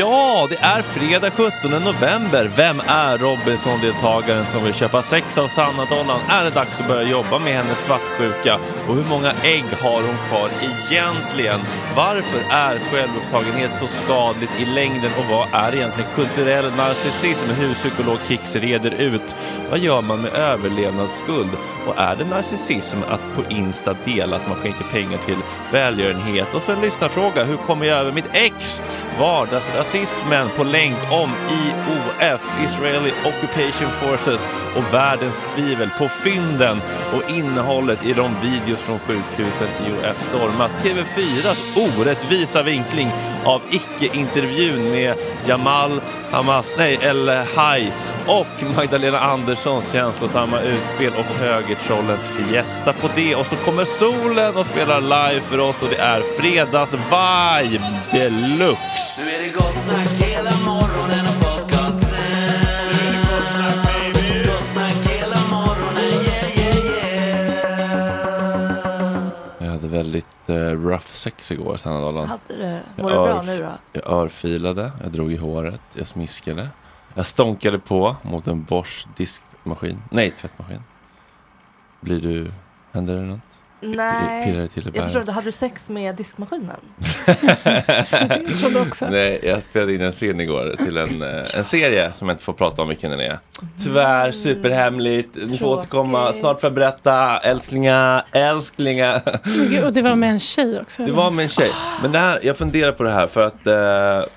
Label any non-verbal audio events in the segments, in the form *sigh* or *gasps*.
Ja, det är fredag 17 november. Vem är Robinson-deltagaren som vill köpa sex av Sanna Dollan? Är det dags att börja jobba med hennes svartsjuka? Och hur många ägg har hon kvar egentligen? Varför är självupptagenhet så skadligt i längden och vad är egentligen kulturell narcissism? Hur psykolog Kicks reder ut. Vad gör man med överlevnadsskuld? Och är det narcissism att på Insta dela att man skänker pengar till välgörenhet? Och så en lyssnarfråga, hur kommer jag över mitt ex? Vardagsrasismen på länk om IOF, Israeli Occupation Forces och världens tvivel på fynden och innehållet i de videos från sjukhusen IOF stormat. TV4s orättvisa vinkling av icke-intervjun med Jamal Hamas, nej, El Haj och Magdalena Anderssons känslosamma utspel och högertrollens fiesta på det. Och så kommer solen och spelar live för oss och det är fredags-vibe deluxe. Nu är det gott snack hela morgonen och yeah. Jag hade väldigt eh, rough sex igår, Sanna Dalan. Hade du? Mår du bra nu då? Jag örfilade, jag drog i håret, jag smiskade. Jag stånkade på mot en Bosch diskmaskin. Nej, tvättmaskin. Blir du... Händer det något? Nej, det till jag förstår inte. Hade du sex med diskmaskinen? *laughs* Jag trodde också. Nej, jag spelade in en scen igår till en, eh, en serie som jag inte får prata om vilken den är. Tyvärr, superhemligt. Ni får Tråkigt. återkomma. Snart får jag berätta. Älsklingar, älsklingar. Gud, Och det var med en tjej också. Det var med en tjej. Men det här, jag funderar på det här för att eh,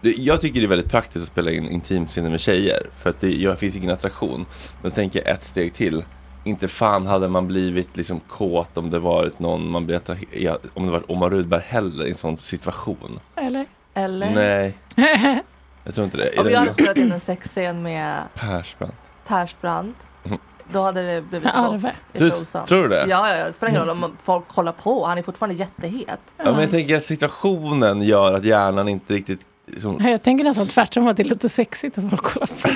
det, jag tycker det är väldigt praktiskt att spela in intimscener med tjejer. För att det jag, finns ingen attraktion. Men så tänker jag ett steg till. Inte fan hade man blivit liksom kåt om det varit någon man blev attraherad, om det var Omar Rudberg heller i en sån situation. Eller? Eller? Nej, *laughs* jag tror inte det. Är Om det jag hade spelat in en sexscen med Persbrandt? Persbrandt, Mhm. då hade det blivit gott i trosan. tror du det? Ja, ja, ja, det spelar ingen roll om folk kollar på. Han är fortfarande jättehet. Ja, men jag tänker att situationen gör att hjärnan inte riktigt liksom, Jag tänker nästan tvärtom att det är lite sexigt att folk kollar på.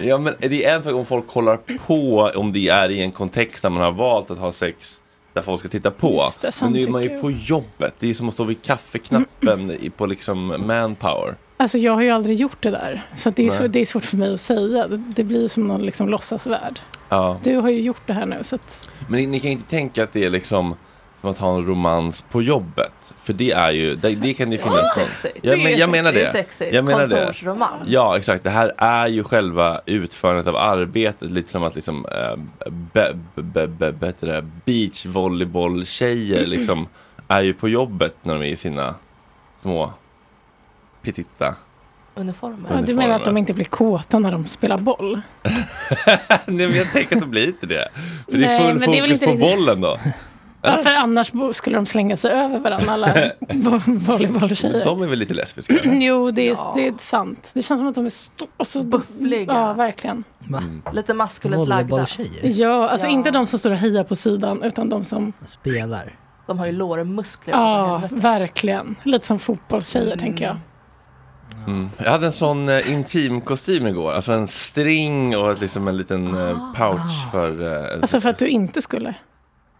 *laughs* Ja men det är en sak om folk kollar på om det är i en kontext där man har valt att ha sex där folk ska titta på. Det, men nu är man ju på jobbet. Det är som att stå vid kaffeknappen i, på liksom manpower. Alltså jag har ju aldrig gjort det där. Så det, är så, det är svårt för mig att säga. Det, det blir som någon liksom låtsasvärld. Ja. Du har ju gjort det här nu så att Men ni, ni kan inte tänka att det är liksom som att ha en romans på jobbet. För det är ju, det, det kan ju finnas. sexigt. Jag, men, jag menar Det sexigt. Jag menar det. Kontorsromans. Ja, exakt. Det här är ju själva utförandet av arbetet. Lite som att liksom, äh, be, be, be, be, beachvolleybolltjejer *clears throat* liksom är ju på jobbet när de är i sina små pititta. Uniformer. ja, du menar att de inte blir kåta när de spelar boll? *laughs* Nej, men jag tänker att de blir inte det. För det är Nej, full men det är väl fokus inte på riktigt- bollen då. Varför annars bo- skulle de slänga sig över varandra alla *laughs* vo- volleybolltjejer? De är väl lite lesbiska? Jo, det är, Ja. det är sant. Det känns som att de är st- alltså, Buffliga. Ja, verkligen. Va? Lite maskulint lagda. Ja, alltså Ja. inte de som står och hejar på sidan, utan de som... Spelar? De har ju lårmuskler. Ja, Ja. verkligen. Lite som fotbollstjejer, tänker jag. Mm. Jag hade en sån eh, intimkostym igår. Alltså en string och liksom en liten eh, pouch för... Eh, Alltså för att du inte skulle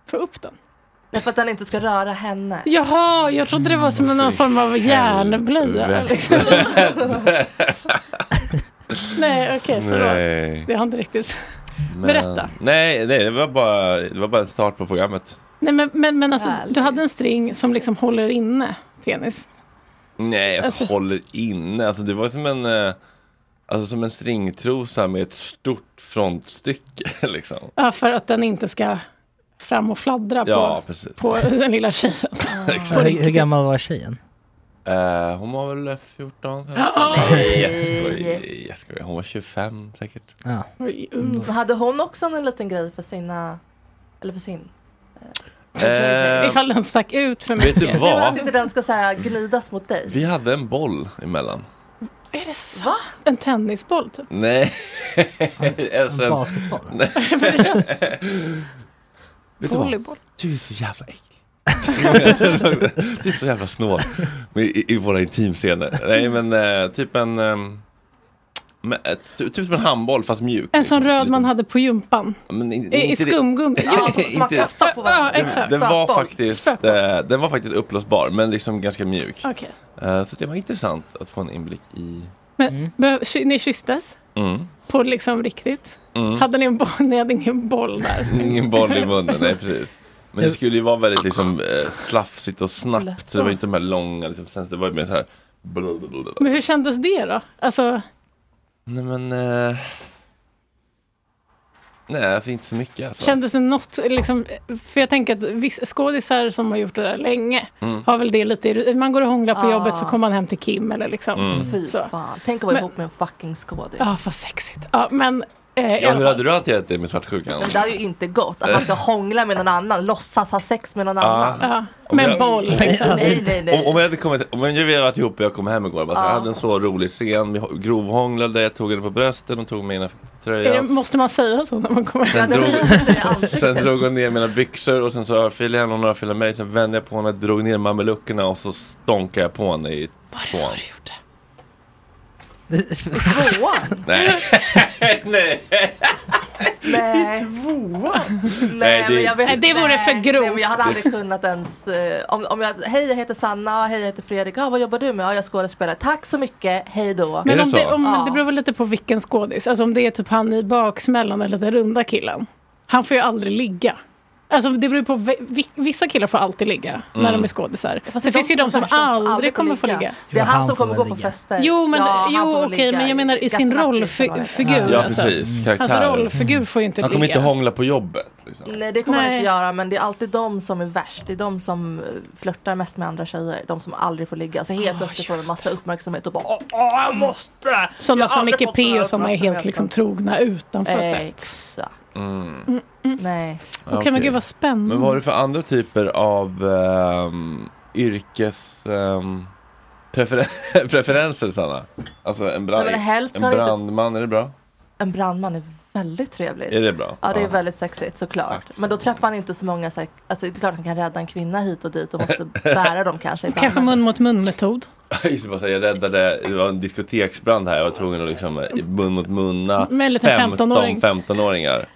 få upp den. Därför att den inte ska röra henne. Jaha, jag trodde det var som någon form av järnblöja. helvete. Liksom. *laughs* Nej, okej, förlåt. Nej. Det har inte riktigt... Men- Berätta. Nej, nej det, var bara, det var bara en start på programmet. Nej, men, men, men alltså, Härligt. du hade en string som liksom håller inne penis. Nej, alltså, Alltså- håller inne. Alltså det var som en, eh, alltså, som en stringtrosa med ett stort frontstycke. *laughs* Liksom. Ja, för att den inte ska fram och fladdra Ja, på, precis. på *laughs* den lilla tjejen. Hur, hur gammal var tjejen? Eh, hon var väl 14? 15? Ja. Nej, jag. Hon var 25 säkert. Ja. Uh. Hade hon också en liten grej för sina... Eller för sin? Eh, Ifall den stack ut för vet mycket. du Nej, men vad? att inte den ska så här gnidas mot dig. Vi hade en boll emellan. Är det sant? En tennisboll typ? Nej. En *laughs* alltså, en- basketboll? *laughs* Vet du volleyboll. Du är så jävla äcklig. *laughs* du är så jävla snål i, i, våra intimscener. Nej men eh, typ en ehm, men, eh, ty- Typ som en handboll fast mjuk. En sån liksom. röd man hade på gympan. Men, in, I, skumgummi. Ja, som, som man kastar på varandra. Ja, exakt. Den var Spökboll. faktiskt Spökboll. eh, Den var faktiskt uppblåsbar men liksom ganska mjuk. Okej. Eh, så det var intressant att få en inblick i Men ky- ni kysstes? mm. På liksom riktigt? Mm. Hade ni en boll? Ni hade ingen boll där? *laughs* Ingen boll i munnen, nej precis. Men det skulle ju vara väldigt liksom eh, slafsigt och snabbt. Så det var inte de här långa, liksom, sen det var ju mer så här. blablabla. Men hur kändes det då? Alltså, Nej men. Eh, Nej, alltså inte så mycket. Alltså. Kändes det något, liksom, för jag tänker att vissa skådisar som har gjort det där länge Mm. har väl det lite i- Man går och hånglar på Ah. jobbet så kommer man hem till Kim eller liksom. Mm. Fy Så. fan. Tänk att vara Men- ihop med en fucking skådis. Ja, vad sexigt. Ja, men... Eh, Ja, hur hade du hanterat det med svartsjukan? Det hade ju inte gått. Att man ska hångla med någon annan, låtsas ha sex med någon annan. Ja, med en jag- boll liksom. Nej, nej, nej. Om, om jag hade kommit, om jag hade varit ihop och jag kom hem igår, bara, så jag Ja. hade en så rolig scen, vi grovhånglade, jag tog henne på brösten och tog mina Är det, tröjan. måste man säga så när man kommer Ja, Sen drog, sen drog hon ner mina byxor och sen så örfilade jag henne och några filade mig. Sen vände jag på henne, drog ner mameluckerna och så stonkade jag på henne i Var det så du gjorde? Tvåan? *laughs* Nej. Nej. Nej. Nej, det- men jag vet det vore för grovt. Nej, jag hade aldrig kunnat ens... eh, om, om jag, hej jag heter Sanna, hej jag heter Fredrik, ja, vad jobbar du med? Ja, jag skådespelar. Tack så mycket, hej då. Men det om det, om, Ja. det beror väl lite på vilken skådis. Alltså om det är typ han i baksmällan eller den runda killen. Han får ju aldrig ligga. Alltså det beror på, vi- vi- vissa killar får alltid ligga när Mm. de är skådisar. Fast Så det finns ju de som de aldrig kommer få ligga. Det är han, han som kommer gå på ligga. fester. Jo, men, Ja, jo okej, ligga men jag menar i sin det rollfigur. Ja alltså. precis, Hans karaktär. rollfigur får ju inte Han kommer ligga. inte hångla på jobbet. Liksom. Nej det kommer han Nej. inte göra men det är alltid de som är värst. Det är de som eh, flörtar mest med andra tjejer. De som aldrig får ligga. Så helt plötsligt får de en massa uppmärksamhet och bara åh, åh jag måste! Sådana som Micke P och sådana är helt liksom trogna utanför Eh, set. Exakt. Mm. Nej. Okej men gud vad spännande. Men vad har du för andra typer av um, yrkes... ehm, prefer- *laughs* preferenser Sanna? Alltså en, brand, Nej, en det inte- brandman, är det bra? En brandman är väldigt trevligt. Är det bra? Ja det är väldigt sexigt såklart. Tack. Men då träffar han inte så många, så här, alltså det är klart han kan rädda en kvinna hit och dit och måste bära dem kanske ibland. Kanske mun mot mun metod. *laughs* Jag räddade, det var en diskoteksbrand här, jag var tvungen att liksom mun mot munna Med en liten 15-åring. 15-åringar.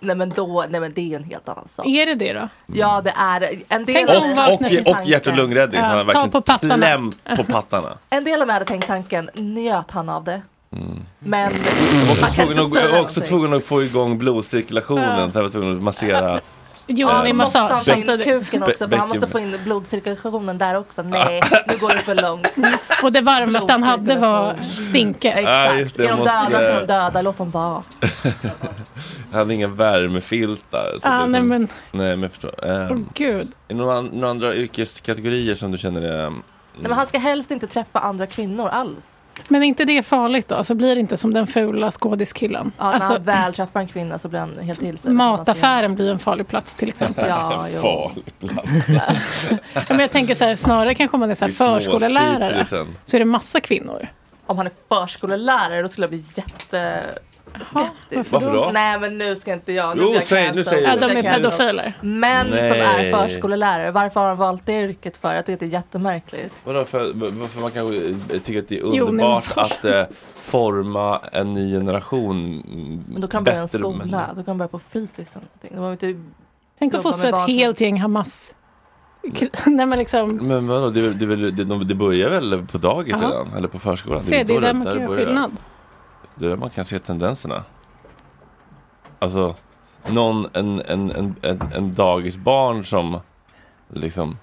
Nej men då, nej men det är ju en helt annan sak. Är det det då? Ja det är. En del Och, och, och hjärt och lungräddning, Ja, han verkligen på pattarna. klämt på pattarna. En del av mig hade tänkt tanken, njöt han av det? Mm. Men man också kan tvungen inte att, jag säga var också tvungen att få igång blodcirkulationen, så jag var tvungen att massera. *laughs* Jo, Ja, i så måste han massage. ta in kuken också för han måste få in blodcirkulationen där också. Nej, nu går det för långt. Och det varmaste han hade var stinke. Ja, Exakt. det, är de måste- döda så är de döda, låt dem vara. *laughs* Jag hade inga värmefiltar. så Ah, nej men, Nej men jag förstår. åh Um, gud. är det några, några andra yrkeskategorier som du känner är... Um, Nej, men han ska helst inte träffa andra kvinnor alls. Men är inte det farligt då? Så blir det inte som den fula skådiskillen. Ja, när alltså, han väl träffar en kvinna så blir han helt till sig. mataffären blir en farlig plats till exempel. Ja, *laughs* jo. farlig *laughs* Ja, men jag tänker så här, snarare kanske om man är så här förskolelärare. Så är det massa kvinnor. Om han är förskolelärare då skulle jag bli jätte... skeptisk. Varför då? Nej men nu ska inte jag. Nu Jo, jag säg- nu säger Ja, du. de Nu är pedofiler. Män som Nej. är förskollärare, varför har han valt det yrket för? Jag tycker att det är jättemärkligt. Vadå, för, varför man kanske eh, tycker att det är Jo, underbart men- att eh, forma en ny generation Men då kan han börja i en skola, människor. då kan han börja på fritids inte Tänk att fostra ett som- helt gäng Hamas. *laughs* Nej men liksom, Men vadå, det, det, det, det, börjar väl på dagis redan? Eller på förskolan? se det är då där man kan göra börjar. skillnad. Det är där man kan se tendenserna. Alltså, någon, en, en, en, en, en dagisbarn som liksom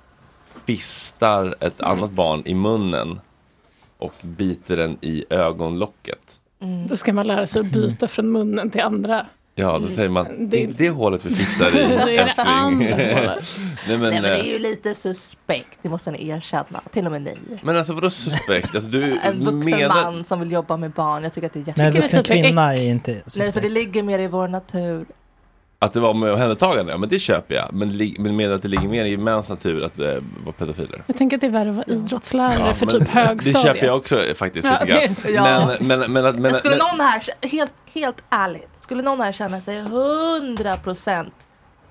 fistar ett annat barn i munnen och biter den i ögonlocket. Mm. Då ska man lära sig att byta från munnen till andra. Ja, då säger man, Det- det är det hålet vi fistar i, *laughs* Det är det älskling. andra *laughs* hålet. Nej, men, Nej men det är eh, ju lite suspekt, det måste ni erkänna. Till och med ni. men alltså vadå suspekt? Alltså, du *laughs* En vuxen menar... man som vill jobba med barn, jag tycker att det är Men jättekul. det är vuxen kvinna är inte Nej för det suspekt. ligger mer i vår natur. Att det var med omhändertagande, ja men det köper jag. Men, li- men med att det ligger mer i mäns natur att eh, vara pedofiler. Jag tänker att det är värre att vara idrottslärare för men typ högstadiet. Det köper jag också eh, faktiskt. Ja, lite grann. Ja. Men, men, men, att- men, Men skulle men, någon här, helt, helt ärligt, skulle någon här känna sig 100%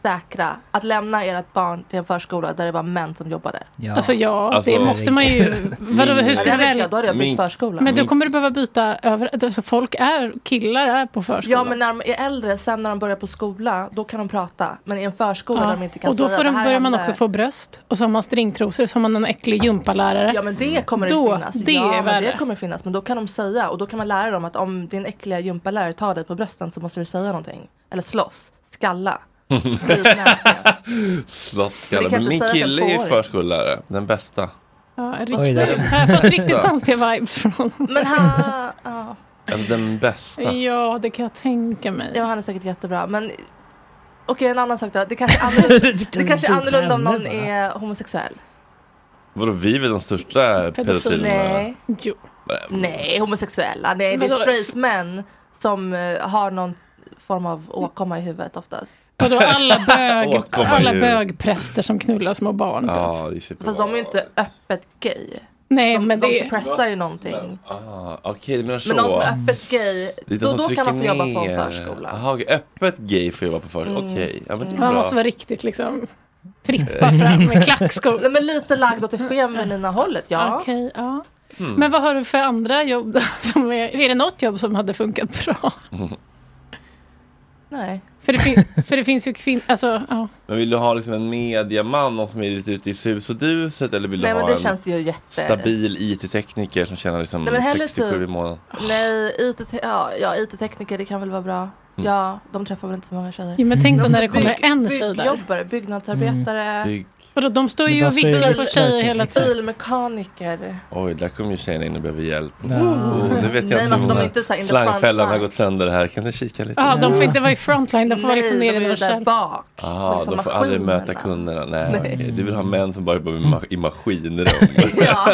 säkra att lämna ert barn till en förskola där det var män som jobbade? Ja. Alltså ja, Alltså- det måste man ju... Vadå, hur Ja, ska välja? jag, då hade jag bytt förskola. Men då kommer du behöva byta över... Alltså folk är, killar är på förskolan. Ja men när de är äldre, sen när de börjar på skola, då kan de prata. Men i en förskola där de inte kan och då får de, "Det här börjar man hände." också få bröst. Och så har man stringtrosor, så har man en äcklig gympalärare. Ja men det kommer Då, det finnas. det ja, är men det kommer finnas. Men då kan de säga och då kan man lära dem att om din äckliga gympalärare tar dig på brösten så måste du säga någonting. Eller slåss, skalla. Slåss Men min kille är ju förskollärare. Den bästa. Ja, Oj riktigt, då. *laughs* jag har fått riktigt konstiga vibes från. Men han, ja. Alltså den bästa. Ja, det kan jag tänka mig. Ja, han är säkert jättebra. Men okej, en annan sak då. Det kanske är annorlunda, *laughs* det kanske är annorlunda om någon är homosexuell. Vadå, vi är de största pedofilerna? Nej. Jo. Nej, homosexuella. Nej, det är straight män som eh, har någon form av åkomma i huvudet oftast. Och då alla, bög, alla bögpräster som knullar små barn. Ja, superbra. Fast de är ju inte öppet gay. Nej, De, men de det suppressar ju någonting. Ah, Okej, du menar så. Men någon som är öppet gay, Det är de då, då kan man få jobba på en förskola. Okej, öppet gay får jobba på förskola. Mm. Okej, ja, men det är man måste vara riktigt liksom trippa fram med klackskor. Nej, men lite lagd åt det feminina hållet, ja. Okej, ja. Mm. Men vad har du för andra jobb? *laughs* Som är, är det något jobb som hade funkat bra? *laughs* Nej. För det, fin, *laughs* för det finns ju kvinnor, alltså ja. Men vill du ha liksom en mediaman, någon som är lite ute i sus och duset? Eller vill du Nej, men ha det en känns ju jätte... stabil IT-tekniker som tjänar liksom Nej, men hellre 67 typ- i månaden? Nej, IT, ja, ja, IT-tekniker, det kan väl vara bra. Mm. Ja, de träffar väl inte så många tjejer. Jo, men tänk då när det kommer en tjej där. Byggjobbare, byggnadsarbetare, Bygg. Vadå, de står ju och visslar och på tjejer hela tiden. bilmekaniker. Oj, där kommer ju tjejerna in och behöver hjälp. Ja. Oh, nu vet jag Nej, inte men alltså, the slangfällan har gått sönder här. Kan du kika lite? Ja, de får inte vara i frontline, de får vara liksom nere i där varsel. bak. Ah, liksom de får aldrig möta kunderna. Nej, Nej. okej. Du vill ha män som bara jobbar ma- i maskinrum. *laughs* Ja.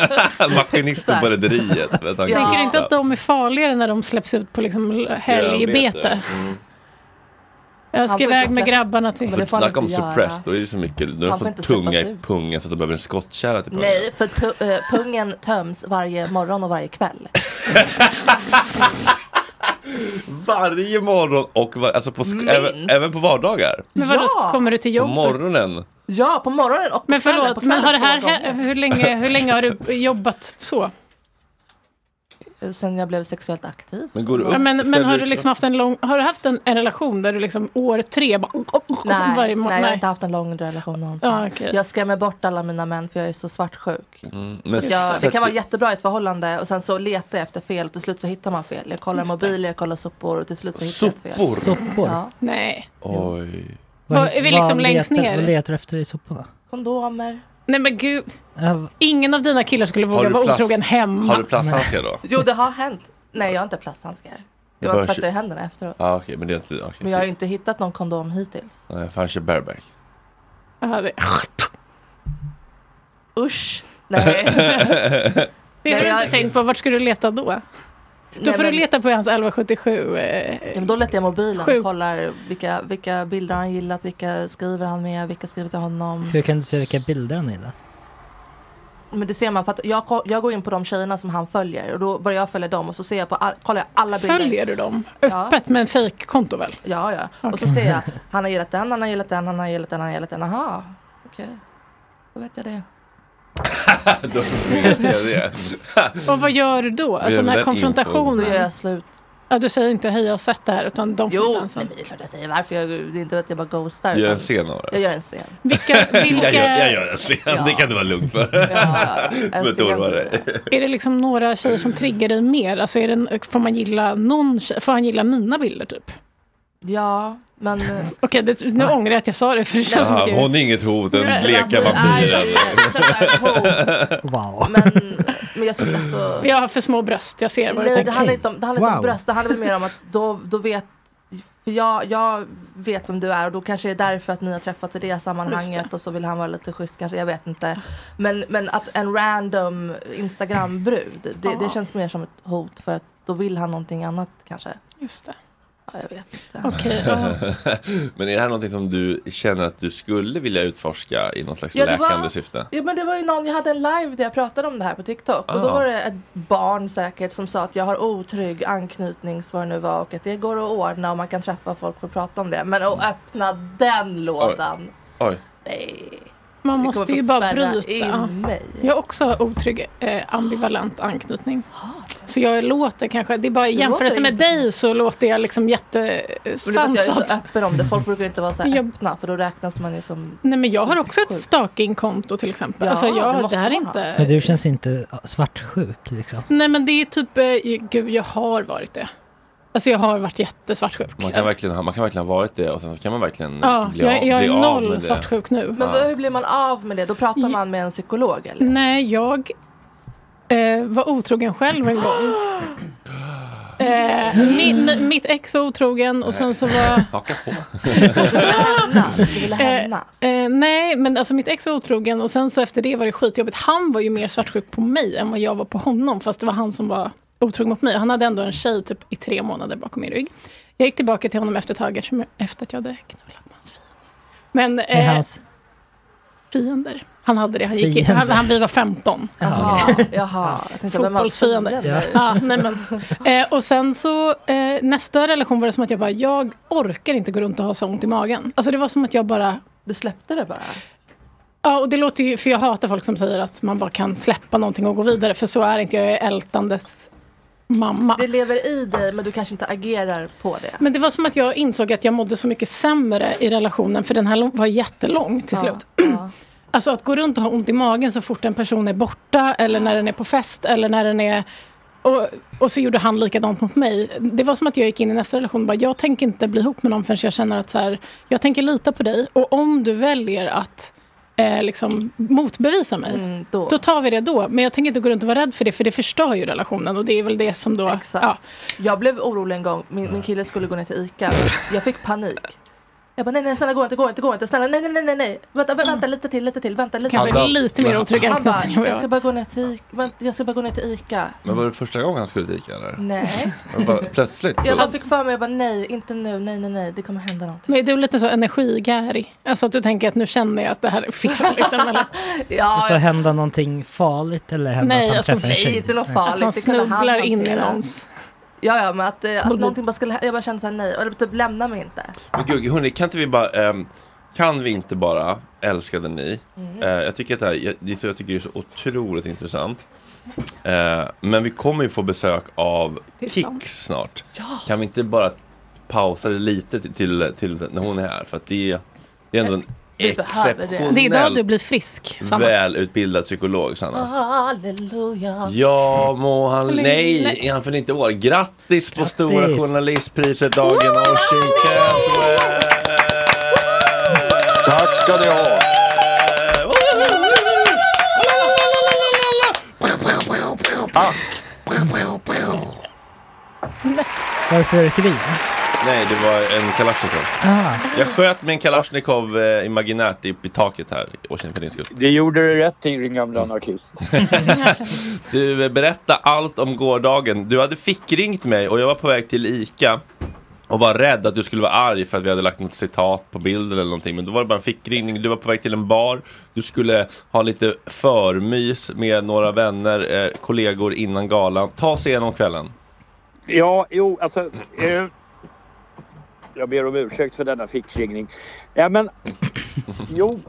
*laughs* Maskinisten på rederiet. Ja. Tänker du inte att de är farligare när de släpps ut på liksom helgbete? Mm. Jag ska iväg med grabbarna till... Men det För snacka om suppressed, då är det så mycket, då är de tunga i pungen så att de behöver en skottkärra till pungen. Nej, för eh, pungen töms varje morgon och varje kväll. *laughs* Varje morgon och var, alltså på även, även på vardagar. Men vadå, Ja. kommer du till På jobbet? morgonen. Ja, på morgonen och på Men kvällen. förlåt, På men kvällen har det här, hur, länge, hur länge har du *laughs* jobbat så? Sen jag blev sexuellt aktiv. Men går du upp? Ja, men men har du liksom haft en lång, har du haft en, en relation där du liksom år tre bara, Nej, varje morgon? nej, jag har inte haft en lång relation någonsin. Ja, okej. Jag skrämmer bort alla mina män för jag är så svartsjuk. Mm, men Jag, det kan vara jättebra i ett förhållande och sen så letar jag efter fel och till slut så hittar man fel. Jag kollar mobiler, jag kollar sopor och till slut så hittar jag ett fel. Sopor? Ja. Nej. Oj. Vad- är vi liksom längst letar, ner? Vad letar du efter i soporna? Kondomer. Nej men gud, ingen av dina killar skulle våga du vara plast- otrogen hemma. Har du plasthandskar då? Jo, det har hänt. Nej, jag har inte plasthandskar. Jag har tvättat händerna efteråt. Ja okej, men det är inte... Okay, Men jag har ju inte hittat någon kondom hittills. Nej, för han kör bareback. Ja, det, *laughs* Usch! Nej. det har du jag- inte tänkt på, vart ska du leta då? Då Nej, får men- du leta på hans 1177. Eh, Ja, men då letar jag mobilen Sju. och kollar vilka, vilka bilder han gillat, vilka skriver han med, vilka skriver till honom. hur kan du se vilka bilder han gillar? Men det ser man för att jag, jag går in på de tjejerna som han följer och då börjar jag följa dem och så ser jag på all, kollar jag alla bilder. följer du dem? Ja. Öppet med en fejkkonto väl? Ja, ja. Och så ser jag, *laughs* han har gillat den, han har gillat den, han har gillat den, han har gillat den. Aha, okej. Då vet jag det. *laughs* Då vet jag det. Och vad gör du då? Alltså den här den Då konfrontationen. gör jag slut. Ja, du säger inte hej jag har sett det här utan de får Jo, inte ens men det är klart jag säger varför. Jag, det är inte att jag bara ghostar. Gör en scen av det. Jag gör en scen. Vilka, vilka *laughs* Jag gör, jag gör en scen, Ja. det kan du vara lugn för. Ja, en *laughs* scen är det liksom några tjejer som triggar dig mer? Alltså är det, får man gilla någon tjej? Får han gilla mina bilder typ? Ja, men... *laughs* eh, Okej, det, nu ångrar jag att jag sa det för det känns Ja, jag... hon är inget hot, den bleka alltså, det vampyren. det det. *laughs* Wow. Men, men jag skulle alltså... Jag har för små bröst, jag ser vad du Nej, det tänker. handlar inte om, det handlar inte om Wow. bröst. Det handlar mer om att då, då vet för jag, jag vet vem du är och då kanske det är därför att ni har träffats i det sammanhanget och så vill han vara lite schysst kanske, jag vet inte. Men, men att en random Instagram-brud, det, det känns mer som ett hot för att då vill han någonting annat kanske. Just det. Ja, jag vet inte. Ja. *laughs* Men är det här någonting som du känner att du skulle vilja utforska i någon slags Ja, det var- läkande syfte? Ja men det var ju någon, jag hade en live där jag pratade om det här på TikTok och då Ah. var det ett barn säkert som sa att jag har otrygg anknytnings vad det nu var och att det går att ordna och man kan träffa folk för att prata om det. Men att öppna den lådan, Oj. nej. Man måste ju bara bryta. Jag har också otrygg eh, ambivalent anknytning. Så jag låter kanske, det är bara i jämförelse med dig så låter jag liksom det för att jag är så jättesansad. öppen om det. Folk brukar inte vara så här öppna för då räknas man ju som Nej men jag har också ett stalkingkonto till exempel. Ja, alltså det jag, det, måste här är inte... Men du känns inte svartsjuk liksom. Nej men det är typ, eh, gud jag har varit det. Alltså jag har varit jättesvartsjuk. Man kan, verkligen, ha- man kan verkligen ha varit det och sen så kan man verkligen Ja, bli, jag, av, jag bli är av noll med det. svartsjuk nu. Men Ja. hur blir man av med det? Då pratar man med en psykolog eller? Nej, jag eh, var otrogen själv en gång. *gasps* Eh, mi, mi, mitt ex var otrogen och sen så var... *laughs* Haka på. Hämnas. Eh, nej, men alltså mitt ex var otrogen och sen så efter det var det skitjobbigt. Han var ju mer svartsjuk på mig än vad jag var på honom. Fast det var han som var otrogen mot mig. Han hade ändå en tjej typ i tre månader bakom min rygg. Jag gick tillbaka till honom efter ett tag efter att jag hade knullat med hans fiender. Men Med eh, hans... fiender. Han hade det. Han gick i, Fiender. han, han, vi var 15. Jaha, jaha. Fotbollsfiender. fienden? Ja, nej men. Eh, och sen så eh, nästa relation var det som att jag bara, jag orkar inte gå runt och ha så ont i magen. Alltså det var som att jag bara Du släppte det bara? Ja, och det låter ju, för jag hatar folk som säger att man bara kan släppa någonting och gå vidare, för så är inte jag, jag är ältandes mamma. Det lever i dig men du kanske inte agerar på det. Men det var som att jag insåg att jag mådde så mycket sämre i relationen, för den här var jättelång till slut. *clears throat* Ja. Alltså att gå runt och ha ont i magen så fort en person är borta, eller när den är på fest, eller när den är... Och, och så gjorde han likadant mot mig. Det var som att jag gick in i nästa relation och bara, jag tänker inte bli ihop med någon förrän jag känner att så här, jag tänker lita på dig. Och om du väljer att eh, liksom motbevisa mig, Mm, då. då tar vi det då. Men jag tänker inte gå runt och vara rädd för det, för det förstör ju relationen. Och det är väl det som då... Exakt. Ja. Jag blev orolig en gång, min, min kille skulle gå ner till ICA. Jag fick panik. Jag bara nej nej snälla gå inte, gå inte, gå inte, snälla nej nej nej nej nej. Vänta, vänta, vänta lite till, lite till, vänta lite Kan till. bli lite mer otrygg Han bara, anknytning än jag ska jag bara gå ner till Ica, vänta, jag ska bara gå ner till ICA. Men var det första gången han skulle till Ica eller? Nej. *laughs* Bara, plötsligt? Jag Så, bara fick för mig, jag bara nej, inte nu, nej nej nej, det kommer hända någonting. Men är du lite så energigärig? Alltså att du tänker att nu känner jag att det här är fel *laughs* liksom, eller? Ja, Alltså hända någonting farligt eller hända Nej, att han alltså, träffar en nej tjej? inte något Att farligt. kunde han snubblar in i någons... Ja ja men att, eh, att någonting bara skulle, jag bara kände såhär nej, eller typ lämna mig inte. men gud, hörni, kan inte vi bara, ehm, kan vi inte bara, älskade ni, Mm. eh, jag tycker att det här, jag, det jag tycker det är så otroligt intressant. Eh, men vi kommer ju få besök av Det är Kicks sant. snart. Kan vi inte bara pausa det lite till, till, till när hon är här? För att det, det är ändå en. Exceptionellt Det är idag du blir frisk, Sanna. välutbildad psykolog, Sanna. Halleluja. Ja, må han... Nej, nej. han fyller inte år. Grattis på Grattis. Stora Journalistpriset, Dagen Ossian Cantwell! Tack ska ni ha. Varför fyrverkeri? Nej, det var en Kalashnikov. Ah, Jag sköt med en Kalashnikov eh, imaginärt upp i taket här, Ossian för din skull. Det gjorde du rätt i din gamla anarkist. *laughs* Du, eh, berätta allt om gårdagen. Du hade fickringt mig och jag var på väg till ICA och var rädd att du skulle vara arg för att vi hade lagt något citat på bilden eller någonting. Men då var det bara en fickringning. Du var på väg till en bar. Du skulle ha lite förmys med några vänner, eh, kollegor innan galan. Ta oss igenom kvällen. Ja, jo, alltså. Eh, jag ber om ursäkt för denna fickringning. Ja, men *laughs* jo,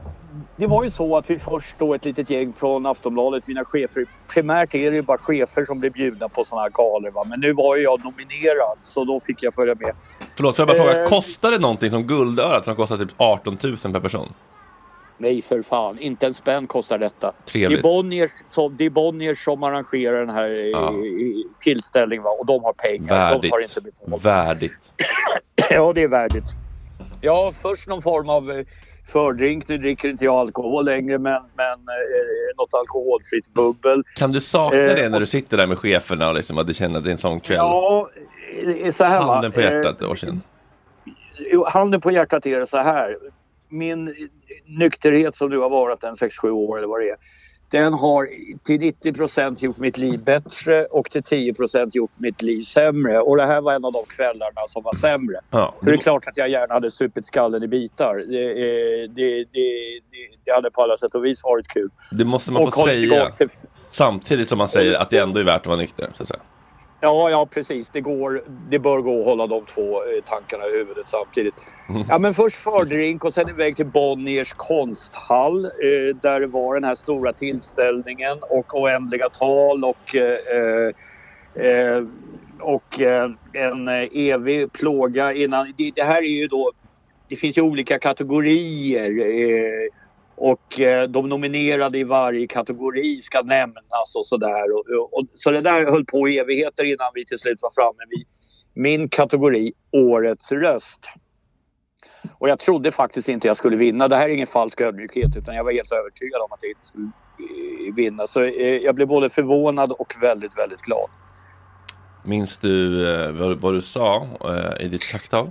det var ju så att vi först då ett litet gäng från Aftonbladet, mina chefer. Primärt är det ju bara chefer som blir bjudna på sådana här galor. Va? Men nu var ju jag nominerad så då fick jag följa med. Förlåt, får jag bara fråga, Eh. kostar det någonting som Guldörat som kostar typ 18 000 per person? Nej för fan, inte en spänn kostar detta. Det är Bonniers som, det är Bonniers som arrangerar den här eh, Ja. tillställningen va? och de har pengar. De Värdigt. har inte betalt. Värdigt. *coughs* Ja, det är värdigt. Ja, först någon form av eh, fördrink. Nu dricker inte jag alkohol längre, men, men eh, något alkoholfritt bubbel. Kan du sakna Eh, det när du sitter där med cheferna och liksom, att du känner att det är en sån kväll? Ja, eh, så här. Handen på hjärtat, Eh, Ossian. Jo, handen på hjärtat är det så här. Min nykterhet som du har varit en 6-7 år eller vad det är. Den har till 90 gjort mitt liv bättre och till 10% gjort mitt liv sämre. Och det här var en av de kvällarna som var sämre. Ja, För det är klart att jag gärna hade supit skallen i bitar. Det, eh, det, det, det, det hade på alla sätt och vis varit kul. det måste man få Och säga. till- Samtidigt som man säger att det ändå är värt att vara nykter. Så att säga. Ja, ja precis. Det, går, det bör gå att hålla de två eh, tankarna i huvudet samtidigt. Ja, men först fördrink och sen iväg till Bonniers konsthall eh, där det var den här stora tillställningen och oändliga tal och, eh, eh, och eh, en eh, evig plåga innan. Det, det här är ju då, det finns ju olika kategorier eh, och eh, de nominerade i varje kategori ska nämnas och sådär. Och, och, och, så det där höll på i evigheter innan vi till slut var framme vid min kategori Årets röst. Och jag trodde faktiskt inte jag skulle vinna. Det här är ingen falsk ödmjukhet utan jag var helt övertygad om att jag inte skulle eh, vinna. Så eh, jag blev både förvånad och väldigt, väldigt glad. Minns du eh, vad, vad du sa eh, i ditt tacktal?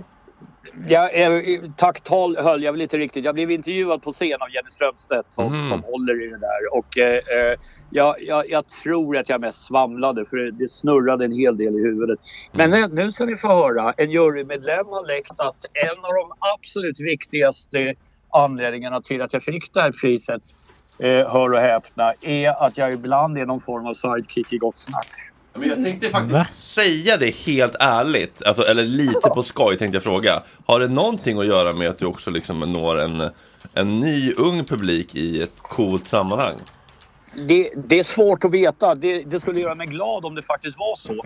Ja, eh, tacktal höll jag väl inte riktigt. Jag blev intervjuad på scen av Jenny Strömstedt som, Mhm. som håller i det där. Och, eh, eh, jag, jag, jag tror att jag mest svamlade för det, snurrade en hel del i huvudet. Men nu, nu ska ni få höra. En jurymedlem har läckt att en av de absolut viktigaste anledningarna till att jag fick det här priset, eh, hör och häpna, är att jag ibland är någon form av sidekick i Gott Snack. Men jag tänkte faktiskt säga det helt ärligt, alltså, eller lite på skoj tänkte jag fråga. Har det någonting att göra med att du också liksom når en, en ny ung publik i ett coolt sammanhang? Det, det är svårt att veta. Det, det skulle göra mig glad om det faktiskt var så.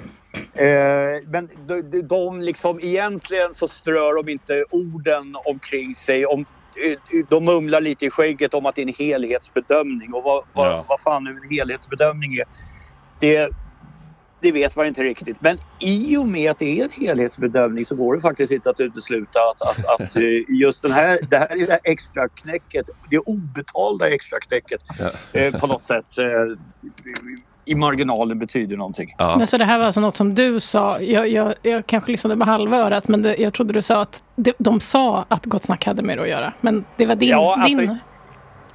Eh, men de, de, de liksom, egentligen så strör de inte orden omkring sig. Om, eh, de mumlar lite i skägget om att det är en helhetsbedömning. Och vad, vad, Ja. vad fan nu en helhetsbedömning är. Det, det vet man inte riktigt. Men i och med att det är en helhetsbedömning så går det faktiskt inte att utesluta att, att, att *laughs* eh, just den här, det här lilla extra knäcket, det obetalda extra knäcket Ja. eh, på något sätt eh, i marginalen betyder någonting. Ja. Men så det här var alltså något som du sa. Jag, jag, jag kanske lyssnade med halva örat, men det, jag trodde du sa att de, de sa att Gott Snack hade med det att göra. Men det var din, Ja, alltså- din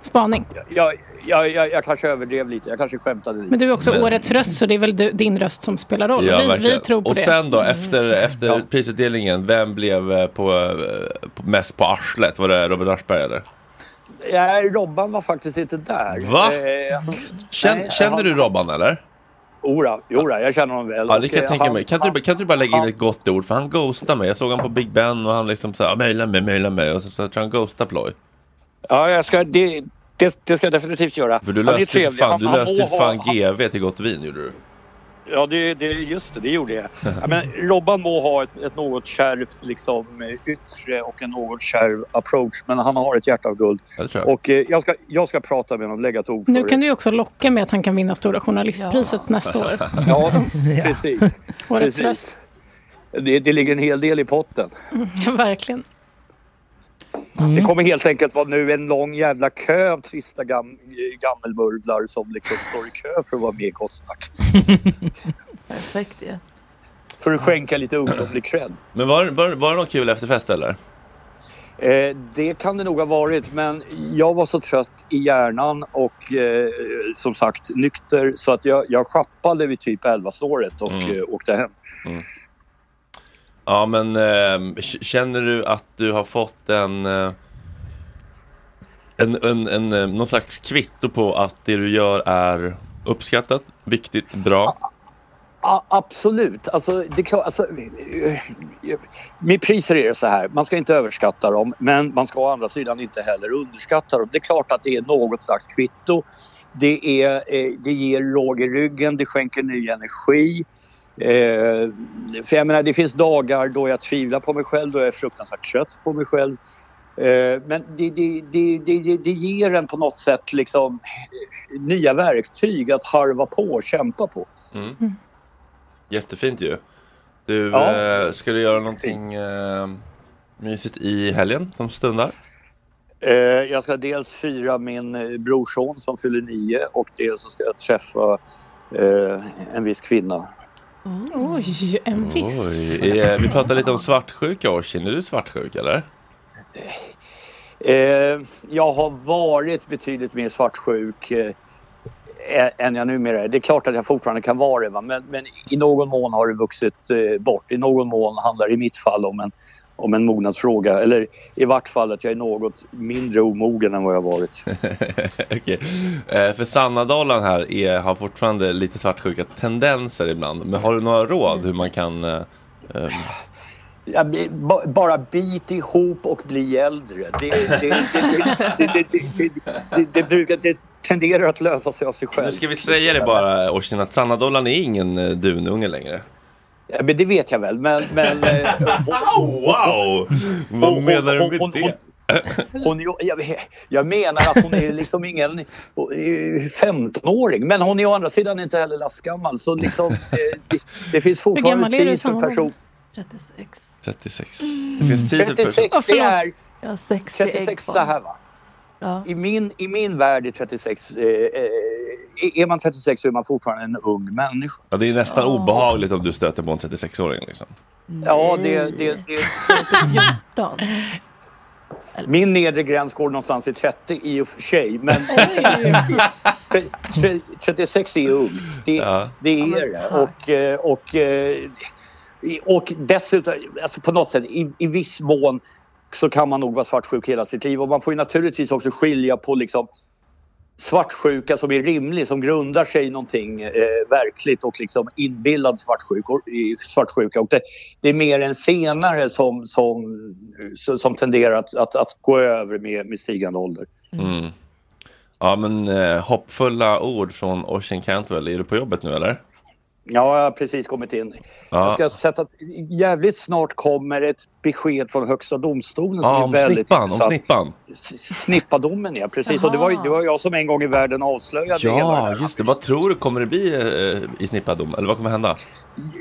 spaning. Jag, jag, jag, jag kanske överdrev lite, jag kanske skämtade lite. Men du är också Men- årets röst, så det är väl du, din röst som spelar roll. Ja, vi, verkligen. vi tror på och det. sen då, efter, efter prisutdelningen, vem blev eh, på, eh, på, mest på arslet? Var det Robert Aschberg eller? Ja, Robban var faktiskt inte där. Va? Eh, Känn, nej, känner han- du Robban eller? Jodå, jodå, jag känner honom väl. Ja, det Och, kan jag eh, tänka han- mig. Kan inte, du, kan inte du bara lägga in ett gott ord? För han ghostade mig. Jag såg honom på Big Ben och han liksom sa mejla mig, mejla mig. Och så, så tror jag han ghostade Ploy. Ja, jag ska, det, det, det ska jag definitivt göra. För du löste ju fan, du löste fan han- GV till gott vin gjorde du. Ja, det, det, just det, det gjorde jag. Ja, men Robban må ha ett, ett något kärvt liksom, yttre och en något kärv approach. Men han har ett hjärta av guld. Ja, det tror jag. Och eh, jag, ska, jag ska prata med honom, lägga ett ord för Nu det. kan du ju också locka med att han kan vinna Stora Journalistpriset nästa år. *laughs* Ja, precis. Årets röst. Det, det ligger en hel del i potten. Ja, *laughs* verkligen. Det kommer helt enkelt vara nu en lång jävla kö av trista gam, gammelmurvlar som liksom står i kö för att vara med i Gott Snack. *laughs* Perfekt ju. För att skänka lite ungdomlig cred. Men var, var, var det någon kul efterfest eller? Eh, det kan det nog ha varit men jag var så trött i hjärnan och eh, som sagt nykter så att jag, jag schappade vid typ 11-snåret och Mm. eh, åkte hem. Ja, men eh, känner du att du har fått en, eh, en, en, en, eh, någon slags kvitto på att det du gör är uppskattat, viktigt, bra? Ja, absolut. Alltså, det är klart, alltså, med priser är det så här, man ska inte överskatta dem men man ska å andra sidan inte heller underskatta dem. Det är klart att det är något slags kvitto. Det, är, eh, det ger råg i ryggen, det skänker ny energi. Eh, för jag menar, det finns dagar då jag tvivlar på mig själv, då jag är fruktansvärt trött på mig själv. Eh, men det, det, det, det, det, ger en på något sätt liksom eh, nya verktyg att harva på och kämpa på. Mm. Jättefint ju. Du, Ja. eh, ska du göra någonting eh, mysigt i helgen som stundar? Eh, jag ska dels fira min eh, brorson som fyller nio och dels så ska jag träffa eh, en viss kvinna. Oj, en viss. Oj, eh, vi pratade lite om svartsjuka Orsin. Är du svartsjuk eller? Eh, jag har varit betydligt mer svartsjuk eh, än jag numera är. Det är klart att jag fortfarande kan vara det va? Men, men i någon mån har det vuxit eh, bort. I någon mån handlar det i mitt fall om en, om en mognadsfråga. Eller i vart fall att jag är något mindre omogen än vad jag har varit. okay. för Sanna Dalan här är, har fortfarande lite svartsjuka tendenser ibland. Men har du några råd hur man kan... Eh. Ja, bara bit ihop och bli äldre. Det, det, det, det tenderar att lösa sig av sig själv. Nu ska vi säga det bara, Oisin, att Sanna Dollan är ingen dununge längre. Ja, men det vet jag väl, men... men eh, *laughs* Wow! Vad menar du med det? hon, jag, jag menar att hon är liksom ingen eh, 15-åring, men hon är å andra sidan inte heller lastgammal. Så liksom, eh, det, det finns fortfarande tid för person... 36. 36. Det finns tid för person. 36, det är Ja, 60 ägg 36 så kvar. här va? I, min, i min värld är 36, eh, eh, är man 36 så är man fortfarande en ung människa. Ja, det är nästan obehagligt om du stöter på en 36-åring. Liksom. Ja, det, det, det, 14. min nedre gräns går någonstans i 30 i och för sig. Men 36 *laughs* är ungt. Det, det är det. Och, eh, och, eh, och dessutom, alltså på något sätt, i, i viss mån så kan man nog vara svartsjuk hela sitt liv. Och man får ju naturligtvis också skilja på liksom svartsjuka som är rimlig, som grundar sig i någonting eh, verkligt och liksom inbillad svartsjuka. i svartsjuka. Och det, det är mer en senare som, som, som tenderar att, att, att gå över med, med stigande ålder. Mm. Ja, men eh, hoppfulla ord från Oisin Cantwell. Är du på jobbet nu eller? Ja, jag har precis kommit in. Ja. Jag ska sätta att jävligt snart kommer ett besked från Högsta domstolen som Ja, är om väldigt snippan, om snippan. Snippadomen ja, precis. Och det var, det var jag som en gång i världen avslöjade det Ja, här. just det. Vad tror du kommer det bli eh, i snippadom? Eller vad kommer hända?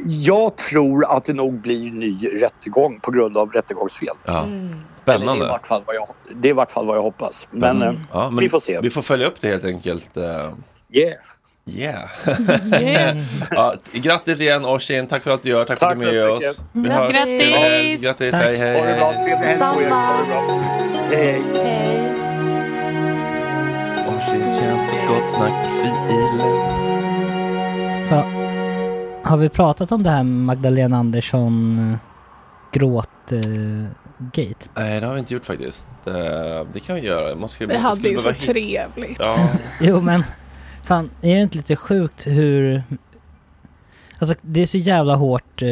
Jag tror att det nog blir ny rättegång på grund av rättegångsfel. Ja. Eller Det är, i Spännande. vart fall vad jag, det är i vart fall vad jag hoppas. Men, eh, Ja, men vi får se. Vi får följa upp det helt enkelt. eh, Yeah. Yeah. Yeah. *laughs* ja, grattis igen Oisin, tack för allt du gör. Tack, Tack för att du är med oss. Vi Grattis. hörs. Grattis, Tack. hej hej. Ha det bra. Trevlig helg på er. Ha det bra. Hej, hej. Oisin Cant, gott snack, filen. Har vi pratat om det här Magdalena Andersson eh, gråt eh, gate? Nej, det har vi inte gjort faktiskt. Eh, Det kan vi göra. Man ska, Vi man hade ju så behöva trevligt. Ja. *laughs* Jo men, fan, är det inte lite sjukt hur... Alltså det är så jävla hårt eh,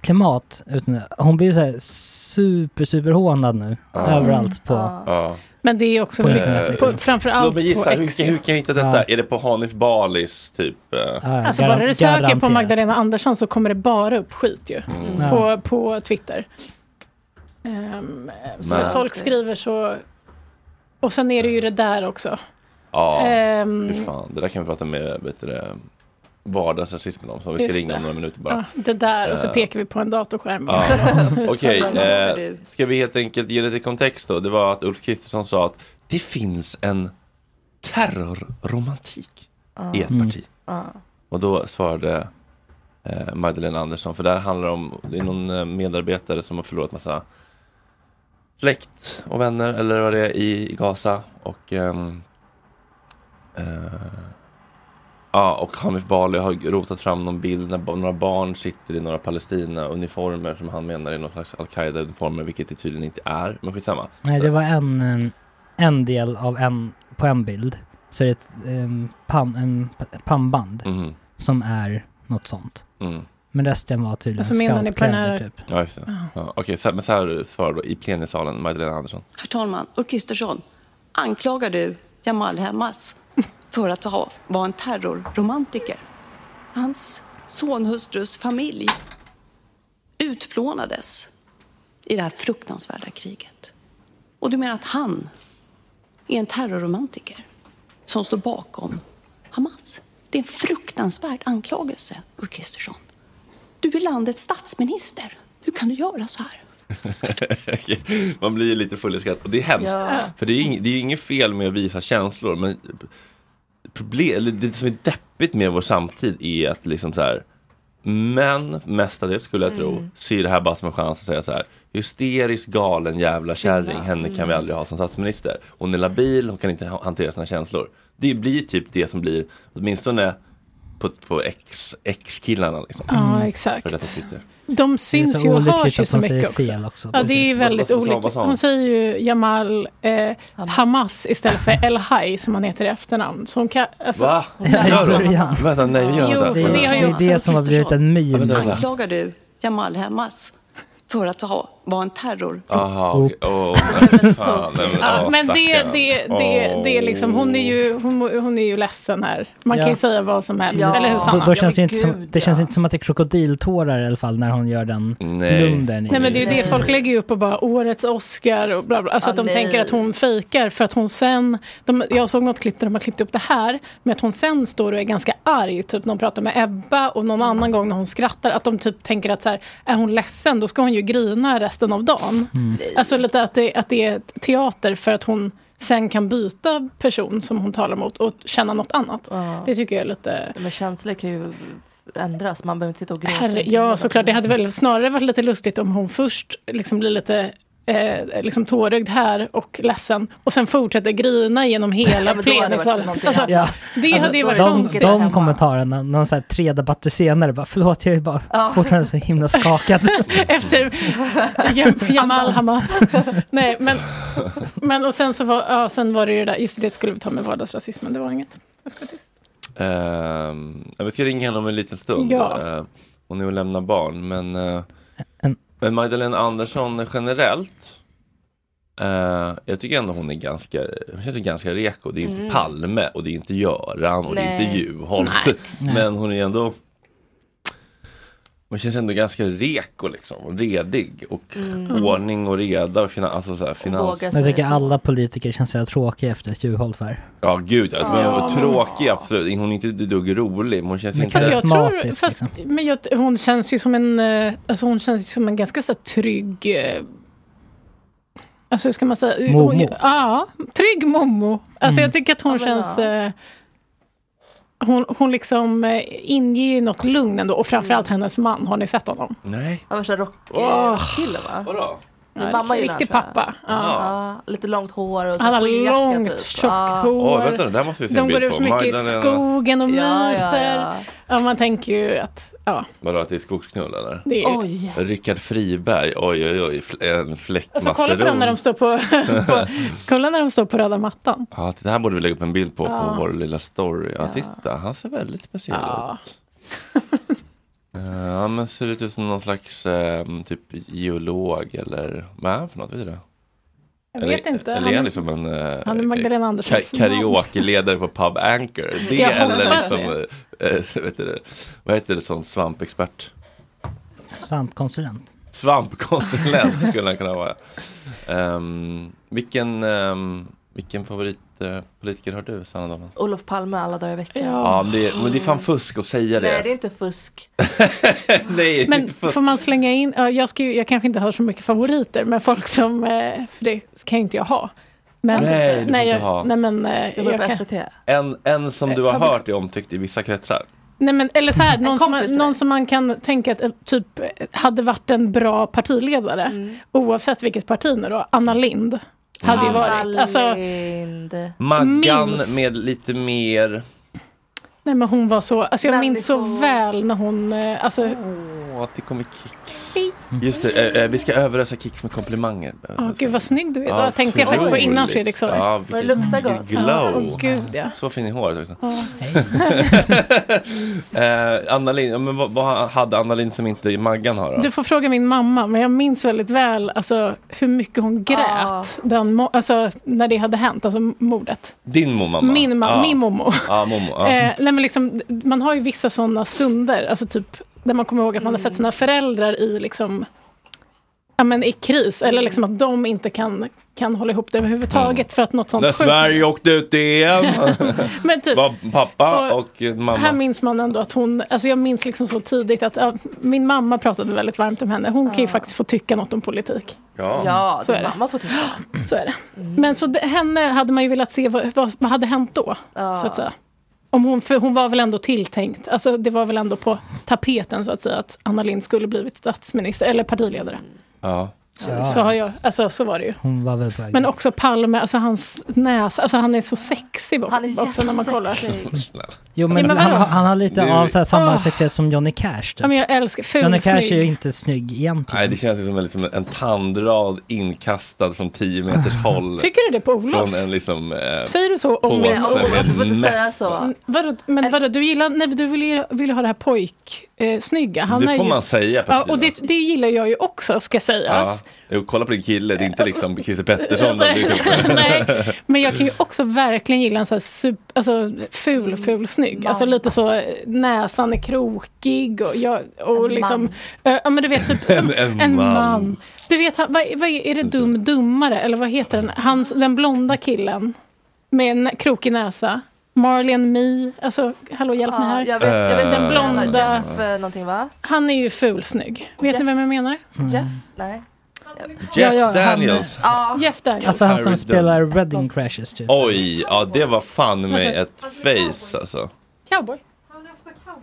klimat. Utan, hon blir ju såhär super, super hånad nu. Ja. Överallt på... Ja. Men det är också På mycket, internet, på, liksom. framförallt Låt mig gissa, på hur, hur kan jag hitta detta? Ja. Är det på Hanif Balis typ? eh? Alltså bara du söker på Magdalena Andersson så kommer det bara upp skit ju. Mm. På, på Twitter. Ehm, för folk skriver så... Och sen är det ju det där också. Ja, fy fan. Det där kan vi prata med det, vardagsrasismen om. Så vi ska ringa om några minuter bara. Ja, det där och så Eh, pekar vi på en datorskärm. Ja. *laughs* Okej, eh, ska vi helt enkelt ge lite kontext då? Det var att Ulf Kristersson sa att det finns en terrorromantik i ett Mm. parti. Och då svarade eh, Magdalena Andersson, för där handlar det om, det är någon eh, medarbetare som har förlorat massa släkt och vänner eller vad det är i, i Gaza. Och eh, Ja, och Hanif Bali har rotat fram någon bild när några barn sitter i några Palestina-uniformer som han menar är någon slags Al-Qaida-uniformer, vilket det tydligen inte är. Men skitsamma. Nej, det var en, eh, en del av en, på en bild. Så är det ett um, pan, en, pannband Mhm. som är något sånt. Mm. Men resten var tydligen Alltså scoutkläder typ. Ja, just det. Ja, Okej, så, men så här svarar då i plenisalen Magdalena Andersson. Herr talman, Ulf Kristersson, anklagar du Jamal Hamas för att ha, vara en terrorromantiker? Hans sonhustrus familj utplånades i det här fruktansvärda kriget. Och du menar att han är en terrorromantiker som står bakom Hamas? Det är en fruktansvärd anklagelse, Ulf Kristersson. Du är landets statsminister. Hur kan du göra så här? Man blir ju lite full i skratt och det är hemskt. Ja. För det är, ing, det är inget fel med att visa känslor men problem, eller det som är deppigt med vår samtid är att liksom så här Män, mestadels skulle jag tro, Mm. ser det här bara som en chans att säga så här Hysteriskt galen jävla kärring, Ja. henne kan vi Mm. aldrig ha som statsminister. Hon är labil, hon kan inte ha- hantera sina känslor. Det blir typ det som blir, åtminstone på, på ex, ex-killarna liksom. Ja, exakt. För detta Twitter. De syns ju och hörs ju så mycket också. fel också. Ja, det är väldigt olyckligt. hon? Säger ju Jamal eh, Hamas istället för *laughs* El Hai som han heter i efternamn. Så hon kan, alltså, Va? Gör hon? Vänta, nej gör Jo, det ju Det är det som har blivit en meme. Anklagar du Jamal Hamas för att ha, vara en terror... Nej, *laughs* fan, nej, men, Ja, det, det, det, det är liksom, hon är ju, hon, hon är ju ledsen här. Man kan ju Ja. säga vad som helst, Ja. eller hur Då, Sanna? då känns det, inte som, det känns inte som att det är krokodiltårar i alla fall när hon gör den Nej. blundern. Nej men det är ju det folk lägger upp och bara årets Oscar och bla bla. Alltså Ja, att de nej. tänker att hon fejkar för att hon sen, de, jag såg något klipp där de har klippt upp det här, med att hon sen står och är ganska arg, typ när hon pratar med Ebba och någon annan gång när hon skrattar, att de typ tänker att så här, är hon ledsen då ska hon ju grina resten av dagen. Alltså lite att det, att det är teater för att hon sen kan byta person som hon talar mot och känna något annat. Ja. Det tycker jag är lite... Men känslor kan ju ändras. Man behöver inte sitta och gråta. Herre, ja, såklart. Det hade väl snarare varit lite lustigt om hon först liksom blir lite eh, liksom tårögd här och ledsen och sen fortsätter grina genom hela plenisalen. Alltså, Ja. Det hade ju varit de, de kommentarerna, någon så här tre debatter senare, bara förlåt jag är bara Ja. fortfarande så himla skakad. *laughs* Efter Jam- *laughs* Jamal Hamas. Nej, men, men och sen så var, ja, sen var det ju det där, just det skulle vi ta med vardagsrasismen, det var inget. Jag ska vara tyst. Ehm, vi ska ringa henne om en liten stund. Ja. Eh, hon är och lämnar barn. Men, eh, men Magdalena Andersson generellt. eh, jag tycker ändå hon är ganska, hon känns ganska reko. Det är inte Mm. Palme och det är inte Göran och det är inte Nej. Juholt. Nej. *laughs* Men hon är ändå hon känns ändå ganska reko liksom, och redig och Mm. ordning och reda och fina, alltså så här, finans. Men jag tycker alla politiker känns så tråkiga efter ett Juholt var. Ja gud, alltså, men Ja. är tråkig absolut. Hon är inte ett dugg rolig. men Hon känns Men inte... Fast jag tror, fast, liksom. men jag, hon känns ju som en, eh, alltså hon känns ju som en ganska så här, trygg, eh, alltså hur ska man säga? Momo. Hon, ja, trygg Momo. Alltså Mm. jag tycker att hon Ja, känns, eh, hon, hon liksom eh, inger ju något lugn ändå och framförallt hennes man, har ni sett honom? Nej. Han var så rock, rockkille va? Vadå? Min Ja, mamma gillar riktig pappa. Ja. Ja, lite långt hår och så har skinnjacka, långt, typ. tjockt Ja. hår. Oj, vänta här måste vi se en De går ut på. mycket i skogen och Ja, ja, myser. ja. Ja, man tänker ju att, ja, Vadå, att det är skogsknull eller? det är Oj. Rickard Friberg, oj oj oj, en Alltså kolla på dem när de står på, *laughs* på, kolla när de står på röda mattan. Ja, det här borde vi lägga upp en bild på, Ja. på vår lilla story. Ja, titta, han ser väldigt speciell Ja. ut. *laughs* Eh, Ja, men ser ut som någon slags eh, typ geolog eller vad är han för något? Vet du det? Jag vet inte. Eller är Han- han liksom en eh, han är Magdalena ka- Anderssons karaoke-ledare på Pub Anchor? Det Jag eller liksom, eh, vet du vad heter det, sån svampexpert? Svampkonsulent. Svampkonsulent skulle han kunna vara. Um, vilken, um, vilken favoritpolitiker har du, Sanna Dahlman? Olof Palme alla dagar i veckan. Ja, men det, är, men det är fan fusk att säga det. Nej, det är inte fusk. *laughs* Nej, Men fusk. får man slänga in, ja, jag, ska ju, jag kanske inte har så mycket favoriter, men folk som, eh, för det kan ju inte jag ha. Men, Nej, det får nej, inte jag, ha. nej men, eh, jag kan, SVT. En, en som du har public- hört är omtyckt i vissa kretsar. nej men, eller så här, *laughs* någon, som, någon som man kan tänka att eh, typ eh, hade varit en bra partiledare, Mm. oavsett vilket parti nu då, Anna Lind. Hade ju varit, alltså. Maggan med lite mer, nej men hon var så, alltså jag minns så väl när hon, eh, alltså, att det kommer kicks. Just det, eh, eh, vi ska överösa kicks med komplimanger. åh gud vad snygg du är. Ja, Då tänkte jag faktiskt på innan. Fredrik sa det. Ja, Vad det vilket, luktar vilket gott. glow. Åh gud ja. Så fin i håret också. Ja. *laughs* eh, Anna Lind, ja, men vad, vad hade Anna Lind som inte Maggan har då? Du får fråga min mamma, men jag minns väldigt väl alltså, hur mycket hon grät Ja. den alltså, när det hade hänt, alltså mordet. Din mamma? Min, ma- ja. min mommo. Ja, mommo. Ja. Eh, nej, men liksom, man har ju vissa sådana stunder, alltså typ, där man kommer ihåg att man har sett sina föräldrar i, liksom, ja, men i kris, eller liksom att de inte kan, kan hålla ihop det överhuvudtaget för att något sånt När Sverige åkte ut i EM *laughs* Men typ, var pappa Och och, mamma. Här minns man ändå att hon, alltså jag minns liksom så tidigt att ja, min mamma pratade väldigt varmt om henne. Hon kan ju faktiskt få tycka något om politik. Ja. Ja, Så är det. mamma får tycka. *gasps* Så är det. Men så det, henne hade man ju velat se, vad, vad, vad hade hänt då? Ja. Så att säga. Om hon, för hon var väl ändå tilltänkt, alltså det var väl ändå på tapeten så att säga att Anna Lindh skulle blivit statsminister eller partiledare. Ja. Så, Ja. så, har jag, alltså, så var det ju. Hon var väl på. Men också Palme, alltså hans näsa, alltså han är så sexig Han är också när man kollar. jättesexig. Jo men, men han, han har lite av så här, samma Åh. sexighet som Johnny Cash typ. Ja, men jag älskar Johnny Cash är ju inte snygg egentligen. Nej, det känns som en, liksom en tandrad inkastad från 10 meters *laughs* håll. Tycker du det på Olof? Från en liksom... Eh, Säger du så om Olof, med du får inte säga så. Mm, Vadå, men vadå, du gillar, nej, du vill, vill ha det här pojk eh, snygga. Han det får ju, man säga. Ja, och det, det gillar jag ju också ska Ja, sägas. jo, kolla på din kille, det är inte liksom Christer Pettersson. *laughs* Nej, men jag kan ju också verkligen gilla en sån här super, alltså, ful, ful snygg. Alltså lite så, näsan är krokig och, jag, och En liksom, man. ja men du vet typ *laughs* som En- en en, man. man. Du vet, han- vad, vad är, är det dum dummare eller vad heter den? Hans, den blonda killen med en krokig näsa. Marley and Me, alltså hallå hjälp mig Ja, här. jag vet, jag vet Den menar. blonda- Jeff eh, någonting va? Han är ju fulsnygg. Vet ni vem jag menar? Jeff? Nej. Jeff Ja, ja, han- Daniels. Ja. Jeff Daniels. Alltså han som spelar Wedding Crashers typ. Oj, ja det var fan med ett face alltså. Cowboy.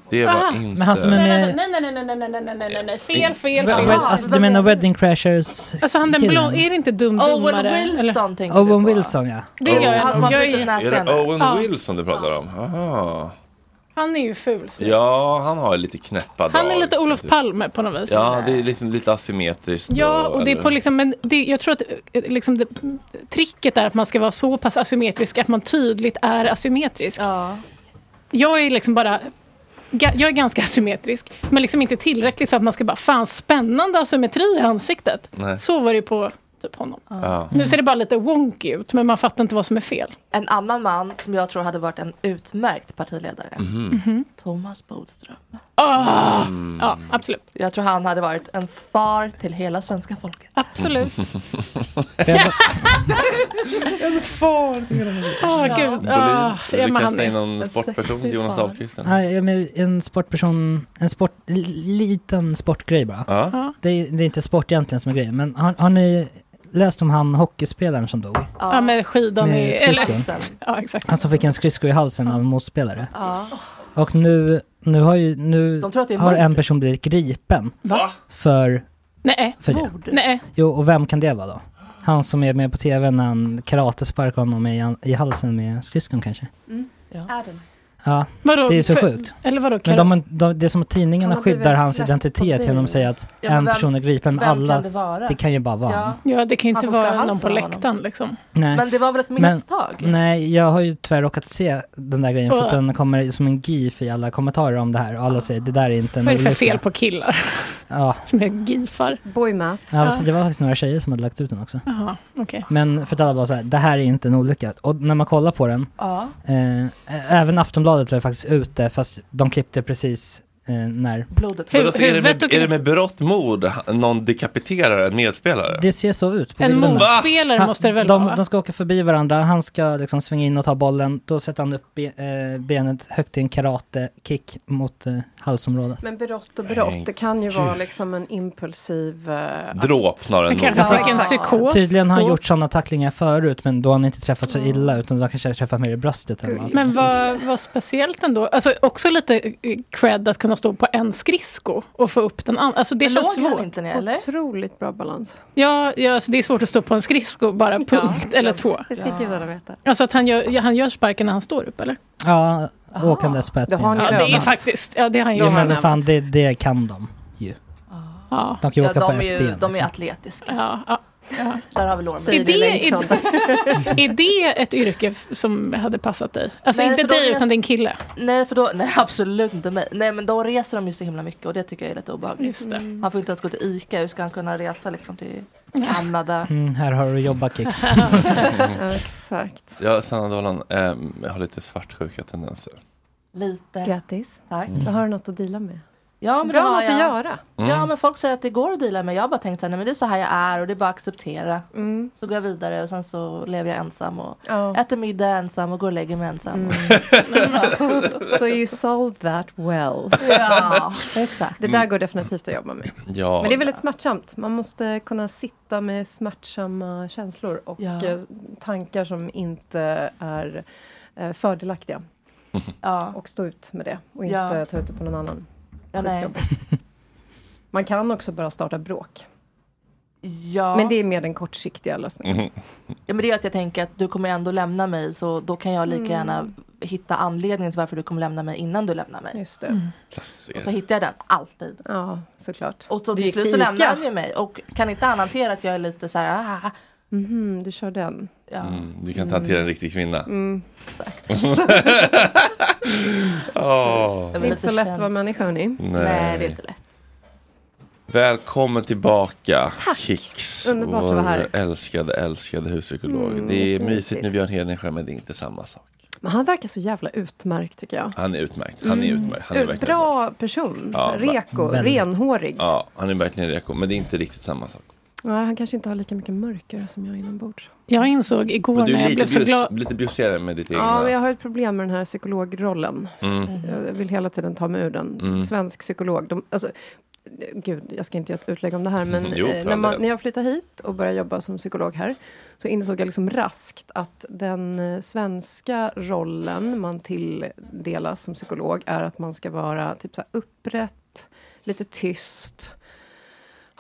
Det var Aha. inte... Men han som är med... nej, nej, nej, nej, nej, nej, nej, nej, nej, nej, fel, fel, fel. wed- alltså du menar Wedding Crashers Alltså han den blå, är det inte dum Owen? Wilson tänker du Owen på. Wilson ja. Det gör Han som har jag. jag brutit är, Är det. Owen Ja. Wilson du pratar om? Aha. han är ju ful. så. Ja, han har lite knäppa Han är lite Olof. Palme på något vis. Ja, det är liksom lite asymmetriskt. Ja, och det är på liksom, men det, jag tror att eh, liksom det, tricket är att man ska vara så pass asymmetrisk att man tydligt är asymmetrisk. Ja. Jag är liksom bara, jag är ganska *laughs* asymmetrisk, men liksom inte tillräckligt för att man ska bara, fan spännande asymmetri i ansiktet. Nej. Så var det på typ honom. Ja. Nu ser det bara lite wonky ut, men man fattar inte vad som är fel. En annan man som jag tror hade varit en utmärkt partiledare. Mhm. Thomas Bodström. Ah! Mm. Ja, absolut. Jag tror han hade varit en far till hela svenska folket. Absolut. För jag, Åh gud. Bolin, Ah, vill ja, du men han kasta in någon en sportperson? Jonas far. Ahlqvist? eller? Nej, jag menar en sportperson, en sport, liten sportgrej bara. Ja. Ja. Det är, det är inte sport egentligen som är grejen, men har, har ni läst om han hockeyspelaren som dog? Ja, med skidan Med i... skridskon. Eller, *laughs* ja, exakt. Han som fick en skridsko i halsen av en motspelare. Ja. Och nu, nu har ju, nu det har mord. en person blivit gripen Va? för, Nej. för det. Mord. Nej. Jo, och vem kan det vara då? Han som är med på tv när han karatesparkar honom i, i halsen med skridskon kanske? Adam. Ja, Vadå, det är så för- sjukt. Eller vadå? Men de, de, det är som att tidningarna blivit skyddar hans identitet genom att säga att Ja, men en vem- person är gripen, men Vem alla, kan det vara? det kan ju bara vara Ja. Ja, det kan ju inte vara någon på läktaren liksom. Nej. Men det var väl ett Men- misstag? Nej, jag har ju tyvärr råkat se den där grejen för att den kommer som en gif i alla kommentarer om det här och alla säger det där är inte en Vad är det för fel på killar *laughs* Ja, som är gifar? Boy maths. alltså, det var faktiskt några tjejer som hade lagt ut den också. Jaha, okej. Men för att alla bara så här, det här är inte en olycka. Och när man kollar på den, Ja. eh, även Aftonbladet bladet var faktiskt ute fast de klippte precis när Blodet. Hur- Men alltså, är, det med, är det med berått mod någon dekapiterar en medspelare? det ser så ut på En bilderna. motspelare Han- måste det väl de, vara? de ska åka förbi varandra, han ska liksom svänga in och ta bollen, då sätter han upp be, eh, benet högt i en karate-kick mot eh, halsområdet. Men berått och berått, det kan ju vara liksom en impulsiv... eh, Dråp snarare än mord. exakt. psykos. Tydligen har han då. gjort sådana tacklingar förut men då har han inte träffat så illa utan då kanske har träffat mer i bröstet eller något. Men vad, vad speciellt ändå. Alltså också lite eh, cred att kunna stå på en skridsko och få upp den andra. Alltså det Men känns låg svårt. inte ner eller? Otroligt bra balans. Ja, ja alltså det är svårt att stå på en skridsko bara punkt eller två. Det ska gudarna veta. Alltså att han gör, ja, han gör sparken när han står upp eller? Ja, åkandes på ett Det har ben. Ja, det är faktiskt, ja det har han Jo gjort. men fan det, det kan de ju. Ja, De kan ju Ja, åka på de, är ett ju, ben. de är liksom. atletiska. ja, ja. Där har vi Lormen. Är det, är, *laughs* är det ett yrke som hade passat dig? Alltså Nej, inte dig res- utan din kille? Nej, för då, nej absolut inte mig. Nej men då reser de ju så himla mycket och det tycker jag är lite obehagligt. Det. Han får inte ens gå till ICA, hur ska han kunna resa liksom till Kanada? Mm, här har du jobbat-kicks. *laughs* *laughs* Ja, exakt. Ja, Sanna Dalan, ehm, jag har lite svartsjuka tendenser. Lite. Grattis. Tack. Då har du något att dela med. Ja men Bra det har något jag. att göra. Mm. Ja men folk säger att det går att deala med. Jag har bara tänkt nej men det är så här jag är och det är bara att acceptera. Mm. Så går jag vidare och sen så lever jag ensam och Ja. äter middag ensam och går och lägger mig ensam. *laughs* So you solve that well. Ja, *laughs* exakt. Det där går definitivt att jobba med. Ja, Men det är väldigt smärtsamt. Man måste kunna sitta med smärtsamma känslor och Ja. eh, tankar som inte är eh, fördelaktiga. *laughs* Ja, Och stå ut med det och inte Ja. ta ut det på någon annan. Ja nej. *laughs* Man kan också bara starta bråk. Ja. Men det är mer den kortsiktiga lösningen. Mhm. ja men det är att jag tänker att du kommer ändå lämna mig så då kan jag lika Mm. gärna hitta anledningen till varför du kommer lämna mig innan du lämnar mig. Just det. Mm. Och så hittar jag den alltid. Ja, såklart. Och så till slut så lämnar han ju mig och kan inte han hantera att jag är lite så här, ah, Mhm, du kör den. Ja. Mm, du kan inte hantera en riktig kvinna. Mm. Åh, *laughs* Jag Det är inte så lätt att vara människa hörni. nej. Nej det är inte lätt. Välkommen tillbaka Tack. Kicks, Underbart att vara här. vår älskade, älskade huspsykolog. Mm, det är mysigt med Björn Hedensjö men det är inte samma sak. Men han verkar så jävla utmärkt tycker jag. Han är utmärkt. Han är utmärkt. Han är Ut- Bra person. Ja, Reko, väldigt. renhårig. Ja, han är verkligen reko. Men det är inte riktigt samma sak. Nej, han kanske inte har lika mycket mörker som jag inombords. Jag insåg igår du när är jag blev så glad. lite bjussigare med ditt egna. Ja, men jag har ett problem med den här psykologrollen. mm. Jag vill hela tiden ta mig ur den. Mm. Svensk psykolog. De, alltså, gud, jag ska inte göra ett utlägg om det här, men *laughs* Jo, eh, när, man, när jag flyttade hit och började jobba som psykolog här, så insåg jag liksom raskt att den eh, svenska rollen man tilldelas som psykolog är att man ska vara typ så här upprätt, lite tyst,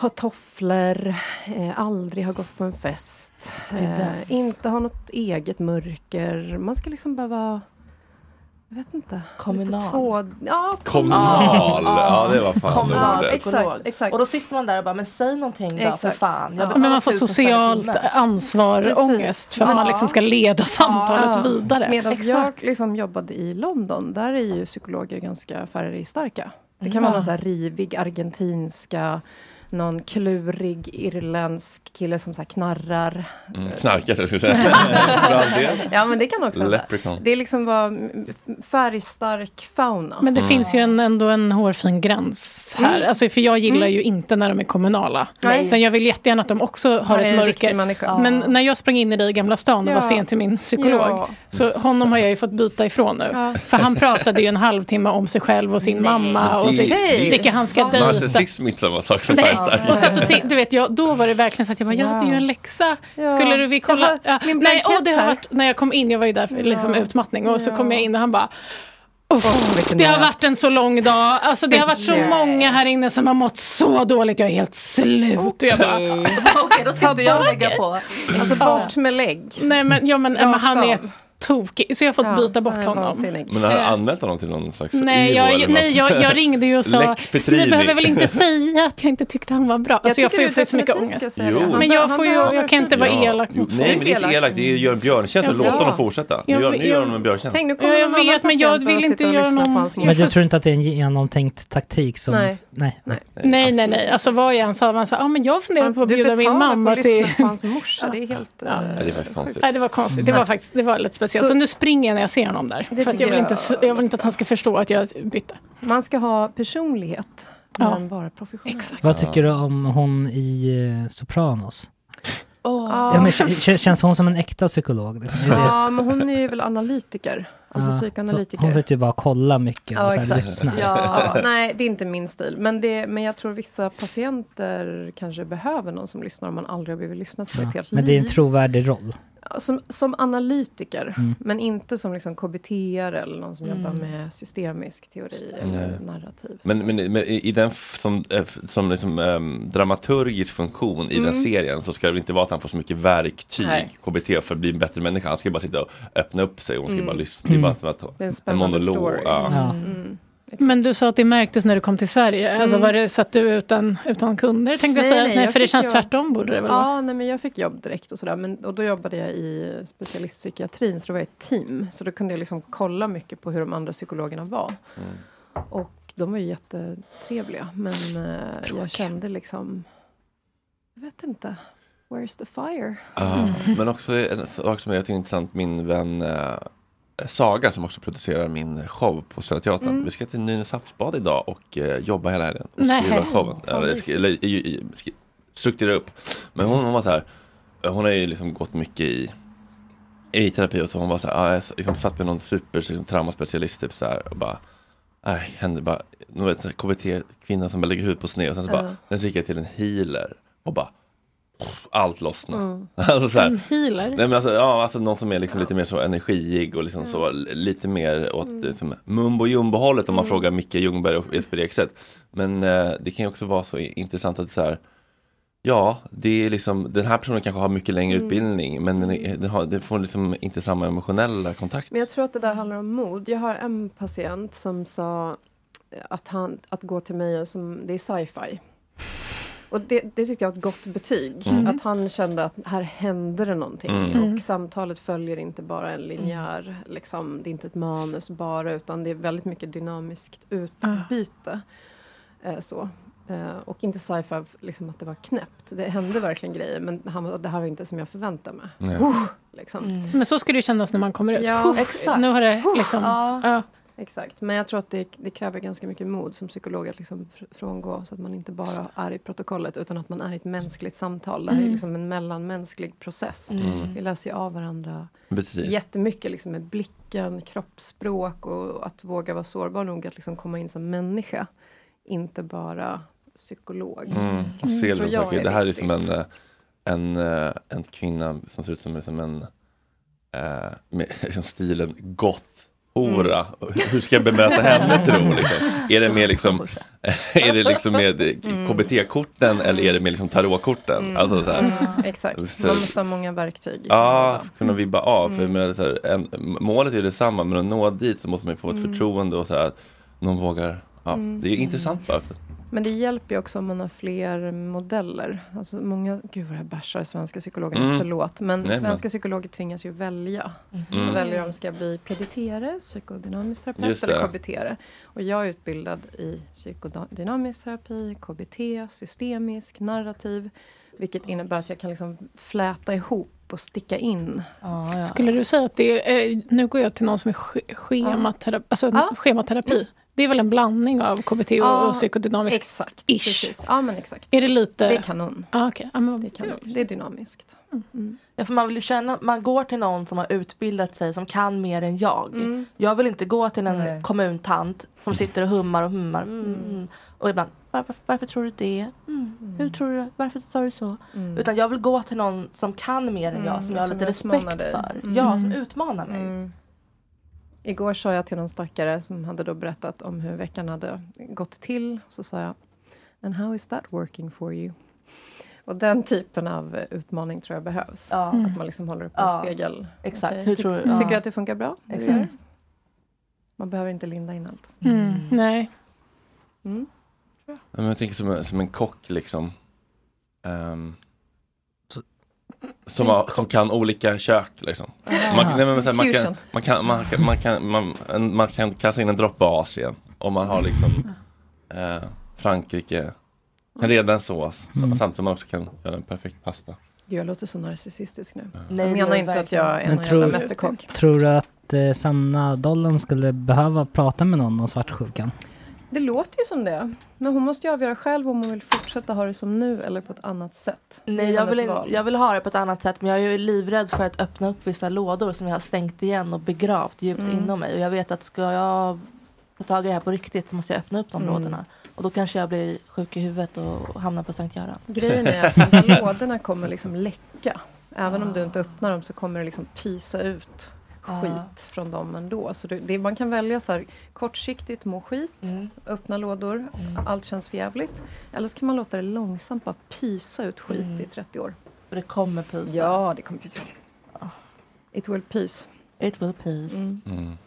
ha tofflor, eh, aldrig ha gått på en fest, Det eh, inte ha något eget mörker. Man ska liksom vara, jag vet inte, Kommunal. två... Ja, Kommunal, ja det var fan Kommunal ordet. psykolog. Exakt, exakt. Och då sitter man där och bara, men säg någonting då för Exakt. fan. Jag Ja. Men man får socialt ansvar, Precis. ångest för att Ja. man liksom ska leda samtalet Ja. vidare. Medan Exakt. jag liksom jobbade i London, där är ju psykologer ganska färgstarka. Det kan Ja. vara någon så här rivig argentinska, någon klurig irländsk kille som så här knarrar. Mm, knarkare skulle jag säga. *laughs* För all del. Ja men det kan också. Leprechaun. Det är liksom var mm, färgstark fauna. Men det Mm. finns ju en, ändå en hårfin gräns här. Mm. Alltså, för jag gillar ju inte när de är kommunala. Nej. Utan jag vill jättegärna att de också har ett mörker. Men när jag sprang in i det i Gamla stan och Ja. var sen till min psykolog. Ja. Så honom har jag ju fått byta ifrån nu. Ja. För han pratade ju en halvtimme om sig själv och sin Nej. mamma. Och Det- sin, det- vilka han ska dejta. Narcissism är inte samma sak som Nej. Färgstark. Och satt och tänk- du vet, jag, då var det verkligen så att jag bara, jag hade ju en läxa. Ja. Skulle du vi kolla? Ja. min Nej, och det har varit, när jag kom in, jag var ju där för liksom, Ja. utmattning. Och så kom Ja. jag in och han bara, "Uff, vilken det har nöt." varit en så lång dag. Alltså det har varit så Nej. många här inne som har mått så dåligt. Jag är helt slut. Och jag bara, *laughs* Okej, då ska inte jag lägga på. Alltså bort med lägg. nej men, ja, men, men han är. Tokig. Så jag har fått Ja, byta bort honom. vansinnig. Men har du Eh. anmält honom till någon slags Nej, IVO jag, nej jag, jag ringde ju och *laughs* sa, ni behöver väl inte *laughs* säga att jag inte tyckte han var bra. Alltså jag, får ju du för så mycket ångest. Men jag, får ju, jag kan inte vara Ja. elak mot Nej, men det är inte elakt. Det är gör en björntjänst att Ja. låta honom fortsätta. Nu Jag- gör, nu gör jag- honom en björntjänst. Tänk, nu Ja, kommer jag vet, men jag vill inte göra någon- jag Men du tror inte att det är en genomtänkt taktik som... Nej. Nej. Nej. Nej, nej, absolut nej. Alltså vad jag än sa, man sa, ah, men jag funderar på att du bjuda min betalar mamma för att till... lyssna på hans morsa. Det är helt... *laughs* Ja. eh, konstigt. Det var konstigt. Det var faktiskt det var lite speciellt. Så, Så- nu springer jag när jag ser honom där. Det För jag, vill inte, jag- vill inte att han ska förstå att jag bytte. Man ska ha personlighet, Ja. men vara professionell. Exakt. Vad tycker du om hon i eh, Sopranos? Åh. Ja, men, känns hon som en äkta psykolog? Liksom? Ja, men hon är ju väl analytiker. Alltså Ja, psykoanalytiker. Hon sitter ju bara och kollar mycket Ja, och så här, exakt. lyssnar. Ja, nej, det är inte min stil. Men, det, men jag tror vissa patienter kanske behöver någon som lyssnar om man aldrig har blivit lyssnat på Ja, ett helt Men det är en liv. trovärdig roll. Som, som analytiker, Mm. men inte som liksom KBT eller någon som Mm. jobbar med systemisk teori eller Nej. narrativ. Men, men, men i den som, eh, som liksom, ehm, dramaturgisk funktion i den Mm. serien så ska det inte vara att han får så mycket verktyg, Nej. KBT, för att bli en bättre människa. Han ska bara sitta och öppna upp sig och hon ska Mm. bara lyssna. Det är bara som att, Det är en en monolog. story. Ja. Mm. Exakt. Men du sa att det märktes när du kom till Sverige. Alltså Mm. var det, satt du utan, utan kunder tänkte jag Nej, säga? nej, Nej, jag för det känns jobb. tvärtom borde det väl vara? Ja, nej, men jag fick jobb direkt och sådär. Men, och då jobbade jag i specialistpsykiatrin, så då var jag ett team. Så då kunde jag liksom kolla mycket på hur de andra psykologerna var. Mm. Och de var ju jättetrevliga. Men eh, jag kände liksom... Jag vet inte. Where's the fire? Ja, Men också en sak som jag tycker är intressant, min vän eh, Saga som också producerar min show på Södra Teatern. Mm. Vi ska till Nynäshamnsbad idag och eh, jobba hela helgen och Nej. skriva showen. Eller, skri, strukturera upp. Men hon, hon var så här, hon har ju liksom gått mycket i i terapi och så hon var så här, ah, jag liksom satt med någon super liksom, traumaspecialist typ så här och bara Nej, hände bara, du vet, KBT, kvinna som bara lägger huvudet på sned och sen så bara, Ja. sen så gick jag till en healer och bara allt lossnade. Mm. *laughs* alltså så här, En healer? Nej men alltså, ja, alltså någon som är liksom lite mer så energiig och liksom så l- lite mer åt Mm. liksom, mumbo jumbo hållet om man frågar Micke Ljungberg och Jesper Ekstedt. Men eh, det kan ju också vara så intressant att så här Ja, det är liksom, den här personen kanske har mycket längre Mm. utbildning men den, är, den, har, den får liksom inte samma emotionella kontakt. Men jag tror att det där handlar om mod. Jag har en patient som sa att, han, att gå till mig, som, det är sci-fi. Och det, det tyckte jag var ett gott betyg. Mm. Att han kände att här händer det någonting. Mm. Och samtalet följer inte bara en linjär, liksom, det är inte ett manus bara, utan det är väldigt mycket dynamiskt utbyte. Eh, så. Eh, och inte sci-fi, liksom att det var knäppt. Det hände verkligen grejer, men han, det här var inte som jag förväntade mig. Nej. Uh, liksom. Men så ska det kännas när man kommer ut. Ja, exakt. Nu har det liksom... Ja. Ja. Exakt, men jag tror att det, det kräver ganska mycket mod som psykolog att liksom fr- frångå så att man inte bara är i protokollet utan att man är i ett mänskligt samtal. Det här är Mm. liksom en mellanmänsklig process. Mm. Vi läser ju av varandra Precis. jättemycket liksom med blicken, kroppsspråk och att våga vara sårbar nog att liksom komma in som människa. Inte bara psykolog. Mm. Och ser Tror de jag är Det här är som en, en, eh, en kvinna som ser ut som, som en eh, med *laughs* liksom stilen goth hora. Hur ska jag bemöta henne tro? Liksom? Är det med liksom, *laughs* är det liksom med Mm. KBT-korten eller är det med liksom tarotkorten? Alltså, så här. Mm, exakt, Så- man måste ha många verktyg Ja, kunna vibba av. För Mm. menar, så här, en, målet är detsamma, men att nå dit så måste man få ett Mm. förtroende och så här, att någon vågar. Ja, Mm. Det är intressant bara. För, Men det hjälper ju också om man har fler modeller. Alltså många, gud vad jag bashar svenska psykologerna, Mm. förlåt. Men Nej, svenska men- psykologer tvingas ju välja. Mm. De väljer om de ska bli PDT-are, psykodynamisk terapeut Just eller. KBT-are. Och jag är utbildad i psykodynamisk terapi, KBT, systemisk, narrativ. Vilket innebär att jag kan liksom fläta ihop och sticka in. Skulle du säga att det är, eh, nu går jag till någon som är sch- schematerapi, alltså Ja. schematerapi. Det är väl en blandning av KBT och, Ja, och psykodynamiskt? Exakt, ish. precis. Ja, men exakt. Är det lite... Det är kanon. Ah, okay. ah, men, det, är kanon. det är dynamiskt. Ja, för man vill känna, man går till någon som har utbildat sig som kan mer än jag. Mm. Jag vill inte gå till en Nej. kommuntant som sitter och hummar och hummar. Mm, mm. Och ibland, varför, varför tror du det? Mm. Hur tror du, varför sa du så? Mm. Utan jag vill gå till någon som kan mer än jag, Mm, som jag har som lite respekt för. Mm. Ja, som utmanar mig. Mm. Igår sa jag till någon stackare som hade då berättat om hur veckan hade gått till. Så sa jag, and how is that working for you? Och den typen av utmaning tror jag behövs. Ja. Att man liksom håller upp en Ja, spegel. exakt. Okej, Hur tror du- Tycker ja. du att det funkar bra? Exakt. gör? Man behöver inte linda in allt. Mm. Nej. Mm. Ja, men jag tänker som en, som en kock liksom. Ehm, som, har, som kan olika kök liksom. Man, nej, men, så här, man, kan, Fusion. man, kan, man, kan, man, kan, man, en, man kan kasta in en droppe Asien. Om man har liksom eh, Frankrike. Kan reda en sås. Mm. Samtidigt som man också kan göra en perfekt pasta. Gud, jag låter så narcissistisk nu. Nej, jag menar inte att jag är tror- jävla mästerkock. Tror du att eh, Sanna Dollan skulle behöva prata med någon om svartsjukan? Det låter ju som det. Men hon måste ju avgöra själv om hon vill fortsätta ha det som nu eller på ett annat sätt. Nej, jag vill, in, jag vill ha det på ett annat sätt men jag är ju livrädd för att öppna upp vissa lådor som jag har stängt igen och begravt djupt Mm. inom mig. Och jag vet att ska jag ta tag i det här på riktigt så måste jag öppna upp de Mm. lådorna. Och då kanske jag blir sjuk i huvudet och hamnar på Sankt Göran. Grejen är att *laughs* lådorna kommer liksom läcka. Även om du inte öppnar dem så kommer det liksom pysa ut Ja. skit från dem ändå. Så det, det, man kan välja så här kortsiktigt må skit, Mm. öppna lådor, allt känns för jävligt. Eller så kan man låta det långsamt bara pysa ut skit Mm. i 30 år. För det kommer pysa. Ja, det kommer pysa. It will pys. It will peace. Mm.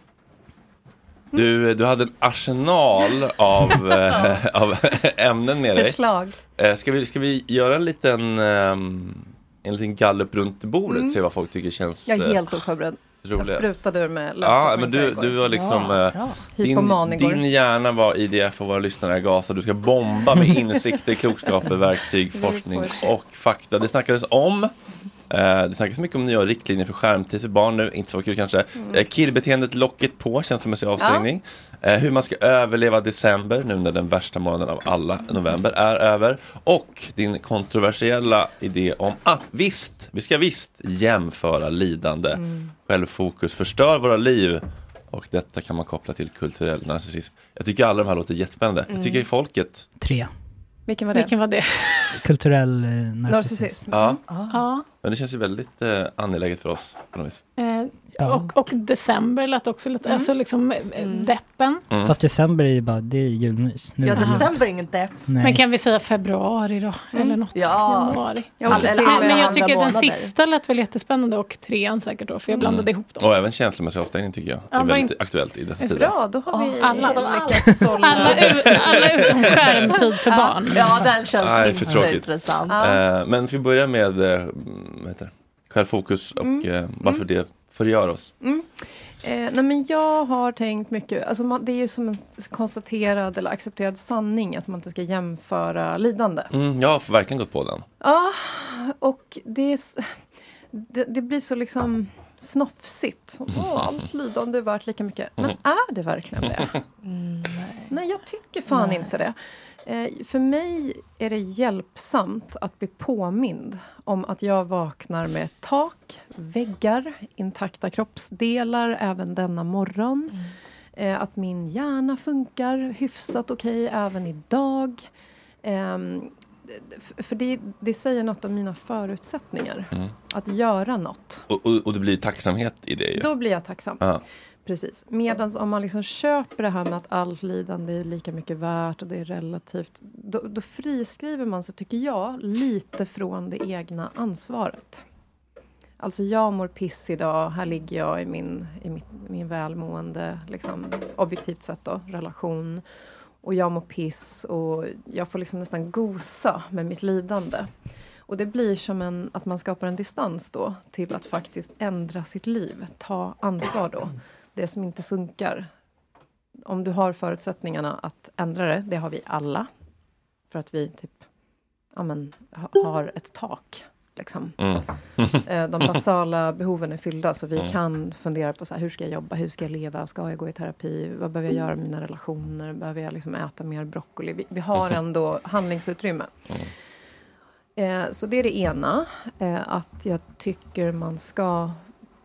Du, du hade en arsenal av, *laughs* eh, av ämnen med dig. Förslag. Eh, ska, vi, ska vi göra en liten, ehm, en liten gallup runt bordet? Mm. Se vad folk tycker känns Jag är eh, helt oförberedd. Jag roligast? sprutade ur med lösa Ja, men du, du var liksom... Ja, eh, ja. Din, din hjärna var IDF och våra lyssnare är gasade. Du ska bomba med insikter, klokskaper, verktyg, forskning och fakta. Det snackades om det snackas mycket om nya riktlinjer för skärmtid för barn nu, inte så kul kanske. Mm. Eh, killbeteendet locket på, känslomässig avstängning. Eh, hur man ska överleva december nu när den värsta månaden av alla, november, är över. Och din kontroversiella idé om att visst, vi ska visst jämföra lidande. Mm. Självfokus förstör våra liv. Och detta kan man koppla till kulturell narcissism. Jag tycker alla de här låter jättespännande. Jag tycker Mm. folket. Tre. Vilken var det? Vilken var det? *laughs* Kulturell eh, narcissism. Narcissism. Ja. Ja. Men det känns ju väldigt eh, angeläget för oss. På något vis. Eh, Ja. och, och december lät också lite, Mm. alltså liksom eh, deppen. Mm. Fast december är ju bara, det är julmys. Nu Ja, är december är inget depp. Nej. Men kan vi säga februari då? Eller något? Ja. Januari. Åkte Eller Ja, alla men jag tycker den sista lät väl jättespännande och trean säkert då, för jag blandade ihop dem. Och även känslomässig avstängning tycker jag. Ja, är väldigt in- aktuellt i dessa tider. Bra, då har vi Alla-. Alla, u- alla utom skärmtid för barn. Ja, den känns Nej, inte intressant. Eh, men ska vi börja med eh, vad heter det? Självfokus och Mm. eh, varför det förgör oss? Mm. Eh, nej men jag har tänkt mycket, alltså man, det är ju som en konstaterad eller accepterad sanning att man inte ska jämföra lidande. Mm, jag har verkligen gått på den. Ja, och det, det, det blir så liksom snofsigt. Åh, *laughs* allt lidande är värt lika mycket. Men är det verkligen det? *laughs* nej. jag tycker fan Nej. inte det. Eh, för mig är det hjälpsamt att bli påmind om att jag vaknar med tak, väggar, intakta kroppsdelar även denna morgon. Eh, att min hjärna funkar hyfsat okej även idag. Ehm, för det, det säger något om mina förutsättningar. Mm. Att göra något. Och, och, och det blir tacksamhet i det ju. Då blir jag tacksam. Ja. Precis. Medan om man liksom köper det här med att allt lidande är lika mycket värt och det är relativt. Då, då friskriver man sig, tycker jag, lite från det egna ansvaret. Alltså jag mår piss idag, här ligger jag i min, i mitt, min välmående, liksom, objektivt sett då, relation. Och jag mår piss och jag får liksom nästan gosa med mitt lidande. Och det blir som en, att man skapar en distans då till att faktiskt ändra sitt liv, ta ansvar då. Det som inte funkar. Om du har förutsättningarna att ändra det, det har vi alla. För att vi typ ja, men, ha, har ett tak. Liksom. Mm. *laughs* Eh, De basala behoven är fyllda så vi Mm. kan fundera på så här, hur ska jag jobba, hur ska jag leva, ska jag gå i terapi, vad behöver jag göra med mina relationer, behöver jag liksom äta mer broccoli? Vi, vi har ändå handlingsutrymme. Eh, så det är det ena, eh, att jag tycker man ska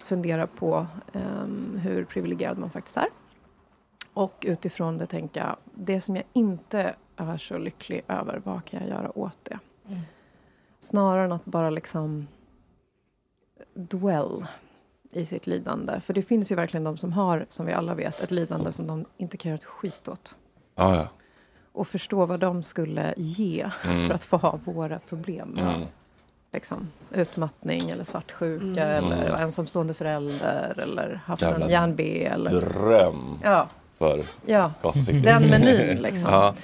fundera på ehm, hur privilegierad man faktiskt är. Och utifrån det tänka, det som jag inte är så lycklig över, vad kan jag göra åt det? Mm. Snarare än att bara liksom dwell i sitt lidande. För det finns ju verkligen de som har, som vi alla vet, ett lidande som de inte kan göra ett skit åt. Ja, ja. Och förstå vad de skulle ge Mm. för att få ha våra problem. Mm. Liksom, utmattning eller svartsjuka Mm. eller Mm. vara ensamstående förälder eller haft Jävla en järn-B. Eller... Dröm Ja. för Ja, den menyn liksom. Ja.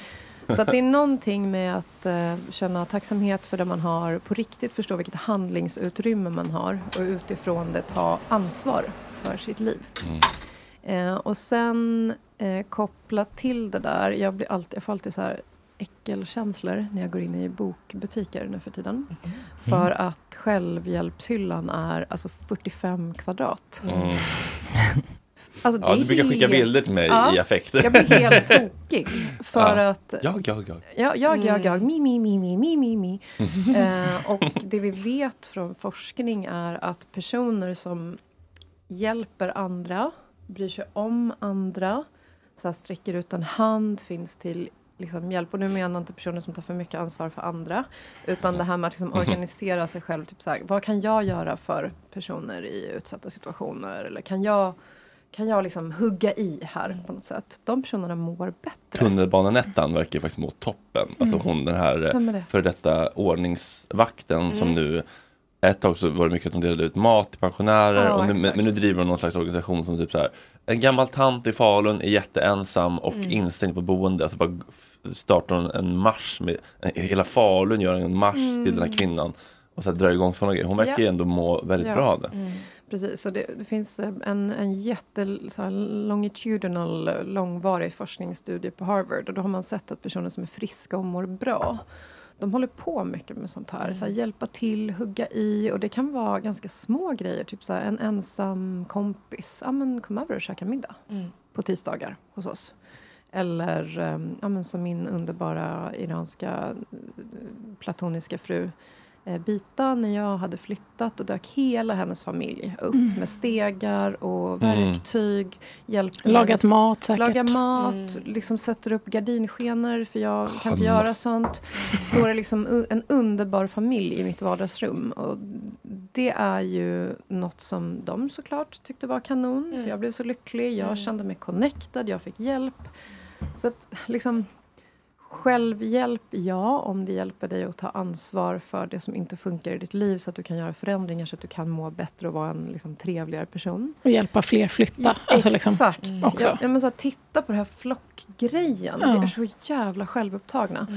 Så att det är någonting med att eh, känna tacksamhet för det man har, på riktigt förstå vilket handlingsutrymme man har och utifrån det ta ansvar för sitt liv. Mm. Eh, och sen eh, koppla till det där, jag, blir alltid, jag får alltid så här äckelkänslor när jag går in i bokbutiker nu för tiden. För att självhjälpshyllan är alltså 45 kvadrat. Mm. *laughs* Alltså, Ja, du brukar skicka helt- bilder till mig i affekter. Jag blir helt *laughs* tokig. För Ja. att... Jag, jag, jag. Ja, jag, jag, Mm. jag, mi, mi, mi, mi, mi, mi, mi. eh, och *laughs* det vi vet från forskning är att personer som hjälper andra, bryr sig om andra, så här, sträcker ut en hand, finns till liksom, hjälp. Och nu menar jag inte personer som tar för mycket ansvar för andra, utan det här med att liksom, organisera sig själv. Typ så här, vad kan jag göra för personer i utsatta situationer? Eller kan jag, kan jag liksom hugga i här på något sätt? De personerna mår bättre. Tunnelbanenettan verkar faktiskt må toppen. Alltså Mm. hon den här Vem är det? för detta ordningsvakten som Mm. nu ett tag så var det mycket att de delade ut mat till pensionärer Ja, och nu, men, men nu driver de någon slags organisation som typ så här En gammal tant i Falun är jätteensam och Mm. instängd på boende. Alltså bara startar hon en marsch med Hela Falun gör en marsch Mm. till den här kvinnan och så här drar igång sådana grejer. Hon verkar ju Ja. ändå må väldigt Ja. bra av det. Precis, så det, det finns eh, en, en jätte så här, longitudinal, eh, långvarig forskningsstudie på Harvard. Och då har man sett att personer som är friska och mår bra, de håller på mycket med sånt här. Så här hjälpa till, hugga i. Och det kan vara ganska små grejer. Typ så här, en ensam kompis. Ja, men kom över och käka middag Mm. på tisdagar hos oss. Eller eh, ja, men som min underbara iranska platoniska fru eh, Bita när jag hade flyttat och dök hela hennes familj upp Mm. med stegar och Mm. verktyg. Hjälpte Lagat mat säkert. Laga mat, Mm. liksom sätter upp gardinskenor för jag kan inte göra sånt. Står det liksom en underbar familj i mitt vardagsrum. Och det är ju något som de såklart tyckte var kanon. För jag blev så lycklig, jag Mm. kände mig connected, jag fick hjälp. Så att liksom Självhjälp, ja, om det hjälper dig att ta ansvar för det som inte funkar i ditt liv så att du kan göra förändringar så att du kan må bättre och vara en liksom, trevligare person. Och hjälpa fler flytta. Ja, alltså liksom, exakt. också. Ja, men så här, titta på den här flockgrejen. Ja. Vi är så jävla självupptagna.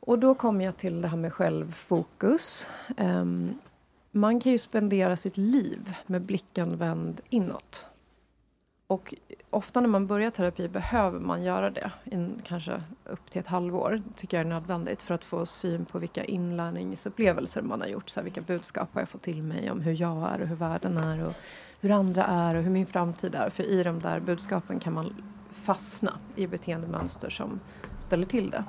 Och då kommer jag till det här med självfokus. Ehm, man kan ju spendera sitt liv med blicken vänd inåt. Och ofta när man börjar terapi behöver man göra det. In, kanske upp till ett halvår. tycker jag är nödvändigt. För att få syn på vilka inlärningsupplevelser man har gjort. Så här, vilka budskap har jag fått till mig om hur jag är och hur världen är. Och hur andra är och hur min framtid är. För i de där budskapen kan man fastna i beteendemönster som ställer till det.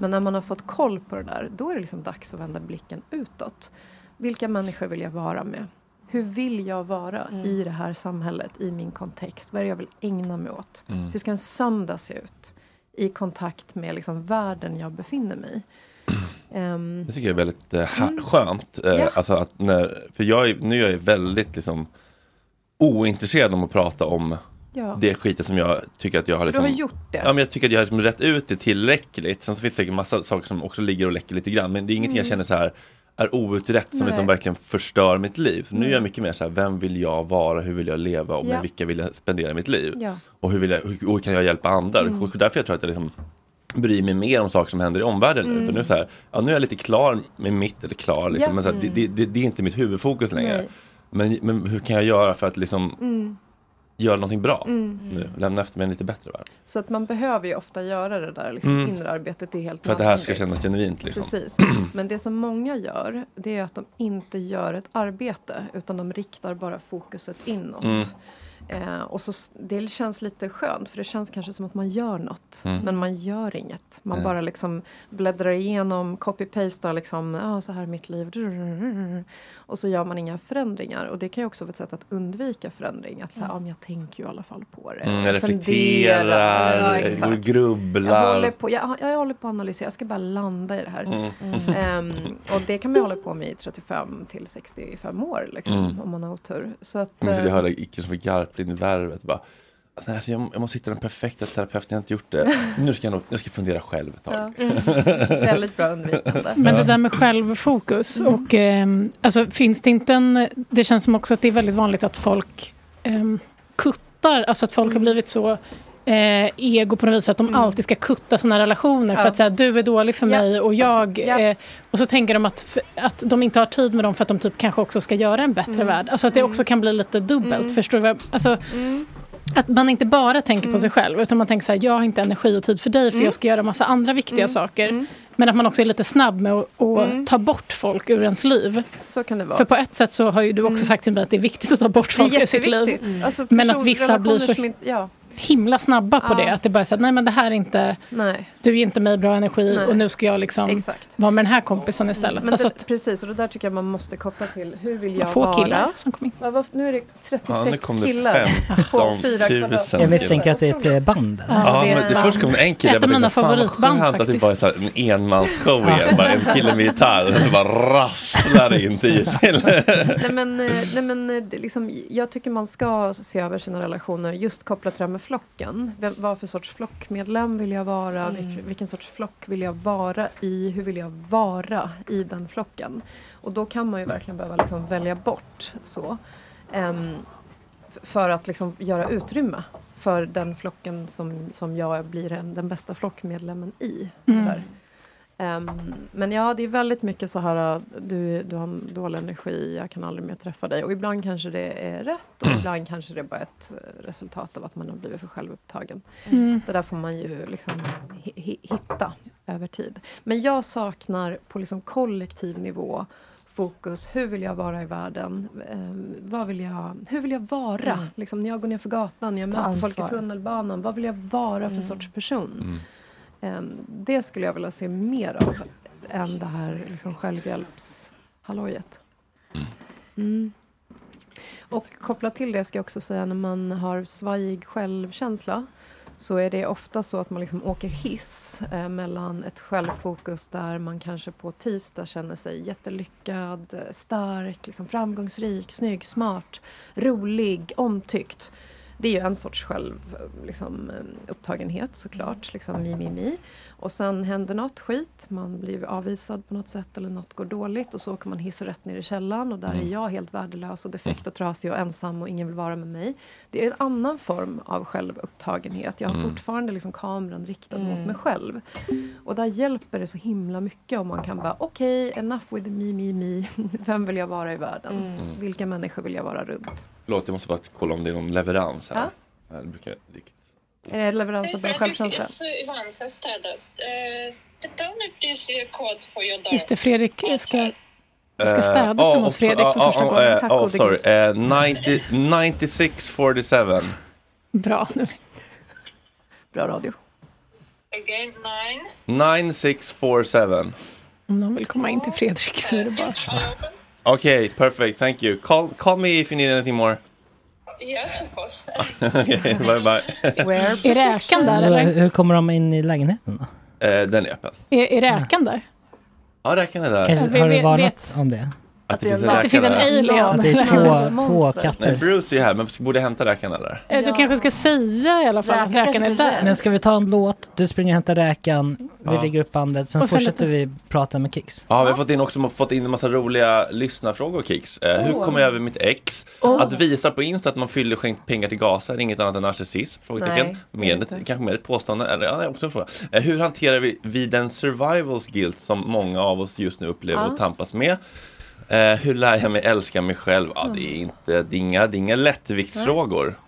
Men när man har fått koll på det där, då är det liksom dags att vända blicken utåt. Vilka människor vill jag vara med? Hur vill jag vara i det här samhället, i min kontext? Vad är det jag vill ägna mig åt? Mm. Hur ska en söndag se ut? i kontakt med liksom världen jag befinner mig i. *clears throat* Ehm, Det tycker jag är väldigt ha- Mm. skönt. Eh, Ja. alltså att när, för jag är, nu är jag väldigt liksom ointresserad om att prata om Ja. det skiten som jag tycker att jag har liksom, har gjort det. Ja men jag tycker att jag har liksom rätt ut det tillräckligt. Sen så finns det säkert massa saker som också ligger och läcker lite grann. Men det är ingenting jag Mm. känner så här är outrett som liksom verkligen förstör mitt liv. Nu är jag mycket mer så här, vem vill jag vara, hur vill jag leva och med Ja. vilka vill jag spendera mitt liv? Ja. Och hur, vill jag, hur, hur kan jag hjälpa andra? Mm. Och därför jag tror att jag liksom bryr mig mer om saker som händer i omvärlden nu. Mm. För nu, är det så här, ja, nu är jag lite klar med mitt, eller klar liksom, Ja. men så här, det, Mm. det, det, det är inte mitt huvudfokus längre. Nej. Men, men hur kan jag göra för att liksom Mm. Göra någonting bra Mm. nu? Lämna efter mig en lite bättre värld. Så att man behöver ju ofta göra det där liksom, Mm. inre arbetet. Är helt För att det här ska kännas genuint liksom. Precis. *clears throat* Men det som många gör, det är att de inte gör ett arbete, utan de riktar bara fokuset inåt. Mm. Eh, och så, det känns lite skönt, för det känns kanske som att man gör något. Mm. Men man gör inget. Man Nej. bara liksom bläddrar igenom, copy-pastar liksom, ja så här är mitt liv. Och så gör man inga förändringar. Och det kan ju också vara ett sätt att undvika förändring. Att säga, ja men jag tänker ju i alla fall på det. Mm, jag reflekterar, Ja, och Jag grubblar. håller, på, jag, jag håller på att analysera, jag ska bara landa i det här. Mm. Ehm, och det kan man ju hålla på med i 35 till 65 år liksom, Mm. om man har otur. Så att, att jag eh, hörde Icke som Garplind i Värvet bara alltså, alltså, jag, jag måste hitta den perfekta terapeuten, jag har inte gjort det. Nu ska jag, nog, jag ska fundera själv ett tag. Ja. Mm. Väldigt bra undvikande. Men det där med självfokus och ehm, alltså finns det inte en... Det känns som också att det är väldigt vanligt att folk um, kuttar, alltså att folk har blivit så eh, ego på något vis att de alltid ska kutta sina relationer för Ja. att säga du är dålig för Ja. mig och jag... Ja. Eh, och så tänker de att, att de inte har tid med dem för att de typ kanske också ska göra en bättre Mm. värld. Alltså att det också kan bli lite dubbelt. Mm. Förstår du vad alltså, Mm. Att man inte bara tänker på sig själv utan man tänker så här, jag har inte energi och tid för dig för Mm. jag ska göra massa andra viktiga Mm. saker. Men att man också är lite snabb med att, att Mm. ta bort folk ur ens liv. Så kan det vara. För på ett sätt så har ju du också Mm. sagt till mig att det är viktigt att ta bort folk ur sitt liv. Alltså, Men att person- vissa blir så inte- ja. Himla snabba på Ja. det. Att det bara är så att, nej men det här är inte, Nej. du ger inte mig bra energi Nej. och nu ska jag liksom Exakt. vara med den här kompisen istället. Men Alltså det, att precis, och det där tycker jag man måste koppla till. Hur vill jag få vara? killar som kom in. Va, va, nu är det 36 Ja, nu kom det killar på 15 fyra 000 kvadrat. Jag misstänker att det är ett eh, band. eller? Ja, men det först kom en kille, Ett jag av mina favoritband skönt att det faktiskt. bara är så här en enmansshow igen. Bara en kille med gitarr och så bara rasslar in *laughs* till nej men, eh, nej men eh, liksom, jag tycker man ska se över sina relationer just kopplat till det här med flocken. Vem, vad för sorts flockmedlem vill jag vara? Mm. Vilk, vilken sorts flock vill jag vara i? Hur vill jag vara i den flocken? Och då kan man ju verkligen behöva liksom välja bort så. F- för att liksom göra utrymme för den flocken som, som jag blir en, den bästa flockmedlemmen i. Mm. Ehm, men ja, det är väldigt mycket så här, du, du har en dålig energi, jag kan aldrig mer träffa dig. Och ibland kanske det är rätt och ibland kanske det är bara ett eh, resultat av att man har blivit för självupptagen. Mm. Det där får man ju liksom hi- hi- hitta över tid. Men jag saknar på liksom kollektiv nivå fokus. Hur vill jag vara i världen? Ehm, vad vill jag, hur vill jag vara? Mm. Liksom, när jag går ner för gatan, när jag möter folk i tunnelbanan. Vad vill jag vara för Mm. sorts person? Mm. Ehm, det skulle jag vilja se mer av än det här liksom självhjälpshallojet. Mm. Och kopplat till det ska jag också säga när man har svajig självkänsla så är det ofta så att man liksom åker hiss eh, mellan ett självfokus där man kanske på tisdag känner sig jättelyckad, eh, stark, liksom framgångsrik, snygg, smart, rolig, omtyckt. Det är ju en sorts själv, liksom, upptagenhet såklart, liksom mi, mi, mi. Och sen händer något skit, man blir avvisad på något sätt eller något går dåligt och så åker man hiss rätt ner i källaren och där är jag helt värdelös och defekt och trasig och ensam och ingen vill vara med mig. Det är en annan form av självupptagenhet. Jag har Mm. fortfarande liksom kameran riktad Mm. mot mig själv. Och där hjälper det så himla mycket om man kan bara okej, enough with me, me, me. *laughs* Vem vill jag vara i världen? Mm. Vilka människor vill jag vara runt? Förlåt, jag måste bara kolla om det är någon leverans här. Ja. Det brukar, det, Är det leverans av bra självkänsla? Uh, your door. Just det, Fredrik ska, jag ska Eh, städa oh, hemma hos oh, Fredrik oh, för första oh, gången. eh, Tack oh, gode sorry. gud. Eh, 90, 9647. Bra. Nu. Bra radio. Again, nine. 9647. Om någon vill komma in till Fredrik så är det bara... Okay, perfect. Thank you. Call call me if you need anything more. Yes, of course. Okej, bye bye. Är räkan där Hur, eller? hur kommer de in i lägenheten då? Eh, den är öppen. Är, är räkan där? Ja, räkan är där. Kanske, vi har du varnat vet- om det? Att, det är en- att det finns en alien. Att det är två, två Nej, katter? Bruce är ju här, men borde jag hämta räkan eller? Eh, Du kanske ska säga i alla fall att Räkan är där. Men ska vi ta en låt? Du springer och hämtar räkan, vi Ja. lägger upp bandet, sen sen fortsätter vi prata med Kicks. Ja, vi har fått in också fått in en massa roliga lyssnarfrågor Kicks. Eh, Hur kommer jag över mitt ex? Åh. Att visa på Insta att man fyller skänkt pengar till Gaza är inget annat än narcissism? Frågetecken. Nej, Med ett, kanske mer ett påstående, eller ja, det är också en fråga. Eh, Hur hanterar vi, vi den survivals guilt som många av oss just nu upplever Ja. och tampas med? Eh, hur lär jag mig älska mig själv? Ja, det är inte, det är inga, det är inga lättviktsfrågor. Eh,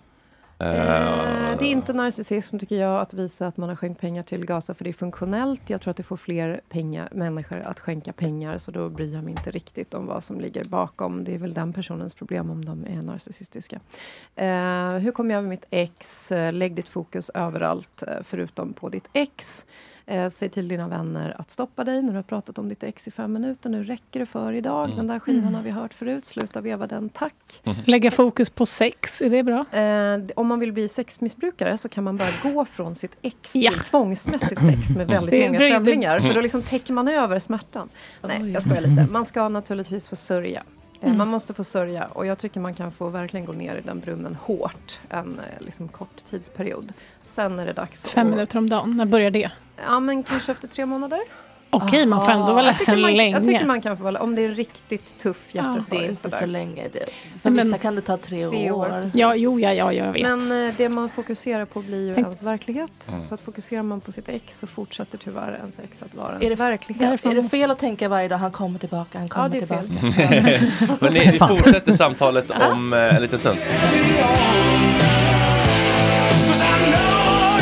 Eh, Det är inte narcissism tycker jag att visa att man har skänkt pengar till Gaza för det är funktionellt. Jag tror att det får fler pengar, människor att skänka pengar så då bryr jag mig inte riktigt om vad som ligger bakom. Det är väl den personens problem om de är narcissistiska. Eh, hur kommer jag över mitt ex? Eh, Lägg ditt fokus överallt eh, förutom på ditt ex. Eh, säg till dina vänner att stoppa dig när du har pratat om ditt ex i fem minuter. Nu räcker det för idag. Den där skivan har vi hört förut. Sluta veva den, tack. Lägga fokus på sex, är det bra? Eh, om man vill bli sexmissbrukare så kan man bara gå från sitt ex Ja. till tvångsmässigt sex med väldigt Det många främlingar. För då liksom täcker man över smärtan. Nej, jag skojar lite. Man ska naturligtvis få sörja. Eh, Mm. Man måste få sörja och jag tycker man kan få verkligen gå ner i den brunnen hårt en eh, liksom, kort tidsperiod. Sen är det dags Fem att... minuter om dagen, när börjar det? Ja, men kanske efter tre månader. Okej, man får ändå vara Jag tycker ledsen man, länge. Jag tycker man kan få vara Om det är riktigt tuff Det är hjärtesorg. inte sådär. så länge. Det, för Men- vissa kan det ta tre, Tre år, år. Ja, jo, ja, ja, jag vet. Men eh, det man fokuserar på blir ju Tänk- ens verklighet. Mm. Så att fokuserar man på sitt ex så fortsätter tyvärr ens ex att vara Är ens det- verklighet. Är det fel att tänka varje dag han kommer tillbaka, han kommer Ja, det är tillbaka? fel. *laughs* Men ni, vi fortsätter samtalet om eh, en liten stund. Cause I know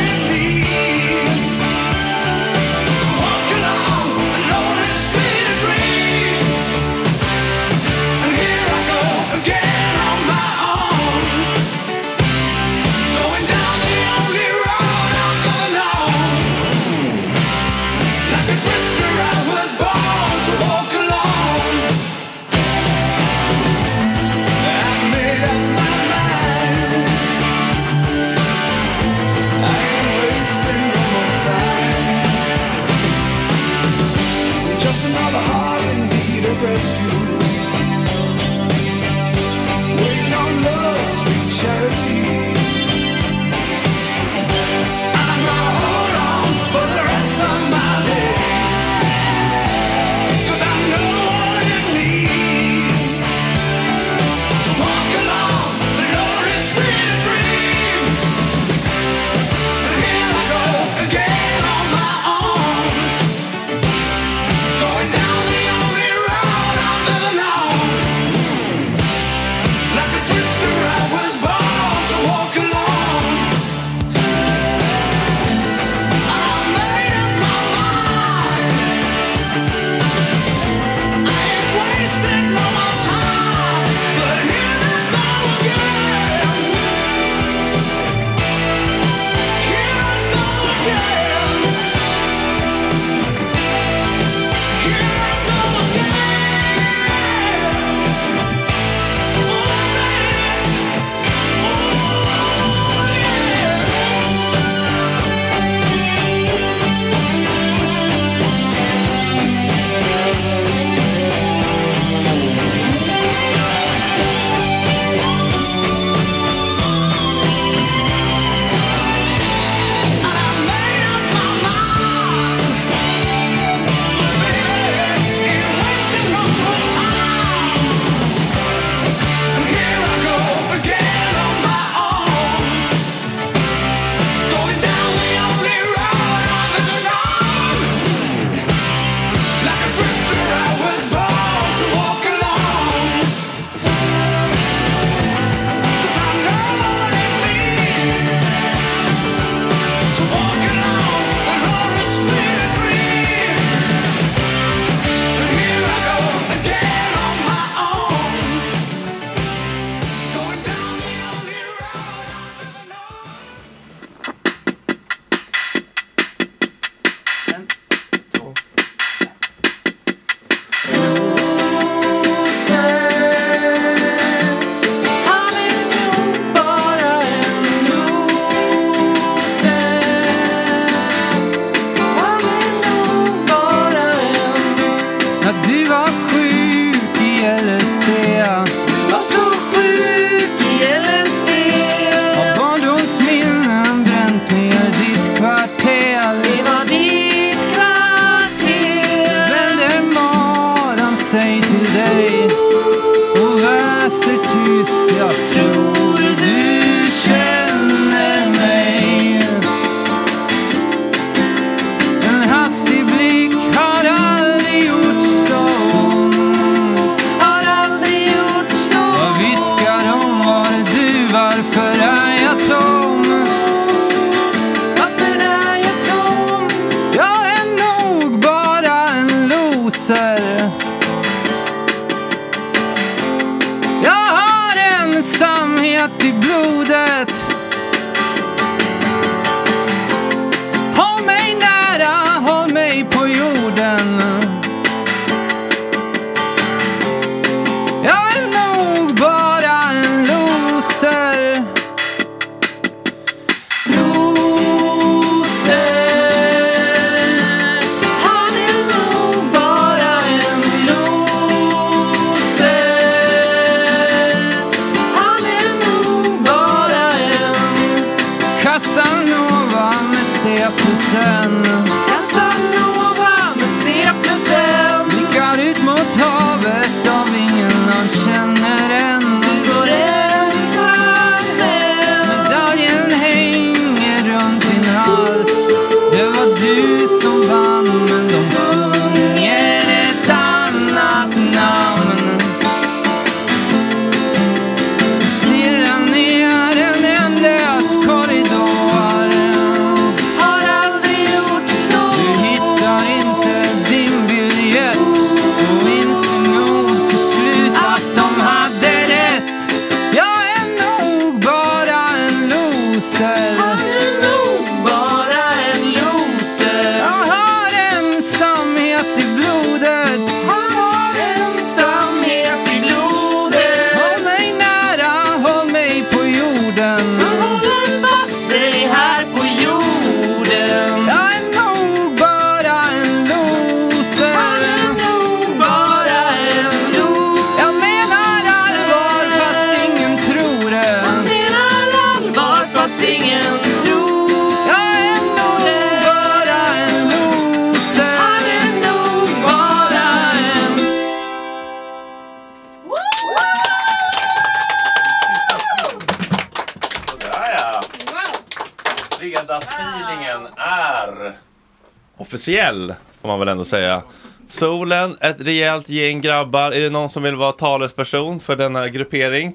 officiell, får man väl ändå säga. Solen, ett rejält gäng grabbar. Är det någon som vill vara talesperson för denna gruppering?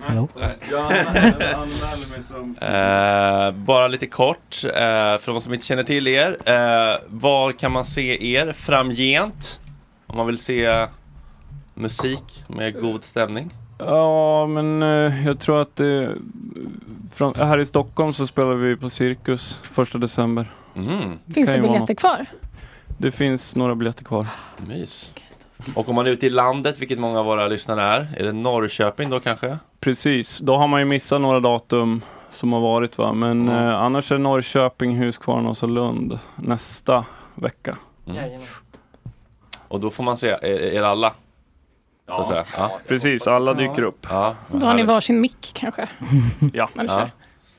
Hallå? Jag anmäler mig som... Eh, bara lite kort, eh, för de som inte känner till er. Eh, var kan man se er framgent? Om man vill se musik med god stämning. Ja, men eh, jag tror att eh, från, här i Stockholm så spelar vi på Cirkus första december. Mm. Finns det biljetter kvar? Det finns några biljetter kvar. Mys. Och om man är ute i landet, vilket många av våra lyssnare är, är det Norrköping då kanske? Precis, då har man ju missat några datum som har varit va, men Mm. eh, annars är Norrköping, Huskvarna och Lund nästa vecka. Mm. Och då får man se er alla. Säga. Ja. Precis, alla dyker upp. Ja, Då har ni varsin mick kanske? *laughs* ja. Man ja.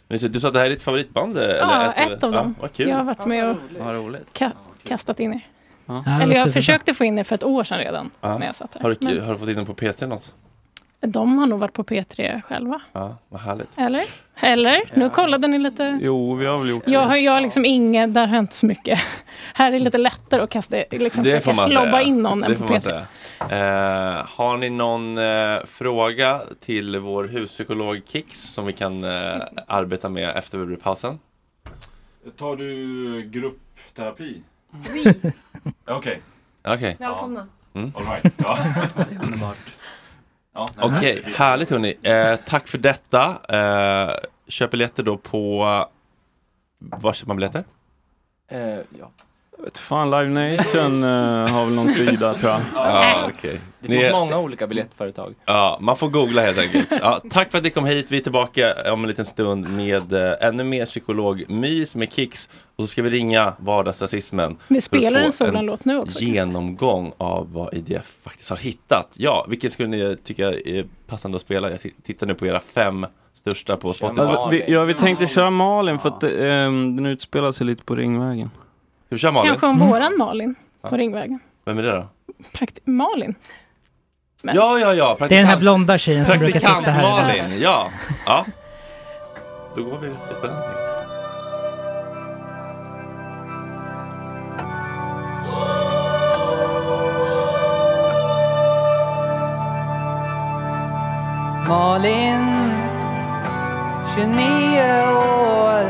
kör. Du sa att det här är ditt favoritband? eller Ja, ett av dem. Jag har varit med och ka- kastat in er. Ja. Eller jag försökte få in er för ett år sedan redan. Ja. När jag satt här. Har, du, Men har du fått in den på P3 något? De har nog varit på P3 själva. Ja, vad härligt. Eller? Eller? Nu kollade ni lite. Jo, vi har väl gjort Jag har, jag har liksom inget, där har inte så mycket. Här är det lite lättare att kasta, liksom Det får man lobba säga. in någon det än får på man P3. säga. Eh, har ni någon eh, fråga till vår huspsykolog Kix som vi kan eh, arbeta med efter pausen? Tar du gruppterapi? Vi. *laughs* Okej. Okej. Välkomna. Mm. All right. Ja. *laughs* Ja, Okej, härligt hörni. Eh, tack för detta. Eh, köp biljetter då på... Var köper man biljetter? Eh, ja. Vet fan, Live Nation eh, har väl någon sida tror jag. Ja, okej. Det Ni finns är- många olika biljettföretag. Ja, man får googla helt enkelt. Ja, tack för att ni kom hit. Vi är tillbaka om en liten stund med eh, ännu mer psykologmys med Kicks. Och så ska vi ringa vardagsrasismen. Vi spelar en solen-låt nu också. genomgång av vad IDF faktiskt har hittat. Ja, vilken skulle ni tycka är passande att spela? Jag tittar nu på era fem största på Spotify. Alltså, vi, ja, vi tänkte köra Malin för att eh, den utspelar sig lite på Ringvägen. Du kör Malin? Kanske om våran Malin på Ja. Ringvägen. Vem är det då? Prakti- Malin. Men- Ja, ja, ja. Det är den här blonda tjejen som brukar sitta här. Praktikant Malin, ja. *laughs* ja. Då går vi ut på den. Malin, 29 år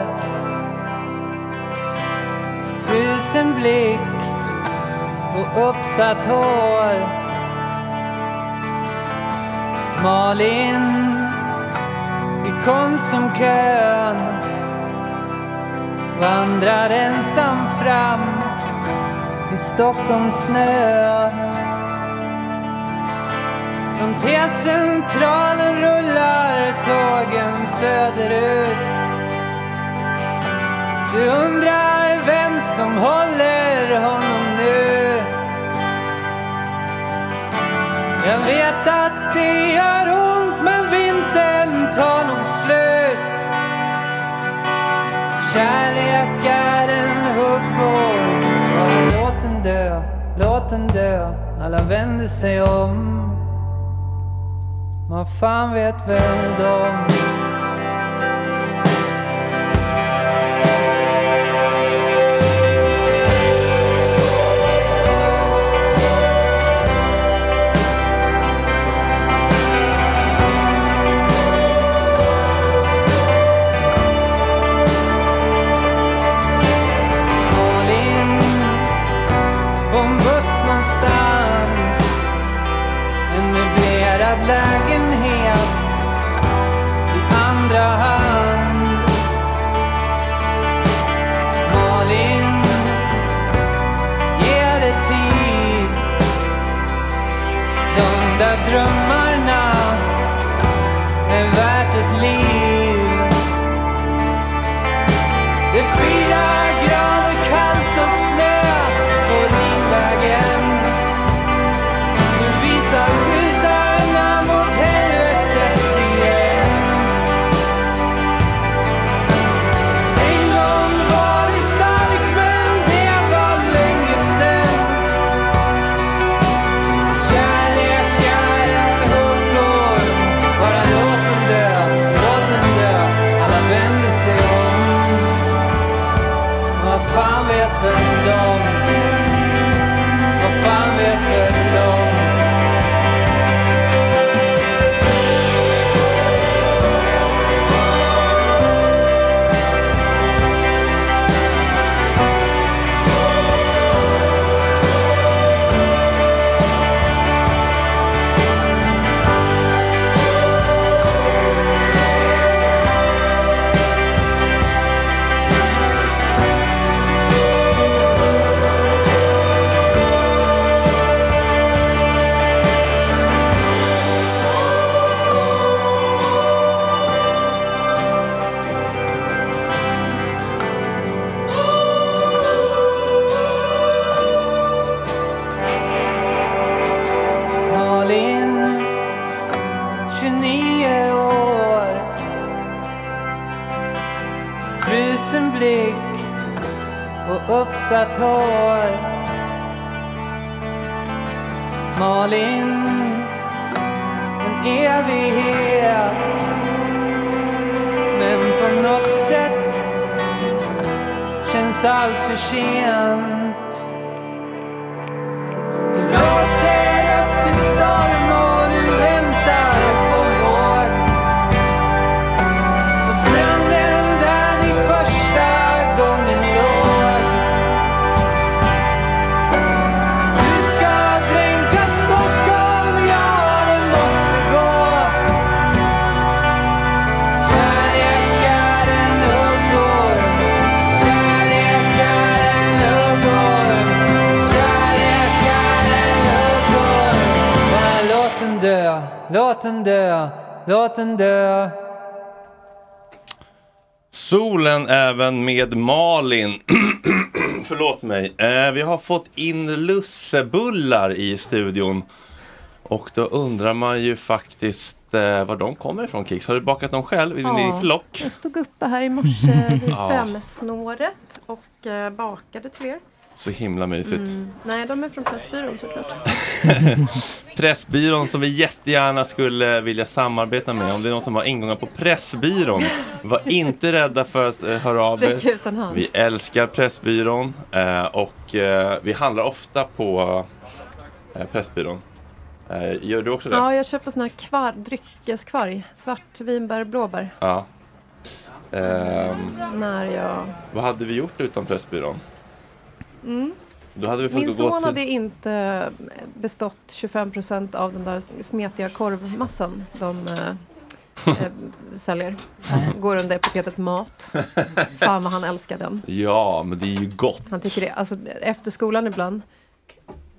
Frusen blick och uppsatt hår Malin i Konsumkön vandrar ensam fram i Stockholms snö. Från T-centralen rullar tågen söderut. Du undrar vem som håller honom nu. Jag vet att det gör ont men vintern tar nog slut. Kärlek är en huggorm. Bara låt den dö, låt den dö. Alla vänder sig om. Vad fan vet väl de? Och tår. Malin, en evighet. Men på något sätt känns allt för sent. Låt den dö Solen även med Malin. *clears throat* Förlåt mig. Eh, vi har fått in lussebullar i studion. Och då undrar man ju faktiskt eh, var de kommer ifrån Kicks. Har du bakat dem själv i din egen flock? Jag stod uppe här i morse vid *laughs* Ja. femsnåret och eh, bakade till er. Så himla mysigt. Mm. Nej, de är från Pressbyrån såklart. *laughs* Pressbyrån som vi jättegärna skulle vilja samarbeta med. Om det är någon som har ingångar på Pressbyrån. Var inte rädda för att eh, höra av er. ut en hand. Vi älskar Pressbyrån eh, och eh, vi handlar ofta på eh, Pressbyrån. Eh, gör du också det? Ja, jag köper sån här kvar, dryckeskvarg. Svart vinbär, blåbär. Ja. Ehm, När jag... vad hade vi gjort utan Pressbyrån? Mm. Då hade vi fått Min gå son till... hade inte bestått 25 procent av den där smetiga korvmassan de eh, eh, *laughs* säljer. Går under epitetet mat. Fan vad han älskar den. Ja, men det är ju gott. Han tycker det. Alltså efter skolan ibland.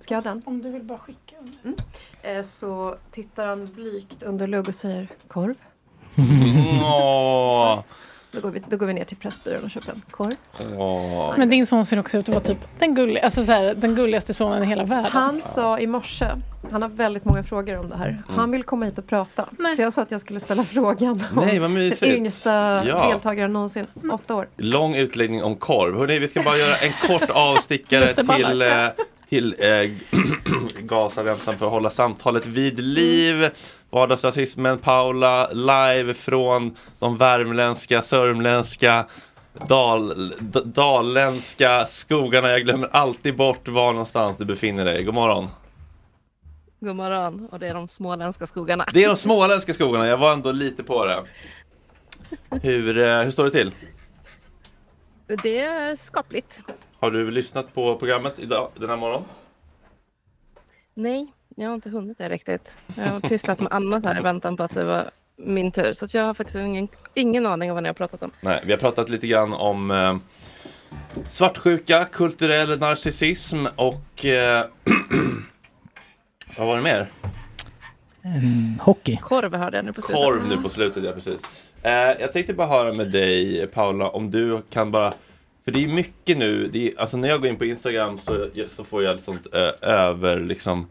Ska jag ha den? Om du vill bara skicka den. Mm. Eh, så tittar han blygt under lugg och säger korv. *laughs* Då går vi, då går vi ner till Pressbyrån och köper en korv. Åh. Men din son ser också ut att vara typ den, gullig, alltså så här, den gulligaste sonen i hela världen. Han sa i morse, han har väldigt många frågor om det här. Mm. Han vill komma hit och prata. Så jag sa att jag skulle ställa frågan om Nej, vad mysigt. den yngsta Ja. deltagaren någonsin, åtta år. Lång utläggning om korv. Hörrni, vi ska bara göra en kort avstickare till, eh, till eh, *clears throat* Gazaväntan för att hålla samtalet vid liv. Vardagsrasismen, Paula, live från de värmländska, sörmländska, dal, dalländska skogarna. Jag glömmer alltid bort var någonstans du befinner dig. God morgon. God morgon, och det är de småländska skogarna. Det är de småländska skogarna, jag var ändå lite på det. Hur, eh, hur står det till? Det är skapligt. Har du lyssnat på programmet idag, den här morgonen? Nej, jag har inte hunnit det riktigt. Jag har pysslat med annat här i väntan på att det var min tur. Så att jag har faktiskt ingen, ingen aning om vad ni har pratat om. Nej, vi har pratat lite grann om eh, svartsjuka, kulturell narcissism och eh, *clears throat* vad var det mer? Ehm, hockey. Korv hörde jag nu på slutet. Korv nu på slutet, ja precis. Eh, jag tänkte bara höra med dig Paula om du kan bara för det är mycket nu, det är, alltså när jag går in på Instagram så, så får jag ett sånt eh, över liksom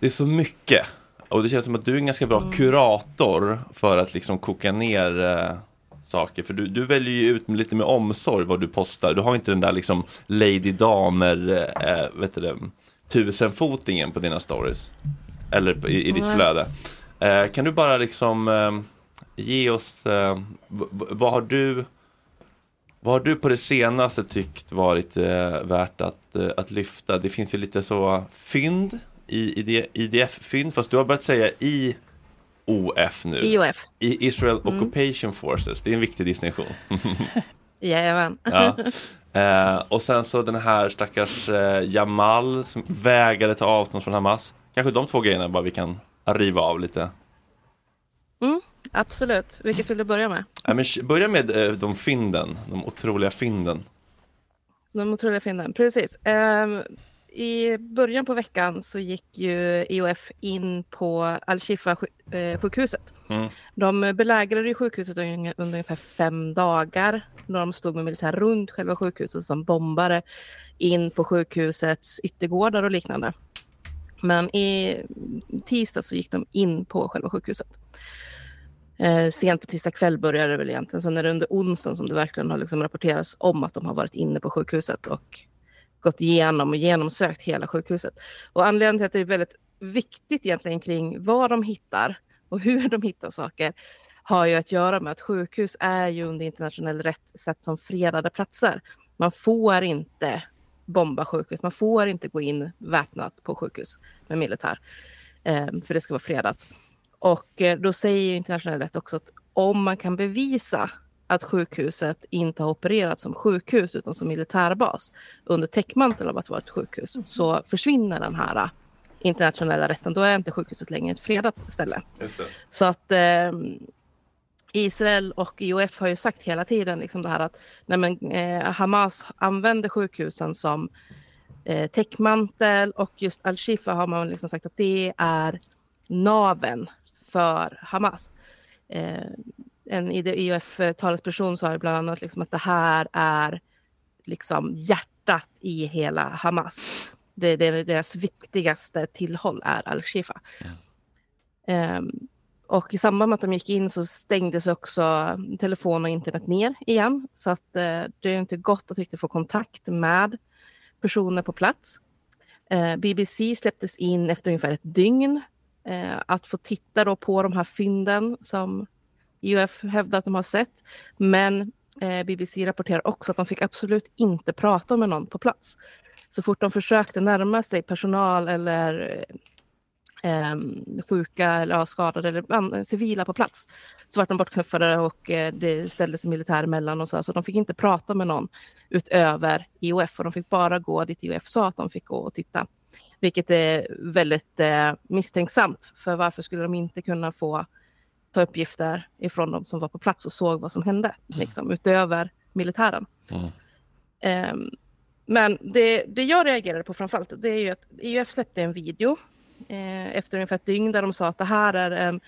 Det är så mycket och det känns som att du är en ganska bra Mm. kurator för att liksom koka ner eh, saker för du, du väljer ju ut med lite med omsorg vad du postar. Du har inte den där liksom Lady Damer, eh, vet du det, tusenfotingen på dina stories. Eller på- i, i ditt Nej. flöde. Eh, kan du bara liksom eh, ge oss, eh, vad har du vad har du på det senaste tyckt varit eh, värt att, eh, att lyfta? Det finns ju lite så fynd i, i det, IDF-fynd, fast du har börjat säga IOF nu. IOF. I Israel Mm. Occupation Forces, det är en viktig distinktion. *laughs* Jajamän. *laughs* ja. eh, och sen så den här stackars eh, Jamal som vägrade ta avstånd från Hamas. Kanske de två grejerna bara vi kan riva av lite. Mm, absolut. Vilket vill du börja med? Ja, men börja med eh, de fynden, de otroliga fynden. De otroliga fynden, precis. Ehm, I början på veckan så gick ju IOF in på Al-Shifa sju- eh, sjukhuset. Mm. De belägrade ju sjukhuset under ungefär fem dagar. Då de stod med militär runt själva sjukhuset som bombade in på sjukhusets yttergårdar och liknande. Men i tisdag så gick de in på själva sjukhuset. Eh, sent på tisdag kväll började det väl egentligen. Sen är det under onsdagen som det verkligen har liksom rapporterats om att de har varit inne på sjukhuset och gått igenom och genomsökt hela sjukhuset. Och anledningen till att det är väldigt viktigt egentligen kring vad de hittar och hur de hittar saker har ju att göra med att sjukhus är ju under internationell rätt sett som fredade platser. Man får inte bomba sjukhus, man får inte gå in väpnat på sjukhus med militär. Eh, för det ska vara fredat. Och eh, då säger internationell rätt också att om man kan bevisa att sjukhuset inte har opererat som sjukhus utan som militärbas under täckmantel av att vara ett sjukhus så försvinner den här eh, internationella rätten. Då är inte sjukhuset längre ett fredat ställe. Så att eh, Israel och IOF har ju sagt hela tiden liksom det här att nej men, eh, Hamas använder sjukhusen som eh, täckmantel och just Al-Shifa har man liksom sagt att det är naven för Hamas. Eh, en IOF-talesperson sa ju bland annat liksom att det här är liksom hjärtat i hela Hamas. Det, det är deras viktigaste tillhåll är Al-Shifa. Ehm, och i samband med att de gick in så stängdes också telefon och internet ner igen. Så att eh, det är inte gott att riktigt få kontakt med personer på plats. Eh, BBC släpptes in efter ungefär ett dygn. Eh, att få titta då på de här fynden som IOF hävdar att de har sett. Men eh, BBC rapporterar också att de fick absolut inte prata med någon på plats. Så fort de försökte närma sig personal eller eh, sjuka eller ja, skadade eller civila på plats. Så vart de bortknuffade och eh, det sig militär emellan och så, så de fick inte prata med någon utöver IOF och de fick bara gå dit IOF sa att de fick gå och titta. Vilket är väldigt eh, misstänksamt, för varför skulle de inte kunna få ta uppgifter ifrån de som var på plats och såg vad som hände, liksom, utöver militären. Ehm, men det, det jag reagerade på framförallt, det är ju att IUF släppte en video eh, efter ungefär ett dygn där de sa att det här är en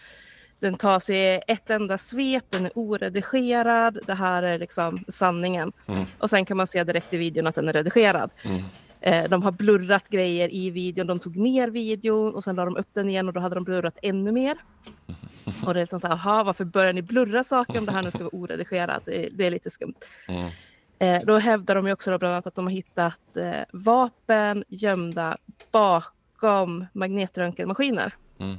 den tas i ett enda svep, den är oredigerad, det här är liksom sanningen. Mm. Och sen kan man se direkt i videon att den är redigerad. Eh, de har blurrat grejer i videon, de tog ner videon och sen la de upp den igen och då hade de blurrat ännu mer. Och det är liksom så här, aha, varför börjar ni blurra saker om det här nu ska vara oredigerat? Det, är- det är lite skumt. Mm. Eh, då hävdar de ju också då bland annat att de har hittat eh, vapen gömda bakom magnetröntgenmaskiner. Mm.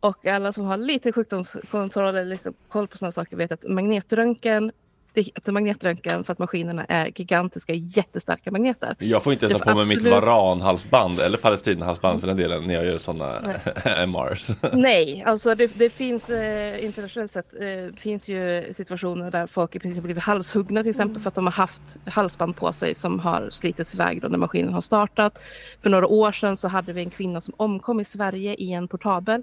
Och alla som har lite sjukdomskontroll eller liksom koll på sådana saker vet att magnetröntgen, det heter magnetröntgen för att maskinerna är gigantiska, jättestarka magneter. Jag får inte ens ha på mig mitt varanhalsband eller palestinahalsband för den delen när jag gör sådana. *laughs* MRs. *laughs* Nej, alltså det, det finns eh, internationellt sett eh, finns ju situationer där folk i princip blivit halshuggna till exempel för att de har haft halsband på sig som har slitits iväg då när maskinen har startat. För några år sedan så hade vi en kvinna som omkom i Sverige i en portabel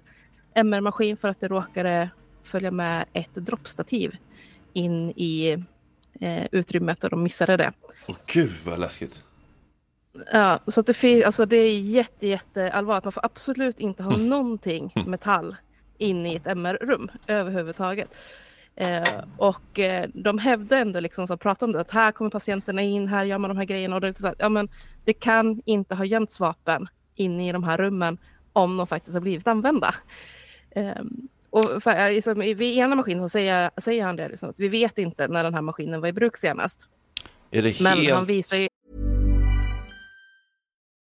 MR-maskin för att det råkade följa med ett droppstativ in i eh, utrymmet och de missade det. Åh gud vad läskigt. Ja, så att det, fin- alltså det är jätte, jätte allvarligt. Man får absolut inte ha någonting metall in i ett MR-rum överhuvudtaget. Eh, och eh, de hävdar ändå, liksom, som pratar om det, att här kommer patienterna in, här gör man de här grejerna. Och det, så här, ja, men det kan inte ha gömts vapen inne i de här rummen om de faktiskt har blivit använda. Eh, och för, eh, liksom, vid ena maskinen så säger, säger han det, liksom, att vi vet inte när den här maskinen var i bruk senast. Är det Men helt... han visar ju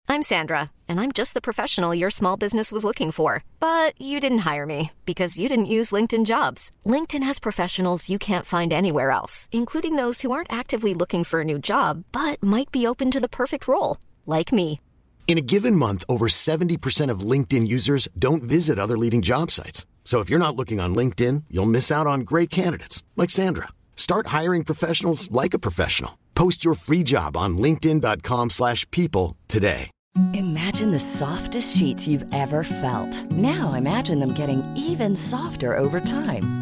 I'm Sandra, and I'm just the professional your small business was looking for. But you didn't hire me because you didn't use LinkedIn jobs. LinkedIn has professionals you can't find anywhere else, including those who aren't actively looking for a new job but might be open to the perfect role, like me. In a given month, over 70% of LinkedIn users don't visit other leading job sites. So if you're not looking on LinkedIn, you'll miss out on great candidates like Sandra. Start hiring professionals like a professional. Post your free job on linkedin.com/people today. Imagine the softest sheets you've ever felt. Now imagine them getting even softer over time.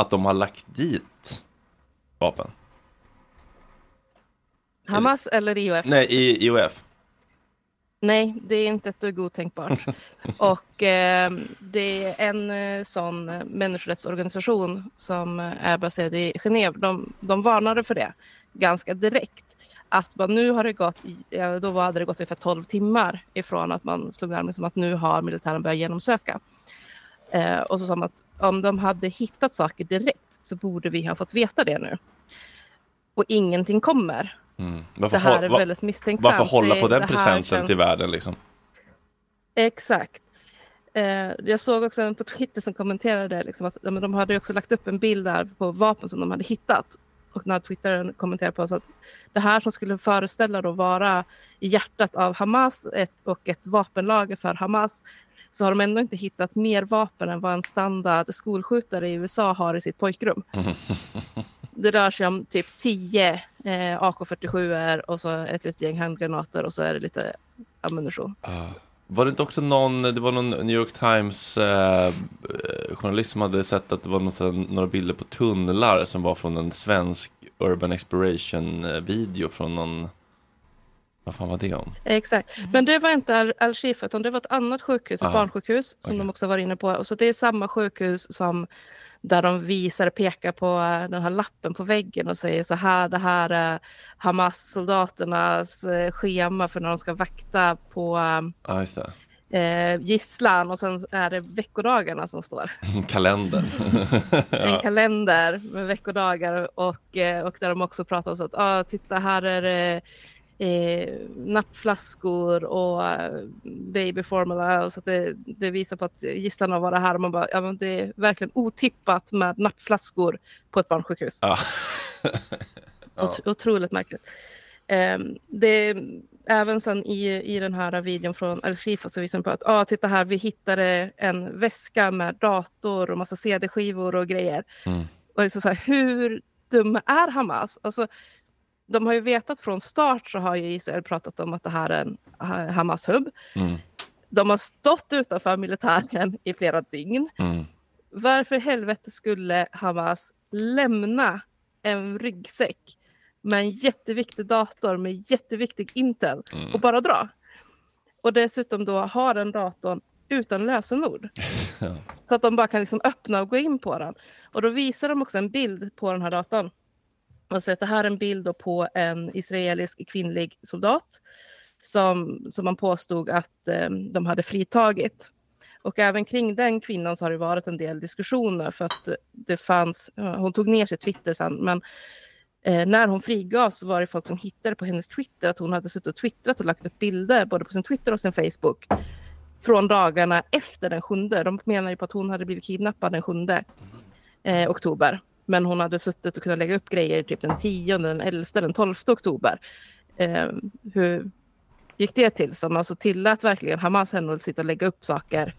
att de har lagt dit vapen? Hamas eller IOF? Nej, i IOF. Nej, det är inte ett dugg otänkbart. *laughs* Och eh, det är en eh, sån eh, människorättsorganisation som eh, är baserad i Genève. De, de varnade för det ganska direkt. Att man nu har det gått, då hade det gått ungefär 12 timmar ifrån att man slog larm som att nu har militären börjat genomsöka. Eh, och så sa man att om de hade hittat saker direkt så borde vi ha fått veta det nu. Och ingenting kommer. Mm. Det här är väldigt misstänksamt. Varför hålla på den presenten känns- till världen liksom? Exakt. Eh, jag såg också en på Twitter som kommenterade liksom att ja, de hade också lagt upp en bild där på vapen som de hade hittat. Och när Twitter kommenterade på så att det här som skulle föreställa då vara i hjärtat av Hamas ett, och ett vapenlager för Hamas så har de ändå inte hittat mer vapen än vad en standard skolskjutare i USA har i sitt pojkrum. *laughs* det rör sig om typ 10 eh, AK47 och så ett litet gäng handgranater och så är det lite ammunition. Ah. Var det inte också någon, det var någon New York Times eh, journalist som hade sett att det var något, några bilder på tunnlar som var från en svensk Urban Exploration eh, video från någon, vad fan var det om? Exakt, men det var inte Al- Al-Shifa utan det var ett annat sjukhus, ett Aha. barnsjukhus som de också var inne på. Och så det är samma sjukhus som där de visar, pekar på eh, den här lappen på väggen och säger så här, det här är Hamas-soldaternas eh, schema för när de ska vakta på det. eh, gisslan och sen är det veckodagarna som står. *laughs* Kalendern. *laughs* En kalender med veckodagar och, eh, och där de också pratar om så att ah, titta här är det eh, nappflaskor och eh, babyformula och så att det, det visar på att gisslan har varit här man bara, ja men det är verkligen otippat med nappflaskor på ett barnsjukhus. Ja. *laughs* Ot- Otroligt märkligt. Ehm, det, även sen i, i den här videon från Al-Shifa så visar de på att ah, titta här, vi hittade en väska med dator och massa CD-skivor och grejer. Mm. Och liksom så här, hur dumma är Hamas? Alltså, de har ju vetat från start så har ju Israel pratat om att det här är en ha- Hamas-hubb. Mm. De har stått utanför militären i flera dygn. Mm. Varför helvete skulle Hamas lämna en ryggsäck med en jätteviktig dator med jätteviktig Intel Mm. och bara dra? Och dessutom då ha den datorn utan lösenord. *laughs* Så att de bara kan liksom öppna och gå in på den. Och då visar de också en bild på den här datorn. Och så att det här är en bild då på en israelisk kvinnlig soldat som, som man påstod att eh, de hade fritagit. Och även kring den kvinnan så har det varit en del diskussioner för att det fanns, hon tog ner sitt Twitter sen, men eh, när hon frigavs så var det folk som hittade på hennes Twitter att hon hade suttit och twittrat och lagt upp bilder både på sin Twitter och sin Facebook från dagarna efter den sjunde. De menar ju på att hon hade blivit kidnappad den sjunde eh, oktober. Men hon hade suttit och kunnat lägga upp grejer typ den 10, den 11, den 12 oktober. Eh, hur gick det till? Som alltså tillät verkligen Hamas henne att sitta och lägga upp saker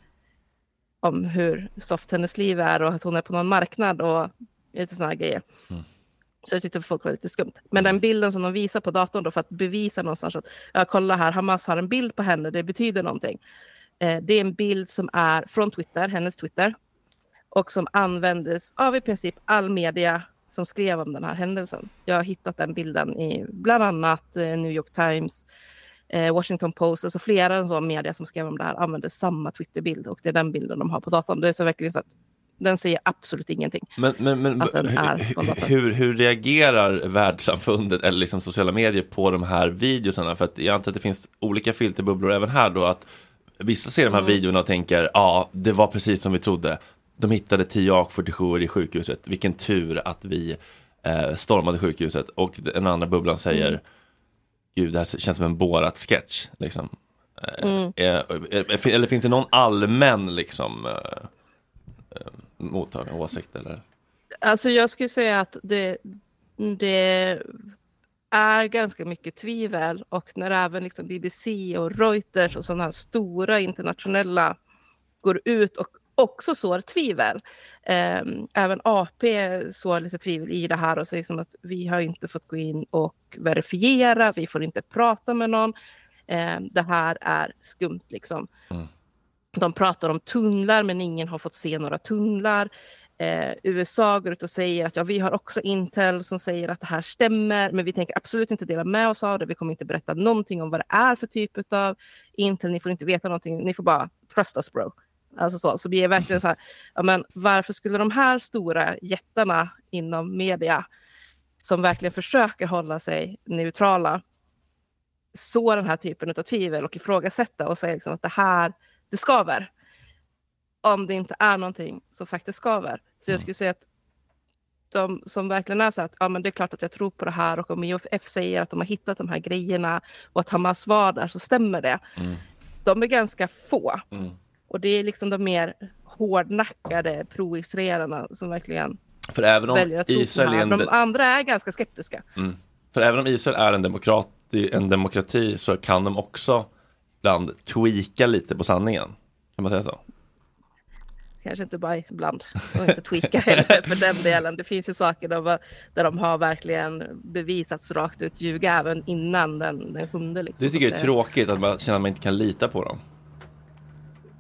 om hur soft hennes liv är och att hon är på någon marknad och lite sådana grejer. Så jag tyckte folk var lite skumt. Men den bilden som de visar på datorn då för att bevisa någonstans att ja, kolla här, Hamas har en bild på henne, det betyder någonting. Eh, det är en bild som är från Twitter, hennes Twitter, och som användes av i princip all media som skrev om den här händelsen. Jag har hittat den bilden i bland annat eh, New York Times, eh, Washington Post, alltså flera sådana media som skrev om det här använde samma Twitterbild och det är den bilden de har på datorn. Det är så verkligen så att den säger absolut ingenting. Men, men, men hur, hur, hur reagerar världssamfundet eller liksom sociala medier på de här videorna? För att jag antar att det finns olika filterbubblor även här då. att Vissa ser de här Mm. videorna och tänker ja, det var precis som vi trodde. De hittade 10 AK47 i sjukhuset. Vilken tur att vi eh, stormade sjukhuset. Och den andra bubblan säger Mm. Gud, det här känns som en Borat-sketch. Liksom. Eh, Mm. eh, eh, eller finns det någon allmän liksom, eh, eh, mottagande åsikt? Eller? Alltså jag skulle säga att det, det är ganska mycket tvivel och när även liksom BBC och Reuters och sådana här stora internationella går ut och också sår tvivel. Eh, även AP sår lite tvivel i det här och säger som att vi har inte fått gå in och verifiera, vi får inte prata med någon. Eh, det här är skumt liksom. De pratar om tunnlar men ingen har fått se några tunnlar. Eh, USA går ut och säger att ja, vi har också Intel som säger att det här stämmer men vi tänker absolut inte dela med oss av det. Vi kommer inte berätta någonting om vad det är för typ av Intel. Ni får inte veta någonting. Ni får bara trust us bro. Alltså så, så vi är verkligen så här, ja, men varför skulle de här stora jättarna inom media som verkligen försöker hålla sig neutrala så den här typen av tvivel och ifrågasätta och säga liksom att det här, det skaver. Om det inte är någonting som faktiskt skaver. Så jag skulle säga att de som verkligen är så att ja, men det är klart att jag tror på det här och om IOF säger att de har hittat de här grejerna och att Hamas var där så stämmer det. Mm. De är ganska få. Mm. Och det är liksom de mer hårdnackade pro-israelerna som verkligen För även om väljer att tro på Israel det är här. en, De andra är ganska skeptiska. mm. För även om Israel är en demokrati, en demokrati så kan de också ibland tweaka lite på sanningen. Kan man säga så? kanske inte bara ibland och inte tweaka heller för den delen. Det finns ju saker där, där de har verkligen bevisats rakt ut ljuga även innan den, den sjunde. Liksom. Det tycker jag är tråkigt, att man känner att man inte kan lita på dem.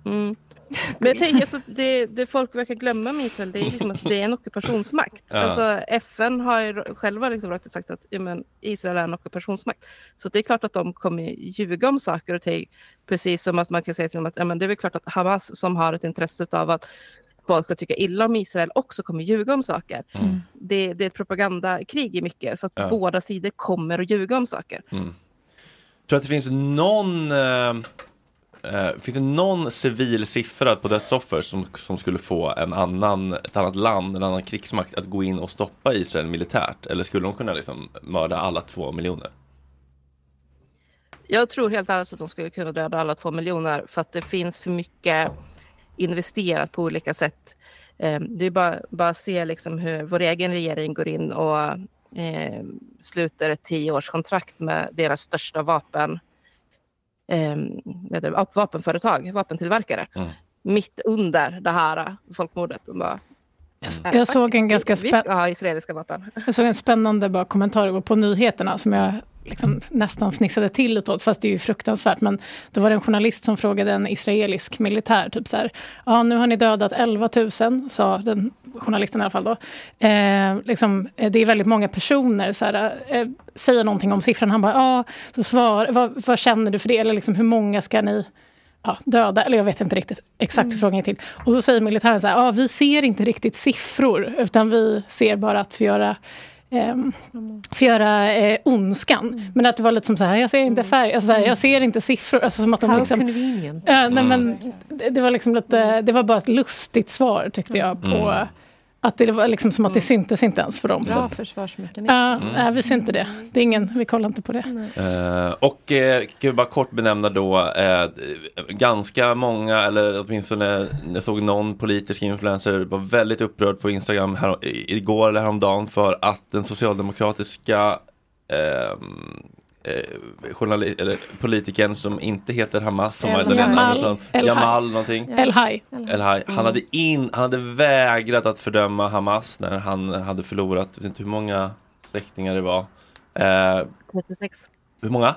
Mm. *laughs* Men jag tänker alltså, det, det folk verkar glömma med Israel, det är liksom att det är en ockupationsmakt. Ja. Alltså, FN har själva liksom rakt ut sagt att ja, men, Israel är en ockupationsmakt. Så det är klart att de kommer ljuga om saker och ting. Precis som att man kan säga som att ja, men det är väl klart att Hamas som har ett intresse av att folk ska tycka illa om Israel också kommer ljuga om saker. Det, det är ett propagandakrig i mycket, så att Ja. båda sidor kommer att ljuga om saker. Mm. Tror du att det finns någon eh, Uh, Finns det någon civil siffra på dödsoffer som, som skulle få en annan, ett annat land, en annan krigsmakt att gå in och stoppa Israel militärt? Eller skulle de kunna liksom mörda alla två miljoner? Jag tror helt ärligt att de skulle kunna döda alla två miljoner för att det finns för mycket investerat på olika sätt. Eh, Det är bara, bara att se liksom hur vår egen regering går in och eh, sluter ett tioårskontrakt med deras största vapen, eh, det, vapenföretag, vapentillverkare. Mm. Mitt under det här folkmordet. De bara, "Äh, Jag såg en ganska spä- ska ha israeliska vapen. Jag såg en spännande bara kommentar på nyheterna som jag liksom nästan fnissade till lite åt, fast det är ju fruktansvärt. Men då var det en journalist som frågade en israelisk militär, typ så här, ja nu har ni dödat 11 000, sa den journalisten i alla fall då. Eh, liksom, eh, det är väldigt många personer, så här, eh, säger någonting om siffran, han bara, ja, så svar, vad, vad känner du för det? Eller liksom, hur många ska ni ja, döda, eller jag vet inte riktigt exakt hur frågan är till. Och då säger militären så här, ja, vi ser inte riktigt siffror, utan vi ser bara att förgöra ehm, förgöra eh, ondskan. Men att det var lite som så här, jag ser inte färg, alltså, så här, jag ser inte siffror. Alltså, som att de How liksom, convenient. Ja, nej, men det, det var liksom lite, det var bara ett lustigt svar tyckte jag på Mm. Att det var liksom som att det syntes inte ens för dem. Bra typ. försvarsmekanism. Ja, Mm. nej, vi ser inte det. det är ingen, vi kollar inte på det. Eh, och eh, kan vi bara kort benämna då eh, ganska många eller åtminstone jag såg någon politisk influencer var väldigt upprörd på Instagram här, i- igår eller häromdagen för att den socialdemokratiska eh, journali- eller politikern som inte heter Hamas som var El- den enda Jamal. Andersson, El Jamal Hai. någonting. El Hai. El Hai. Han, hade in, han hade vägrat att fördöma Hamas när han hade förlorat, jag vet inte hur många släktingar det var. Eh, 36. hur många?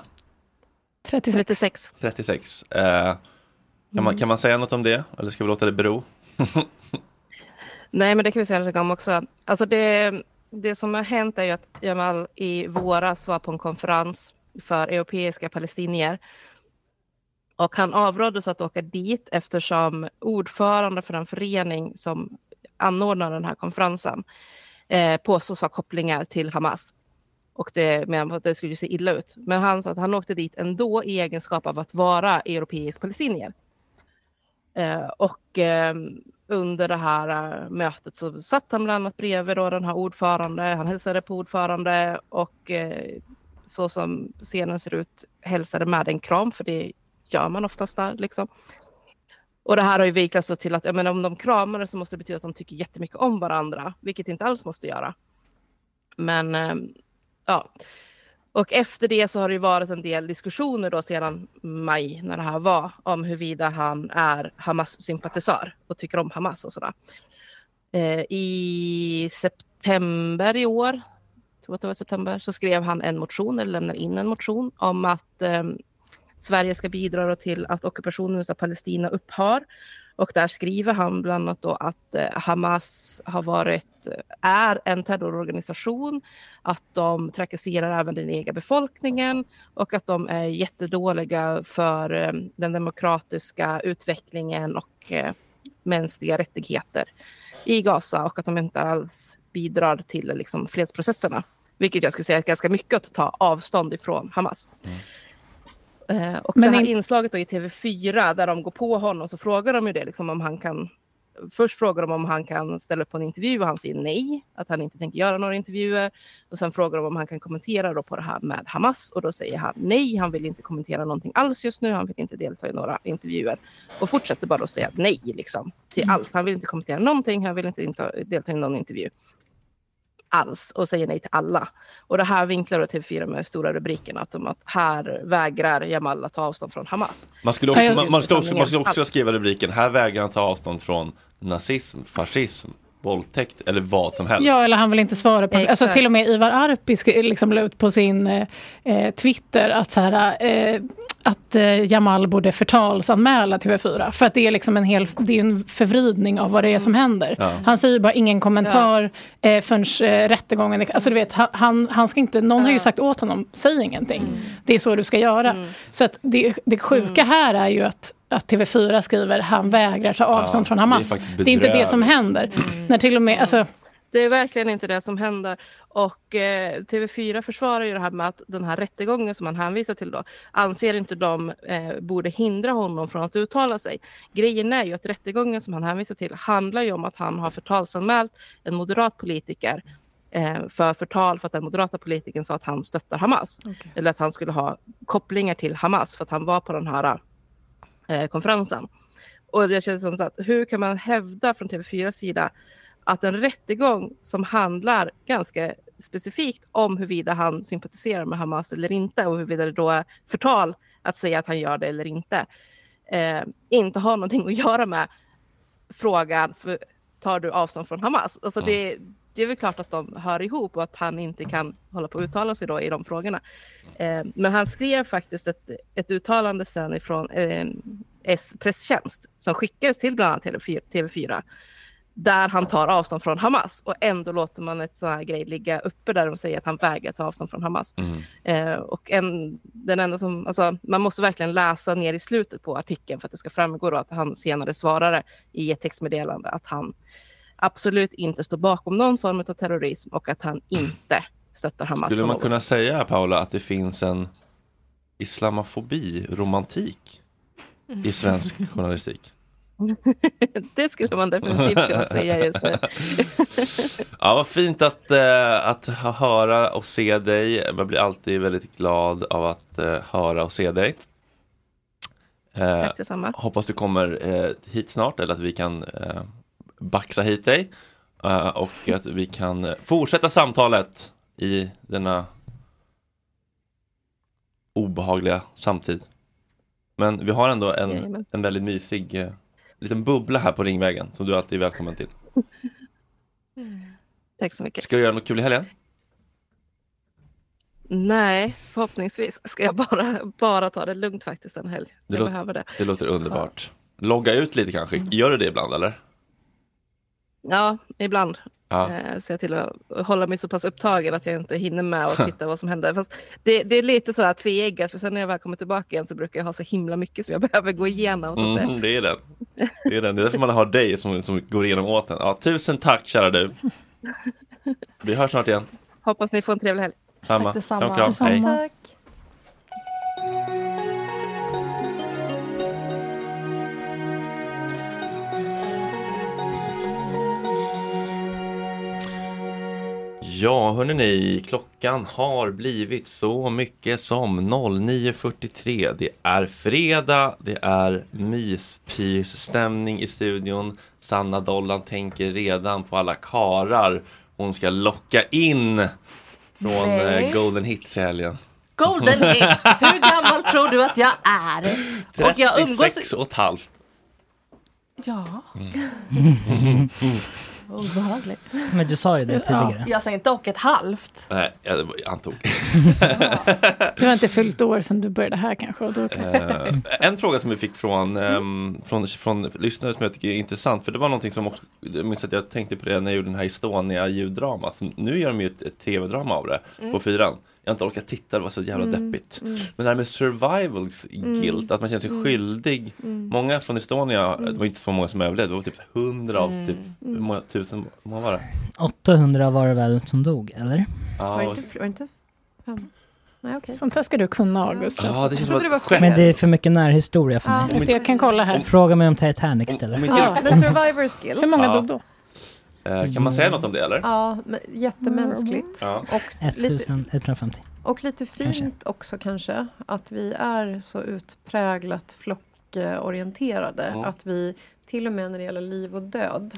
36. 36. 36. Eh, kan, man, kan man säga något om det? Eller ska vi låta det bero? *laughs* Nej, men det kan vi säga lite om också. Alltså det, det som har hänt är ju att Jamal i våras var på en konferens för europeiska palestinier. Och han avråddes att åka dit eftersom ordförande för den förening som anordnar den här konferensen eh, påstås ha kopplingar till Hamas. Och det, men att det skulle se illa ut. Men han sa att han åkte dit ändå i egenskap av att vara europeisk palestinier. Eh, och eh, under det här eh, mötet så satt han bland annat bredvid då den här ordförande. Han hälsade på ordförande och eh, så som scenen ser ut hälsade med en kram, för det gör man oftast där. Liksom. Och det här har ju viklats till att menar, om de kramar så måste det betyda att de tycker jättemycket om varandra, vilket inte alls måste göra. Men eh, ja. Och efter det så har det ju varit en del diskussioner då sedan maj när det här var om huruvida han är Hamas-sympatisör och tycker om Hamas och sådär. Eh, I september i år, tror att det var september, så skrev han en motion, eller lämnade in en motion om att eh, Sverige ska bidra då till att ockupationen av Palestina upphör. Och där skriver han bland annat då att eh, Hamas har varit, eh, är en terrororganisation, att de trakasserar även den egna befolkningen och att de är jättedåliga för eh, den demokratiska utvecklingen och eh, mänskliga rättigheter i Gaza och att de inte alls bidrar till liksom, fredsprocesserna. Vilket jag skulle säga är ganska mycket att ta avstånd ifrån Hamas. Eh, och Men det här in- inslaget då i TV4 där de går på honom så frågar de ju det liksom om han kan Först frågar de om han kan ställa upp på en intervju och han säger nej, att han inte tänker göra några intervjuer. Och sen frågar de om han kan kommentera då på det här med Hamas och då säger han nej, han vill inte kommentera någonting alls just nu, han vill inte delta i några intervjuer. Och fortsätter bara att säga nej liksom, till allt. Han vill inte kommentera någonting, han vill inte delta i någon intervju. Alls och säger nej till alla. Och det här vinklar då TV4 med stora rubriken att, de, att här vägrar Jamal att ta avstånd från Hamas. Man skulle också, man, man skulle också, man skulle också skriva rubriken, här vägrar han ta avstånd från nazism, fascism, våldtäkt eller vad som helst. Ja, eller han vill inte svara på Alltså Exakt. till och med Ivar Arpi liksom la ut på sin eh, eh, Twitter att, så här, eh, att eh, Jamal borde förtalsanmäla TV4. För att det är liksom en hel, det är en förvridning av vad det är som händer. Ja. Han säger bara ingen kommentar eh, förrän eh, rättegången Alltså du vet, han- han, ska inte, någon har ju sagt åt honom, säg ingenting. Det är så du ska göra. Så att det, det sjuka här är ju att att TV4 skriver han vägrar ta avstånd Ja, från det är Hamas. Det är, inte det som händer. När till och med, alltså, Det är verkligen inte det som händer. Och eh, TV4 försvarar ju det här med att den här rättegången som man hänvisar till då, anser inte de eh, borde hindra honom från att uttala sig. Grejen är ju att rättegången som han hänvisar till handlar ju om att han har förtalsanmält en moderat politiker eh, för förtal för att den moderata politikern sa att han stöttar Hamas. Eller att han skulle ha kopplingar till Hamas för att han var på den här eh, konferensen. Och det känns som så att hur kan man hävda från TV4 sida att en rättegång som handlar ganska specifikt om huruvida han sympatiserar med Hamas eller inte och huruvida det då är förtal att säga att han gör det eller inte, eh, inte har någonting att göra med frågan för, tar du avstånd från Hamas? Alltså det, det är väl klart att de hör ihop och att han inte kan hålla på att uttala sig då i de frågorna. Eh, men han skrev faktiskt ett, ett uttalande sen ifrån eh, S presstjänst som skickades till bland annat TV4, TV4 där han tar avstånd från Hamas och ändå låter man ett sån här grej ligga uppe där de säger att han vägrar ta avstånd från Hamas. Eh, och en, den enda som, alltså, man måste verkligen läsa ner i slutet på artikeln för att det ska framgå att han senare svarade i ett textmeddelande att han absolut inte står bakom någon form av terrorism och att han inte stöttar Hamas. Skulle man kunna säga, Paula, att det finns en islamofobi, romantik i svensk *laughs* journalistik? *laughs* det skulle man definitivt kunna säga just nu. *laughs* Ja, vad fint att, eh, att höra och se dig. Man blir alltid väldigt glad av att eh, höra och se dig. Eh, Tack detsamma. hoppas du kommer eh, hit snart eller att vi kan eh, baxa hit dig. Eh, och att vi kan fortsätta samtalet i denna obehagliga samtid. Men vi har ändå en, Jajamän. en väldigt mysig eh, liten bubbla här på Ringvägen som du alltid är välkommen till. *laughs* Tack så mycket. Ska du göra något kul i helgen? Nej, förhoppningsvis ska jag bara, bara ta det lugnt faktiskt en helg. Det, jag låter- behöver det. det låter underbart. Logga ut lite kanske. Mm. Gör du det ibland eller? Ja, ibland. Ja. Eh, ser jag till att hålla mig så pass upptagen att jag inte hinner med och *laughs* titta vad som händer. Fast det, det är lite så här tveeggat, för sen när jag väl kommer tillbaka igen så brukar jag ha så himla mycket som jag *laughs* behöver gå igenom. Så att det, Mm, det är den. Det är den. *laughs* Det är därför man har dig som, som går igenom åt den. Ja, tusen tack kära du. Vi hörs snart igen. hoppas ni får en trevlig helg. Samma. Kram, kram. Hej. Tack. Ja, hörni ni, klockan har blivit så mycket som 09.43. Det är fredag, det är myspysstämning i studion. Sanna Dollan tänker redan på alla karar hon ska locka in från Nej. eh, Golden Hits i helgen. Golden hits! Hur gammal tror du att jag är? Och jag umgås... 36 och ett halvt. Ja. Mm. *laughs* Obehagligt. Men du sa ju det tidigare. Jag sa inte och ett halvt. Nej, jag antog. Du har inte fyllt år sedan du började här kanske. Och då kan... Eh, en fråga som vi fick från, ehm, från, från lyssnare som jag tycker är intressant, för det var någonting som också, jag minns att jag tänkte på det när jag gjorde den här Estonia-ljuddrama. Så Nu gör de ju ett, ett tv-drama av det Mm. på fyran. Jag har inte orkat titta, det var så jävla Mm, deppigt. mm. Men det här med survival Mm. guilt, att man känner sig Mm. skyldig. Mm. Många från Estonia, det var inte så många som överlevde, det var typ hundra av Mm. typ, hur många tusen, hur många var det? 800 var det väl som dog, eller? Ja, Var inte, var det inte fem? Nej, okej. Sånt här ska du kunna August. Ja, det känns det var. Men det är för mycket närhistoria för Ja, mig. Jag kan kolla här. Fråga mig om Titanic istället. Ja, men survivor skill. Hur många Ja. dog då? Eh, kan man säga något om det eller? Ja, men jättemänskligt. Ja. Och lite, 1150. och lite fint Kanske. också kanske, att vi är så utpräglat flockorienterade. Mm. Att vi till och med när det gäller liv och död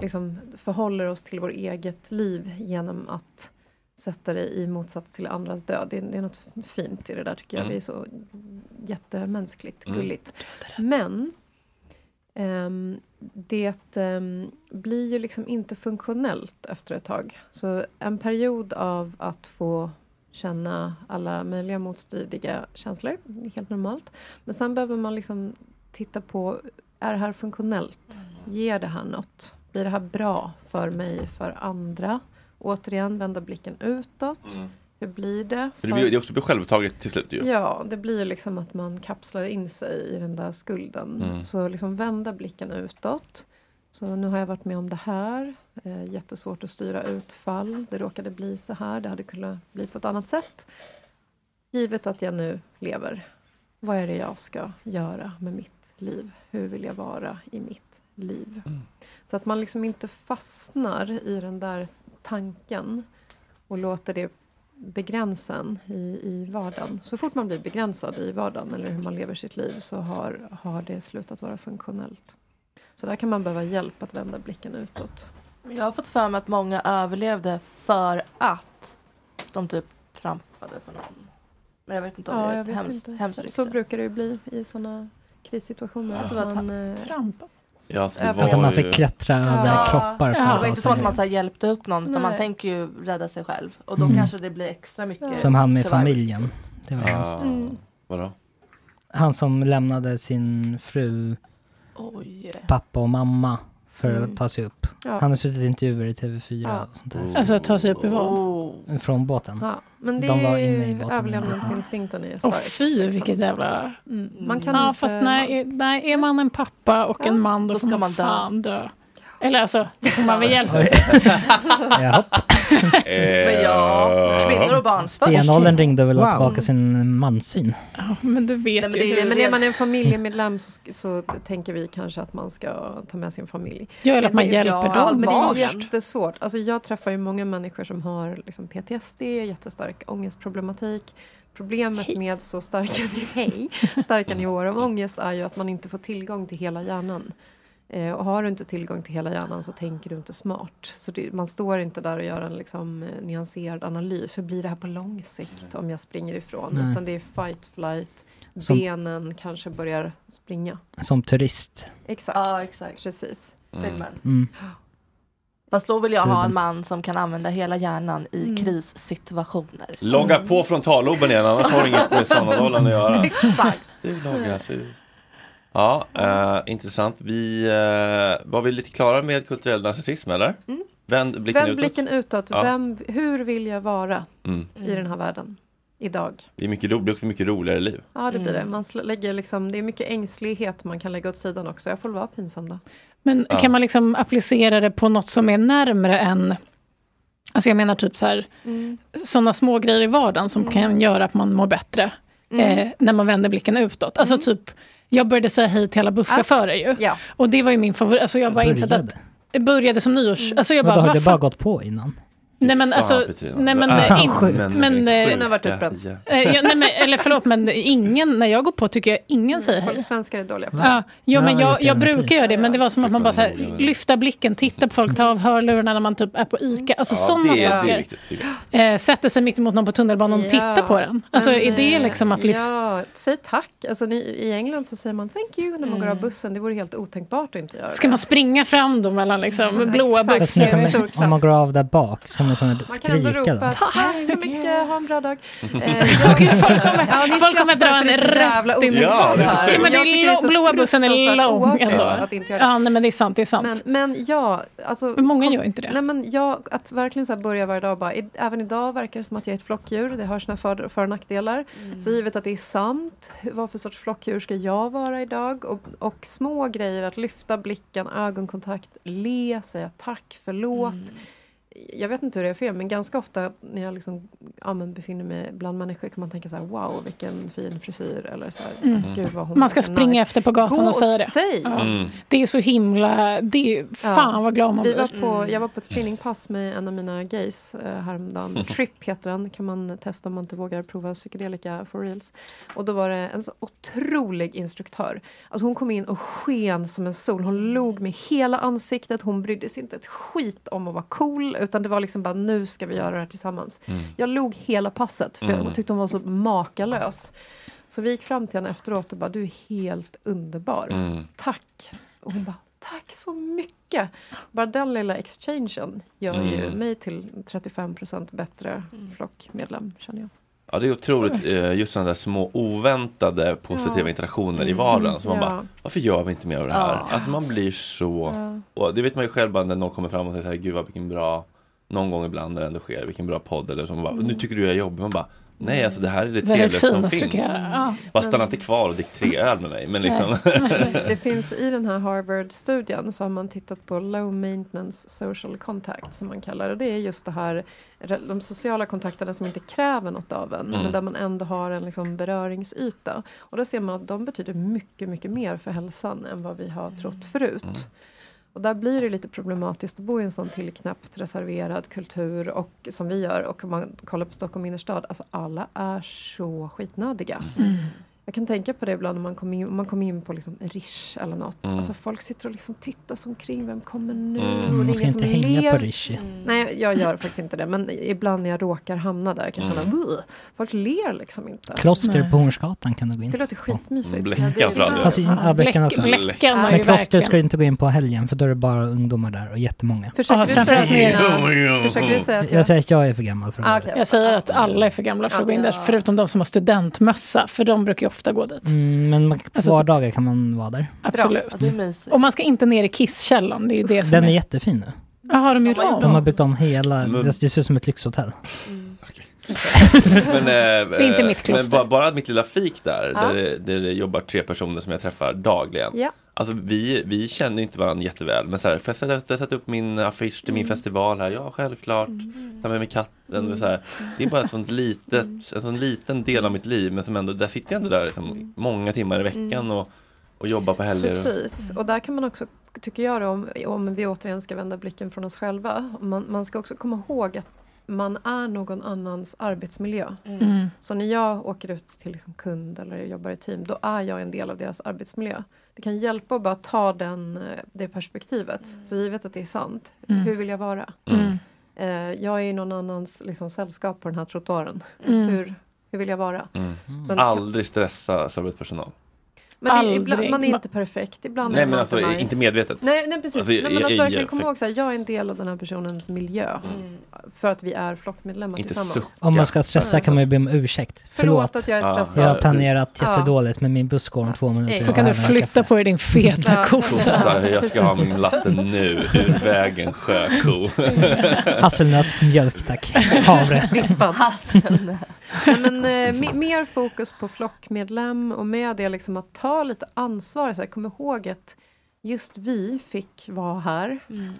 liksom förhåller oss till vårt eget liv genom att sätta det i motsats till andras död. Det, är- det är något fint i det där tycker jag. Mm. Det är så jättemänskligt, Mm. gulligt. Men ehm, det ehm, blir ju liksom inte funktionellt efter ett tag. Så en period av att få känna alla möjliga motstridiga känslor, helt normalt. Men sen behöver man liksom titta på, är det här funktionellt? Ger det här något? Blir det här bra för mig, för andra? Återigen, vända blicken utåt. Mm. Hur blir det? För det blir det också blir självupptaget till slut ju. Ja, det blir liksom att man kapslar in sig i den där skulden. Mm. Så liksom vända blicken utåt. Så nu har jag varit med om det här. Eh, jättesvårt att styra utfall. Det råkade bli så här. Det hade kunnat bli på ett annat sätt. Givet att jag nu lever. Vad är det jag ska göra med mitt liv? Hur vill jag vara i mitt liv? Så att man liksom inte fastnar i den där tanken och låter det begränsa en i, i vardagen. Så fort man blir begränsad i vardagen eller hur man lever sitt liv så har, har det slutat vara funktionellt. Så där kan man behöva hjälp att vända blicken utåt. Jag har fått för mig att många överlevde för att de typ trampade på någon. Men jag vet inte om det Ja, är jag ett hemskt, hemskt Så, rykte. så brukar det ju bli i sådana krissituationer. Ja. Att man, eh, Trampa. Ja, så det Även- var Alltså man ju- fick klättra över kroppar för Ja, att det var inte så att man så här, hjälpte upp någon utan man tänker ju rädda sig själv. Och då Mm. kanske det blir extra mycket Som han med familjen. Det var Ah, hemskt. Mm. Vadå? Han som lämnade sin fru, Oj. pappa och mamma för Mm. att ta sig upp. Ja. Han har suttit i intervjuer i TV4 Ja. och sånt där. Alltså att ta sig upp i vad? Oh. Från båten. Ja, men det De var inne i båten. överlevnadsinstinkten är Åh stark. fy, liksom. vilket jävla... Mm. Man kan ja, inte... fast nej, nej, är man en pappa och en man då, då får ska man, man dö. fan dö. Eller alltså, då får man väl. *laughs* Jaha. *laughs* *laughs* Men ja, kvinnor och barn. Stenåldern ringde ha Wow. tillbaka sin manssyn. Ja, men du vet Nej, men ju det hur Men är man en familjemedlem så, så tänker vi kanske att man ska ta med sin familj. Ja, eller att man Men- hjälper ja, dem Men det är jättesvårt. Alltså jag träffar ju många människor som har liksom PTSD, jättestark ångestproblematik. Problemet med så starka, *laughs* hej, starka nivåer av ångest är ju att man inte får tillgång till hela hjärnan. Eh, och har du inte tillgång till hela hjärnan så tänker du inte smart. Så det, man står inte där och gör en liksom, eh, nyanserad analys. Hur blir det här på lång sikt om jag springer ifrån? Nej. Utan det är fight, flight, Som- benen kanske börjar springa. Som turist. Exakt. Ja, exakt. Precis. Filmen. Mm. Fast då vill jag ha en man som kan använda hela hjärnan i Mm. krissituationer. Logga på frontalloben igen, annars har du inget med Sannadollarn att göra. *laughs* Exakt. Det loggas. Ja, eh, intressant. Vi eh, var vi lite klara med kulturell narcissism eller? Mm. Vänd blicken Vänd utåt. blicken utåt. Ja. Vem, hur vill jag vara Mm. i den här världen idag? Det är mycket ro, det är också mycket roligare liv. Ja, det blir Mm. det. Man sl- lägger liksom, det är mycket ängslighet man kan lägga åt sidan också. Jag får väl vara pinsam då. Men Ja. kan man liksom applicera det på något som är närmre än... Alltså jag menar typ så här, Mm. sådana små grejer i vardagen som kan göra att man mår bättre. Mm. Eh, när man vänder blicken utåt. Alltså typ, jag började säga hej till alla busschaufförer ju. Ja. Och det var ju min favorit. Alltså jag bara insett att Började. det började som nyårs... Alltså jag Vadå, bara, har du varför? bara gått på innan? Nej men alltså, nej men, Ah, in, men, eh, Hon har varit utbränd. Ja, eh, ja, nej, men, eller förlåt men ingen, när jag går på tycker jag ingen säger hej. Folk svenskar är dåliga på Ja, jo, men Jag jag, det brukar göra det, men det var som att man bara så här, man lyfta blicken, titta på folk, ta av hörlurarna när man typ är på ICA. Alltså Ja, sådana det, det saker. Eh, sätter sig mitt emot någon på tunnelbanan och Ja, tittar på den. Alltså men, är det liksom att lyfta? Ja, säg tack. Alltså, ni, I England så säger man thank you när man går av bussen. Det vore helt otänkbart att inte göra Ska det. man springa fram då mellan liksom blåa bussar? man, om man går av där bak så kan man sån här Man kan ändå skrika ropa då. tack så mycket, ha en bra dag. *laughs* Eh, Gud, folk kommer, Ja, ni folk kommer skrattar dra en det rätt in. Ja, det är här. Men det Jag tycker är så blåa bussen är lång ändå. Att inte göra det. Ja, nej, men det är sant, det är sant. Men, men ja, alltså... Men många gör inte det. Nej, men jag, att verkligen så här börja varje dag och bara, i, även idag verkar det som att jag är ett flockdjur. Det har sina för, för och nackdelar. Så givet att det är sant, vad för sorts flockdjur ska jag vara idag? Och, och små grejer, att lyfta blicken, ögonkontakt, le, säga tack, förlåt. Jag vet inte hur det är för er, men ganska ofta när jag liksom, ja, men befinner mig bland människor kan man tänka så här, wow, vilken fin frisyr. Eller så här, Mm. gud vad hon Man ska springa nice." efter på gatan Gå och säga det. Säg. Ja. Mm. Det är så himla... Det är, fan vad glad man Vi blir. var på, Jag var på ett spinningpass med en av mina gays eh, häromdagen. *laughs* Trip heter den, kan man testa om man inte vågar prova psykedelika for reals. Och då var det en så otrolig instruktör. Alltså hon kom in och sken som en sol. Hon log med hela ansiktet. Hon brydde sig inte ett skit om att vara cool. Utan det var liksom bara, nu ska vi göra det här tillsammans. Mm. Jag log hela passet, för Mm. jag tyckte hon var så makalös. Så vi gick fram till henne efteråt och bara, du är helt underbar. Mm. Tack. Och hon bara, tack så mycket. Bara den lilla exchangen gör ju Mm. mig till 35% bättre flockmedlem, känner jag. Ja, det är otroligt, eh, just sådana där små oväntade positiva Ja. interaktioner i Mm. vardagen. Så man Ja. bara, varför gör vi inte mer av det här? Ja. Alltså man blir så, Ja. och det vet man ju själv bara när någon kommer fram och säger så här, gud vad vilken bra, någon gång ibland när det ändå sker, vilken bra podd eller. Man bara, Mm. nu tycker du jag är jobbig. Man bara, nej alltså det här är det trevligaste som finns. Ja. Bara stanna inte kvar och drick tre *laughs* öl med mig. Men liksom. *laughs* Det finns i den här Harvard-studien så har man tittat på low maintenance social contact som man kallar det. Det är just det här de sociala kontakterna som inte kräver något av en Mm. men där man ändå har en liksom beröringsyta. Och då ser man att de betyder mycket, mycket mer för hälsan än vad vi har trott förut. Och där blir det lite problematiskt att bo i en sån tillknäppt reserverad kultur och som vi gör och om man kollar på Stockholm innerstad, alltså alla är så skitnödiga. Mm. Jag kan tänka på det ibland när man kommer in, om man kommer in på liksom Rish eller något. Mm. Alltså folk sitter och liksom tittar sig omkring, vem kommer nu? Mm. Och det är Man ska inte hänga ler. på Rish. Nej, jag gör faktiskt inte det. Men ibland när jag råkar hamna där kan jag känna, Mm. Folk ler liksom inte. Kloster på Hornsgatan kan du gå in Det låter skitmysigt. Bläckan för all ja, Bläckan också. Bläckan Men kloster ska du inte gå in på helgen för då är det bara ungdomar där och jättemånga. Försöker Ja, du säga att mina... Försöker du säga att Jag säger att jag är för gammal för att Ah, dit. Jag säger att alla är för gamla för att gå in där, förutom de som har studentmössa, för de brukar ju ofta gå dit. Mm, men man- Alltså, vardagar kan man vara där. Absolut. Och man ska inte ner i kisskällan, det är det som Den är är... jättefin nu. Ja, har de gjort om? De har byggt om hela, Men- det, det ser ut som ett lyxhotell. men, eh, Det är inte mitt men kloster. bara, bara mitt lilla fik där, Ja. där, det, där det jobbar tre personer som jag träffar dagligen. Ja. Alltså vi, vi känner inte varandra jätteväl, men så här, får jag sätta, sätta upp min affisch till min festival här? Ja, självklart. Ta med mig katten. och Så här. Det är bara ett sånt litet, en sån liten del av mitt liv, men som ändå, där sitter jag ändå där liksom, många timmar i veckan och, och jobbar på helger. och- Precis, och där kan man också, tycker jag då, om, om vi återigen ska vända blicken från oss själva, man, man ska också komma ihåg att man är någon annans arbetsmiljö. Mm. Så när jag åker ut till liksom kund eller jobbar i team, då är jag en del av deras arbetsmiljö. Det kan hjälpa att bara ta den, eh, det perspektivet. Så givet att det är sant, Mm. hur vill jag vara? Mm. Eh, jag är i någon annans liksom, sällskap på den här trottoaren. Mm. Hur, hur vill jag vara? Mm. Sen- Aldrig stressa servicepersonal. Men det, Aldrig. ibland, man är inte perfekt. Ibland Nej, är men man alltså, inte nice. inte medvetet. Nej, nej precis. Alltså, nej, men jag- att jag- verkligen jag- komma för- ihåg att jag är en del av den här personens miljö. För att vi är flockmedlemmar Inte tillsammans. Om man ska stressa kan man ju be om ursäkt. Förlåt Förlåt. att jag är stressad. Jag har planerat jättedåligt men min buss går om två minuter. Så kan du flytta på dig din feta kossa. Jag ska ha min *laughs* latte nu, ur vägen sjöko. *laughs* Hasselnötsmjölk tack. Havre. Vispad. Nej, men, eh, me- mer fokus på flockmedlem och med det liksom att ta Ta lite ansvar. Så här, kom ihåg att just vi fick vara här. Mm.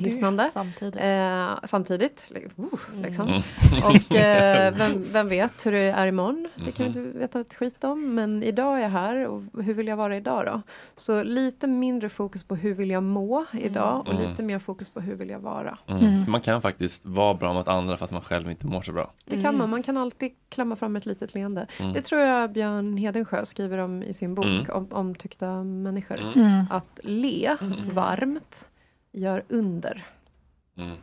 Hisnande. Samtidigt. Eh, samtidigt. Uh, liksom. Mm. Och eh, *laughs* vem, vem vet hur det är imorgon? Det kan Mhm. vi inte veta ett skit om. Men idag är jag här och hur vill jag vara idag då? Så lite mindre fokus på hur vill jag må idag och Mm. lite mer fokus på hur vill jag vara. Mm. Man kan faktiskt vara bra mot andra fast man själv inte mår så bra. Det kan man, man kan alltid klämma fram ett litet leende. Mm. Det tror jag Björn Hedensjö skriver om i sin bok Mm. om omtyckta människor. Mm. Att le varmt gör under. Mm.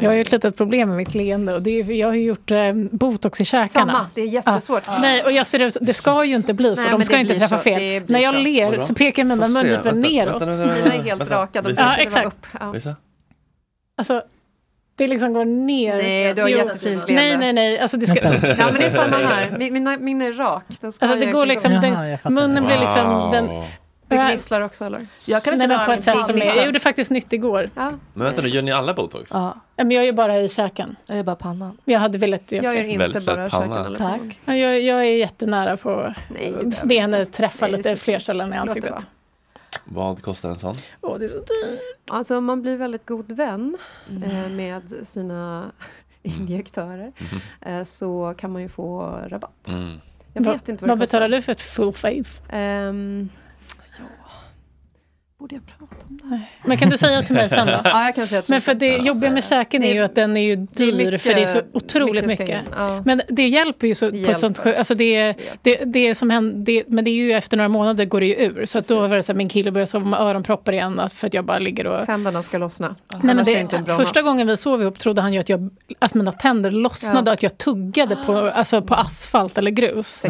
Jag har ju ett litet problem med mitt leende och det är jag har ju gjort eh, botox i käkarna. Samma, det är jättesvårt. Ja. Nej, och jag ser ut, det ska ju inte bli så. Nej, de ska ju inte träffa så. fel. När jag så. ler Vadå? så pekar mina Får se. mungiporna Vänta, neråt. Mina är helt Vänta. raka. De. Ja, exakt. upp. Ja. Visa. Alltså, det liksom går ner. Nej, du har Jo. jättefint leende. Nej, nej, nej. Alltså, det, ska. Ja, men det är samma här. *laughs* Min, min, min är rak. Den ska alltså, det går liksom, Jaha, den, munnen blir liksom... Den, Det gnisslar också eller? Jag kan nej, inte men röra på min ett sätt som är... gnisslas. Jag gjorde faktiskt nytt igår. Ja. Men vänta nu, gör ni alla botox? Ja, Men jag gör bara i käken. jag är bara pannan. Jag hade velat göra Jag gör inte Väldigt bara panna. käken eller Tack. Ja, Jag, jag är jättenära på Nej, benet inte. träffa Nej, lite fler ställen i ansiktet. Vad kostar en sån? Åh, det är så dyrt. Alltså man blir väldigt god vän Mm. eh, med sina *laughs* injektörer. Eh, så kan man ju få rabatt. Mm. Jag vet inte vad, vad det kostar. betalar du för ett full face? Ja, borde jag prata om det? Men kan du säga till mig sen då? *laughs* Ja, jag kan säga till Men för det jobbiga med käken är ju att den är ju det är dyr för det är så mycket- otroligt mycket mycket. ja. Men det hjälper ju så, på ett sånt sjukt... Alltså det, är- det, det som händer, det, men det är ju efter några månader går det ju ur. Så att då var det så här, min kille började sova med öronproppar igen för att jag bara ligger och... Tänderna ska lossna. Nej, men det, första mat. gången vi sov ihop trodde han ju att, jag, att mina tänder lossnade Ja. och att jag tuggade på, alltså på asfalt eller grus.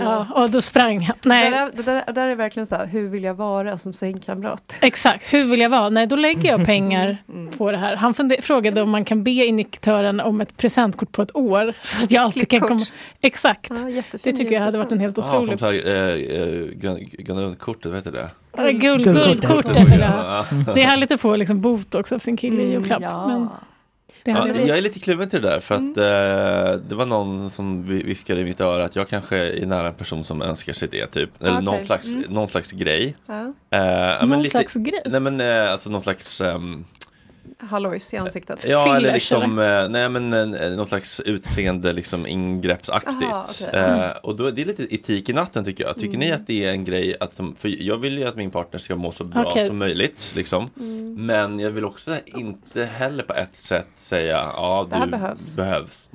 Ja, och då sprang han. Nej, Det, där, det, där, det där är verkligen så här, hur vill jag vara som sängkamrat? Exakt, hur vill jag vara? Nej, då lägger jag *laughs* pengar Mm. på det här. Han frågade om man kan be injektören om ett presentkort på ett år. *laughs* Så att jag alltid kan komma... Exakt. Ja, det tycker jag hade varit en helt Ja, som otrolig... så här, eh, eh, vad heter det? Guld, Guldkortet. jag ha. Ja. Det är härligt att få liksom botox av sin kille i Mm, julklapp. ja. Men Ja, jag är lite kluven till det där för att Mm. eh, det var någon som vi- viskade i mitt öra att jag kanske är nära en person som önskar sig det typ. Eller Okej. någon, slags, Mm. någon slags grej. Ja. Eh, Någon lite- slags grej? Nej men eh, alltså någon slags ehm, Hallojs i ansiktet. Ja eller Fillers, liksom, eh, nej men eh, någon slags utseende liksom ingreppsaktigt. Aha, okej. Eh, Mm. och då är det lite etik i natten tycker jag. Tycker ni Mm. att det är en grej att, som, för jag vill ju att min partner ska må så bra Okej. som möjligt liksom. Mm. Men jag vill också inte heller på ett sätt säga, ja här du behövs. behövs.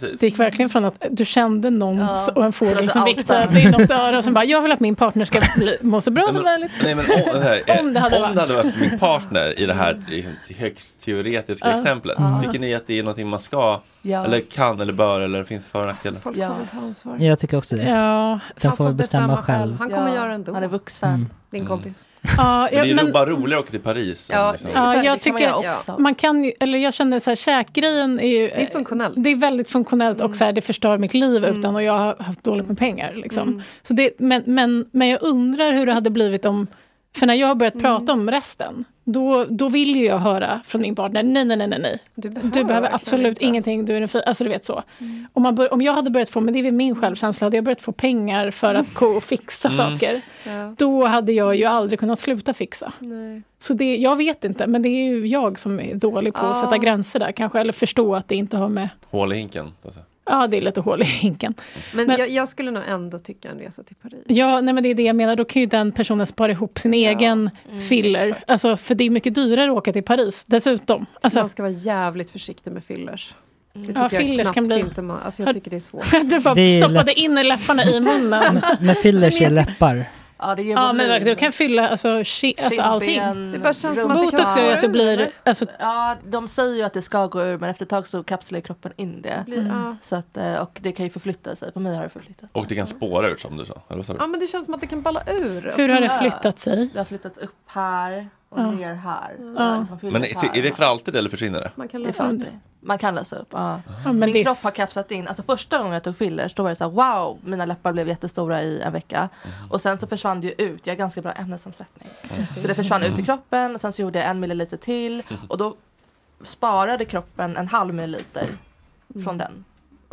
Precis. Det gick verkligen från att du kände någon Ja, och en fågel som att viktade inom ett öra och sen bara, jag vill att min partner ska bli, *laughs* må så bra som möjligt. Nej men om, här, Om det hade om varit. det hade varit min partner i det här liksom, högst teoretiska exemplet. Ja. Tycker ni att det är någonting man ska Ja. eller kan eller bör eller finns för och nackdelar? Folk Ja. får väl ta ansvar. Jag tycker också det. Ja, Den Han får väl bestämma själv. Han kommer Ja, göra ändå. Han är vuxen. Mm. Din kompis. ja, Men det är ju men- bara roligare att åka till Paris. Ja, liksom. Ja, det jag man tycker göra också. man kan ju, eller jag känner så här, käkgrejen är ju... Det är funktionellt. Det är väldigt funktionellt Mm. och så här, det förstör mitt liv utan och jag har haft dåligt med pengar. Liksom. Så det, men, men, men jag undrar hur det hade blivit om... För när jag har Mm. börjat prata om resten, då, då vill ju jag höra från min partner, nej, nej, nej, nej, nej. Du Du behöver, behöver verkligen absolut inte. ingenting, du är en fi- Alltså du vet så. Om, man bör, om jag hade börjat få, men det är väl min självkänsla, hade jag börjat få pengar för att gå och fixa Mm. saker, Ja. då hade jag ju aldrig kunnat sluta fixa. Nej. Så det, jag vet inte, men det är ju jag som är dålig på att Ja. sätta gränser där kanske, eller förstå att det inte har med... Hål i hinken. Alltså. Ja, det är lite hål i hinken. Men, Men- jag, jag skulle nog ändå tycka en resa till Paris. Ja, nej, men det är det jag menar. Då kan ju den personen spara ihop sin egen Mm, filler. Alltså, för det är mycket dyrare att åka till Paris, dessutom. Alltså, man ska vara jävligt försiktig med fillers. Det tycker Ja, jag fillers knappt kan bli- inte man, alltså jag tycker det är svårt. *laughs* du bara Det är stoppade in läpparna i munnen. *laughs* Med fillers i läppar. Ja, det ger ja, men verkligen, du kan fylla alltså, ki- alltså allting. Det bara känns som att det Botox kan gör ju att du ur, blir... Alltså, Ja, de säger ju att det ska gå ur men efter ett tag så kapslar kroppen in det. Blir- ja. Så att, eh, och det kan ju förflytta sig. På mig har det förflyttat. Och det kan spåra ut som du sa. Eller? Ja men det känns som att det kan balla ur. hur har det flyttat sig? Det har flyttat upp här och Ja. ner här. Ja. Liksom Men upp är, är det för alltid eller försvinner det? Man kan lösa alltid. Man kan lösa upp. Ja. Ja, men Min är kropp har kapslat in. Alltså första gången jag tog fillers då var det så här wow, mina läppar blev jättestora i en vecka. Och sen så försvann det ju ut. Jag har ganska bra ämnesomsättning. Så det försvann ut i kroppen och sen så gjorde jag en milliliter till. Och då sparade kroppen en halv milliliter från den.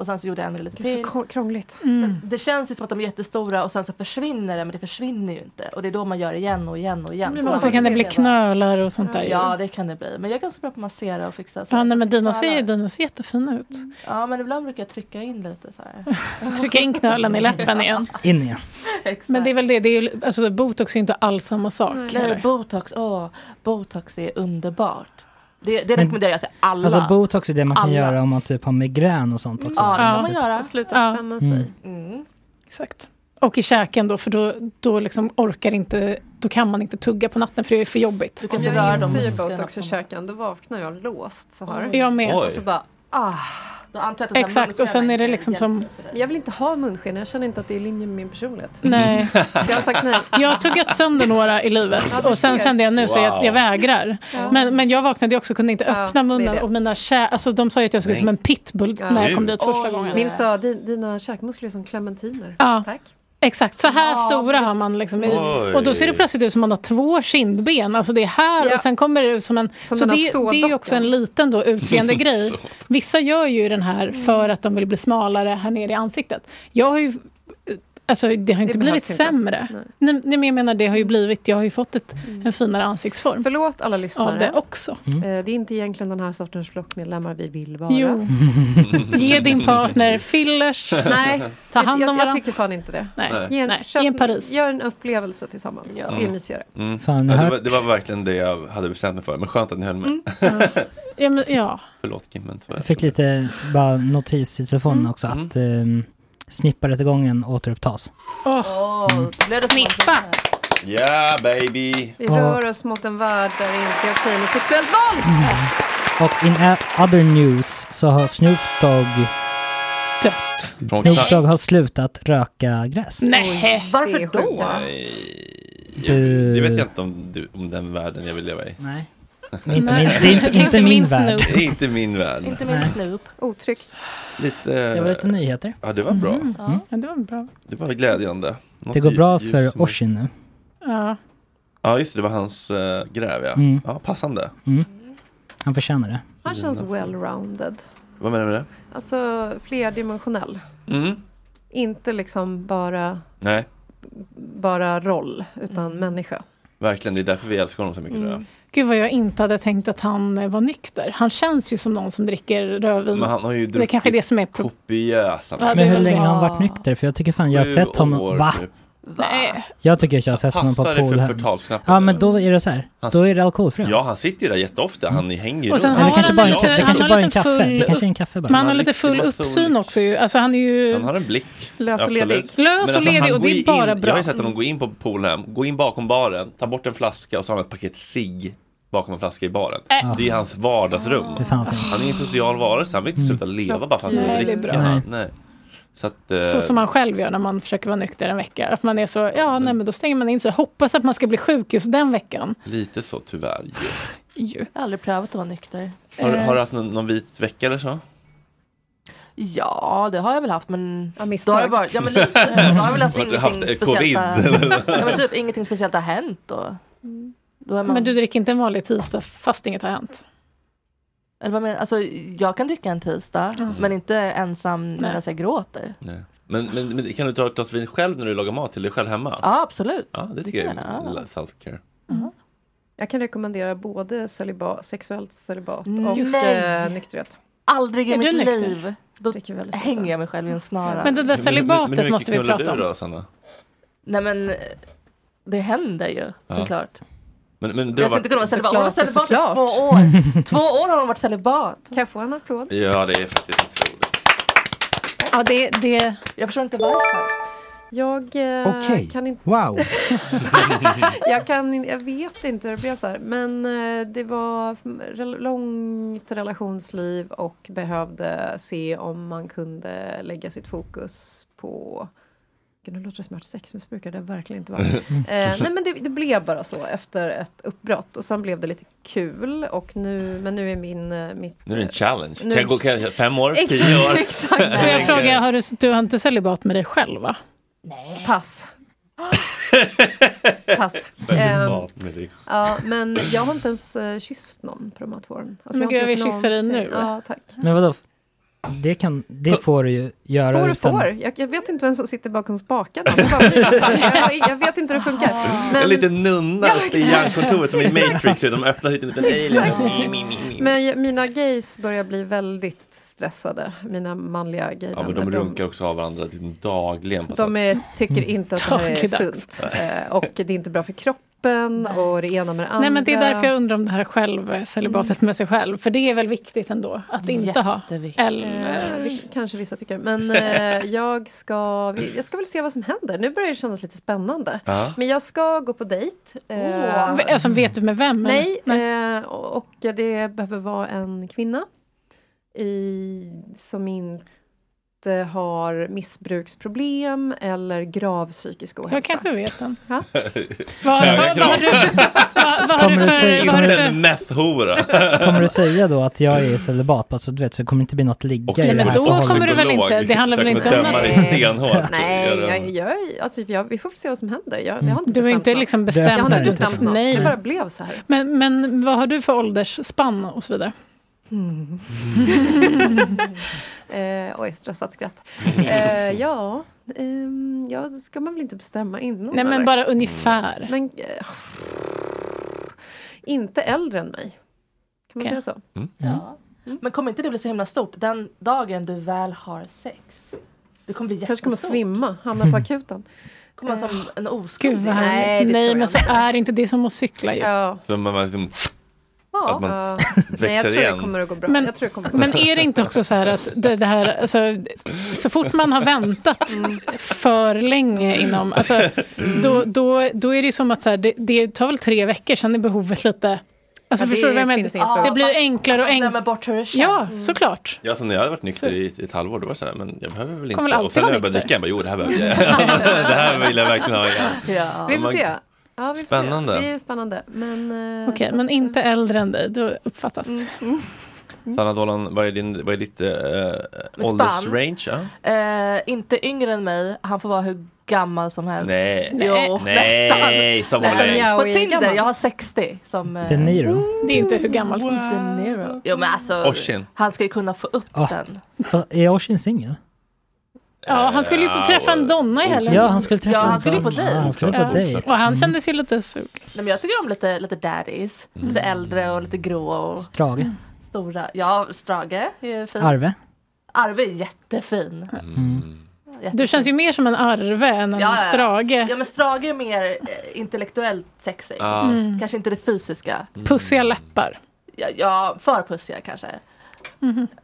Och sen så gjorde jag en Det är till. så krångligt. Mm. Det känns ju som att de är jättestora och sen så försvinner det men det försvinner ju inte. Och det är då man gör igen och igen och igen. Men Och så kan det bli knölar och sånt där. Ja det kan det bli. Men jag är ganska bra på att massera och fixa. så Ja, nej, så men dina ser, dina ser jättefina ut. Ja men ibland brukar jag trycka in lite så här. *laughs* Trycka in knölen i läppen igen. In igen. *laughs* Exakt. Men det är väl det, det är ju, alltså botox är ju inte alls samma sak. Nej, heller. botox, åh, botox är underbart. Det, det rekommenderar jag till alla. Alltså botox är det man kan Alla. göra om man typ har migrän och sånt också. Ja, det Ja. kan man göra. Sluta Ja. spänna sig. Mm. Mm. Exakt. Och i käken då, för då, då liksom orkar inte, då kan man inte tugga på natten för det är för jobbigt. Du kan Om jag dem. inte gör botox i käken då vaknar jag låst så här. Jag med. Oj. Och så bara, ah. Då antar jag att det är så här Exakt, och sen är det liksom som... jag vill inte ha munskinn, jag känner inte att det är i linje med min personlighet. Nej. *laughs* Så jag har sagt nej. *laughs* Jag har tuggat sönder några i livet Ja, och sen kände jag nu så jag, Wow. jag vägrar. Ja. Men, men jag vaknade också och kunde inte Ja, öppna det är munnen det. och mina kä... Alltså de sa ju att jag såg ut som en pitbull Ja. när jag kom dit första Oj. gången. Min sa, "Din- dina käkmuskler är som clementiner. Ja. Tack. Exakt, så här Ja, stora har man liksom. Oj. och då ser det plötsligt ut som man har två kindben. Alltså det är här Ja. och sen kommer det ut som en... Som så det, det är också en liten då utseende *laughs* grej. Vissa gör ju den här för att de vill bli smalare här nere i ansiktet. Jag har ju Alltså det har inte Det blivit behövs inte. sämre. Nej. Nej. Men jag menar det har ju blivit, jag har ju fått ett, en finare ansiktsform. Förlåt alla lyssnare. Av det också. Eh, Det är inte egentligen den här sortens flockmedlemmar vi vill vara. Jo. *laughs* Ge din partner fillers. *laughs* Nej, Ta jag- hand om jag, jag varandra. tycker fan inte det. Nej. Nej. Ge en, Nej, köp, en Paris. Gör en upplevelse tillsammans. Det är mysigare. Mm. Fan, ja, här- det, var, det var verkligen det jag hade bestämt mig för. Men skönt att ni höll med. Mm. Ja, men, *laughs* ja. Förlåt Kim, men Jag fick lite bara notis i telefonen Mm. också att um, snipparrättegången återupptas. Åh, blev det snippa! Yeah baby! Vi rör oss mot en värld där det inte är okej med sexuellt våld. Och in other news så har Snoop Dogg dött. Snoop Dogg har slutat röka gräs. Nej. Varför då? Jag, det vet jag inte om, du, om den världen jag vill leva i. Nej. Det är inte min, det är inte, inte min värld. Det är inte min värld. Inte min Snoop. Otryggt. Lite... Det var lite nyheter. Ja, det var bra. Mm. Ja, det var bra. Det var glädjande. Något Det går bra ljus för Oshin nu. Ja. Ja, just det. Det var hans uh, gräv, ja. Mm. Ja, passande. Mm. Han förtjänar det. Han känns well-rounded. Vad menar du med det? Alltså flerdimensionell. Mm. Inte liksom bara, Nej, bara roll, utan människa. verkligen. Det är därför vi älskar honom så mycket. tror jag. Mm. Gud vad jag inte hade tänkt att han eh, var nykter. Han känns ju som någon som dricker rödvin. Men han har ju det är kanske är det som är pro- Kopiösa. Det Men hur länge har han varit nykter? För jag tycker fan jag har sett honom. år, Va? typ. Nej. Jag tycker att jag har sett honom på Passar det för förtalsknappen, Ja men då är det så här. Han- Då är det alkoholfritt. Ja, han sitter ju där jätteofta. Han hänger ju Och sen runt. har Eller kanske han bara en lite- ka- det han kanske har bara är en lite kaffe. full- Det kanske är en kaffe bara. Men han har lite dricker full massa uppsyn olika. också ju. Alltså han är ju... Han har en blick. Lös och Absolut. ledig. Lös och alltså, ledig han och det går är ju bara in, bra. Jag har ju sett honom gå in på Polhem, gå in bakom baren, ta bort en flaska och så har han ett paket cigg bakom en flaska i baren. Äh. Det är hans vardagsrum. Det är fan fint. Han är en social varelse, han vill inte sluta leva bara för att han Nej, det är bra. Nej. Nej. Så, att, eh, Så som man själv gör när man försöker vara nykter en vecka. Att man är så, ja nej men då stänger man in sig. Hoppas att man ska bli sjuk just den veckan. Lite så tyvärr ju. Ju. Jag har aldrig prövat att vara nykter. Har, Eh. har du haft någon, någon vit vecka eller så? Ja, det har jag väl haft men... Ja, Då har jag varit, ja men lite. Då har jag väl haft ingenting haft, eh, speciellt. covid, har- ja, men typ ingenting speciellt har hänt och... Då är man, Men du dricker inte en vanlig tisdag fast inget har hänt? Eller vad menar, alltså, jag kan dricka en tisdag, Mm. men inte ensam medan jag gråter. Nej. Men, men, men kan du ta ett glas vin själv när du lagar mat till dig själv hemma? Ja, absolut. Ja, det tycker jag kan är jag. self-care. Jag kan rekommendera både celibat, sexuellt celibat och Nej. eh, nykterhet. Aldrig i Är du mitt liv. Då hänger jag mig själv i en snara. Men det där Men- men- men celibatet hur måste vi mycket knullar prata du om. då, Sanna? Nej men, eh, det händer ju Ja. såklart. Men, men du Jag har ska inte varit... kunna vara celibat. Hon har Såklart, varit celibat i två år. *laughs* Två år har hon varit celibat. Kan jag få en applåd? Ja, det är faktiskt otroligt. Ja, det, det, Jag förstår inte varför. Jag eh, Okej. kan inte... Wow. *laughs* jag, kan, in- jag vet inte hur det blev så här. Men eh, det var rel- långt relationsliv och behövde se om man kunde lägga sitt fokus på Gud, nu låter det som att sexmissbruk, det verkligen inte vara. *laughs* eh, nej men det, det blev bara så efter ett uppbrott och sen blev det lite kul och nu, men nu är min, eh, mitt... Nu är det en challenge. Nu- Kan jag gå kan jag, fem år? Exakt, Tio år? exakt. får jag *laughs* fråga, har du, du har inte celibat med dig själv va? Pass. *laughs* Pass. Med dig. ja, men jag har inte ens uh, kysst någon på de här två åren. Alltså, Men jag har gud, inte jag vill kyssa dig nu. Ja, tack. Men vadå? Det, kan, det får du ju göra Får och utan... får. Jag, jag vet inte vem som sitter bakom spakarna. Jag, jag vet inte hur det funkar. Men, En liten nunna Ja, uppe i hjärnkontoret som i Matrix. De öppnar hit en liten alien. men mina gays börjar bli väldigt stressade. Mina manliga gay Ja, men de runkar också av varandra liksom dagligen. På De är, tycker inte att det är sunt. Eh, och det är inte bra för kroppen och det ena med det andra. Nej men det är därför jag undrar om det här själv, celibatet med sig själv. För det är väl viktigt ändå att inte ha. Eller, Eh, vi- kanske vissa tycker. Men eh, jag, ska, jag ska väl se vad som händer. Nu börjar det kännas lite spännande. Ja. Men jag ska gå på dejt. Eh, alltså vet du med vem? eller? nej, Eh, och och det behöver vara en kvinna. I, som inte har missbruksproblem eller grav psykisk ohälsa. Jag kanske vet den. Ja. *laughs* Vad, vad, vad, har du, vad, vad har du för... säga- Vad har du Inte för meth-hora. *laughs* Kommer du säga då att jag är celibat bara så du vet så det kommer inte bli något ligga Och i Nej, det men här då kommer du väl inte- det handlar väl inte om. Nej, Gör jag, jag, alltså, jag, vi får väl se vad som händer. Jag, jag har inte Du har bestämt inte något. liksom Jag bestämt har inte Nej, bestämt något. Nej. Det bara blev så här. Men, men vad har du för åldersspann och så vidare? Mm. *laughs* eh, oj, stressat skratt. Eh, ja, ehm, ja, ska man väl inte bestämma innan? Nej, men bara ungefär. Men, eh, inte äldre än mig. Kan man säga så? Ja. Men kommer inte det bli så himla stort den dagen du väl har sex? Det kommer bli jättestort. Kanske kommer svimma, hamna på akuten. *laughs* Kommer man som en Gud oskuld? vad härligt. Nej, men så är det inte. Det är som att cykla ju. Ja. Så man liksom, Ja. att man Ja. växer *laughs* Nej, jag tror igen. det kommer att gå bra. Men- jag tror det kommer att gå Men är det inte också så här att det, det här, alltså, så fort man har väntat för länge inom, alltså, då, då, då är det som att så här, det, det tar väl tre veckor, sen är behovet lite Alltså Ja, det förstår du vad jag menar? Det blir enklare och enklare. Bort hur det känns. Ja, såklart. Ja, så när jag hade varit nykter i ett halvår, då var det så här, men jag behöver väl inte. väl Och sen när jag började dricka, jag bara, jo det här behöver jag. *laughs* det här vill jag verkligen ha igen. Ja. Vi får Man- se. Ja, vi Spännande. Det är spännande. Men, eh, Okej, så men att, inte äldre än dig, då uppfattat. Sanna Dollan, vad är, din, vad är ditt Mitt åldersrange? Ja? Eh, inte yngre än mig, han får vara hur gammal som helst. Nej. Jo, Nej, nästan. Nej, längd. På Tinder, jag har 60 som... eh, De Niro. Det är inte hur gammal som De Niro. Jo men alltså, Oshin. han ska ju kunna få upp Ah. den. Är Oshin singel? Ja, han skulle ju få träffa en donna i helgen. Ja, han skulle träffa Ja, en han skulle ju på dam. dejt. Ja, han skulle på Ja. dejt. Och han kändes ju lite sug. Nej, men jag tycker om lite, lite daddies. Lite äldre och lite grå och Strage. stora. Ja, Strage är fin. Arve. Arve är jättefin. Jättefin. Du känns ju mer som en Arve än en Ja. Strage. Ja men Strage är mer eh, intellektuellt sexig. Ja. Mm. Kanske inte det fysiska. Pussiga läppar. Ja, ja för pussiga kanske.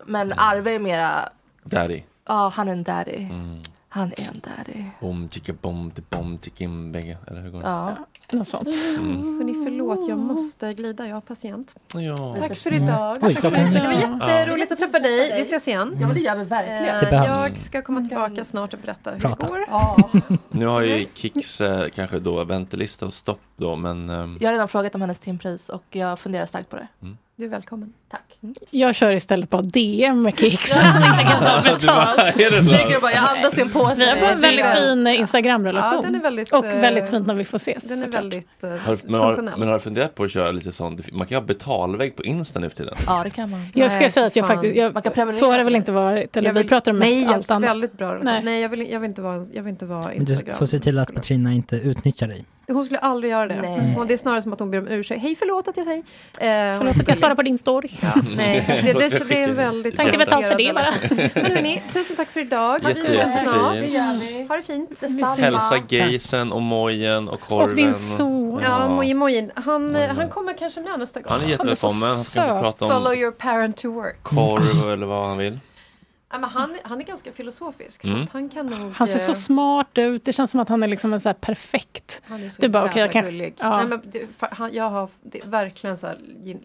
Men Arve är mera, Daddy. Ja han är en daddy. Mm. Han är en daddy. Bom, chicka, bom, bom, chickim, bägge. Eller hur går det? Ja. Något sånt. Mm. Hörni, förlåt, jag måste glida. Jag har patient. Ja. Tack för idag. Oj, Tack för idag. Det är- var jätteroligt att träffa dig. Vi ses igen. Ja men det gör vi verkligen. Eh, Det behövs. Jag ska komma tillbaka snart och berätta hur Prata. det går. Ja. Nu har ju Kicks eh, kanske då väntelista och stopp då, men ehm, Jag har redan frågat om hennes timpris och jag funderar starkt på det. Du är välkommen. Tack. Jag kör istället bara DM med Kicks som inte kan ta Du bara, betalt. Ligger bara, jag andas i en påse. Vi har bara en väldigt fin Instagram-relation. Ja, den är väldigt, och eh, väldigt fint när vi får ses. Den är väldigt eh, har, men, har, men har du funderat på att köra lite sånt? Man kan ha betalvägg på Insta nu för tiden. Ja det kan man. Jag ska Nej, säga att jag fan. faktiskt, Man kan jag, så har det väl inte varit. Eller Jag vi vill- pratar om mest nej, allt annat. väldigt bra. Nej. Nej, jag, vill, jag, vill inte vara, jag vill inte vara Men Du Instagram. får se till att Petrina inte utnyttjar dig. Hon skulle aldrig göra det. Nej. Hon, det är snarare som att hon ber om ursäkt. Hej, förlåt att jag säger. Eh, Förlåt att jag svarar på din story. Ja, *laughs* nej, det, det, det är en väldigt Tack, jag betalt för det bara. *laughs* Men hörni, tusen tack för idag. Ses snart. jättefint. Ha det fint. Hälsa Gaysen och Mojen och Korven. Och din son. Ja, Moje Mojin. Han, eh, han kommer kanske med nästa gång. Han är jättevälkommen. Han ska prata Follow om your parent to work. korv eller vad han vill. Men han, han är ganska filosofisk. Så Mm. att han kan nog... Han ser så eh, smart ut. Det känns som att han är liksom en så här perfekt. Han är så Du bara, okej, jag kan- gullig. ja. Nej, men han, jag har verkligen så här,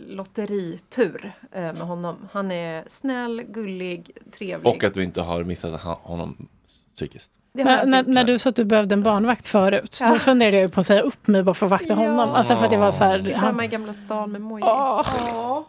lotteritur eh, med honom. Han är snäll, gullig, trevlig. Och att du inte har missat honom psykiskt. Men, när, när du sa att du behövde en barnvakt förut, Ja. då funderade jag ju på att säga upp mig bara för att vakta Ja. honom. Alltså för att det var så här, Sitter han, hemma i Gamla stan med Moje. Åh.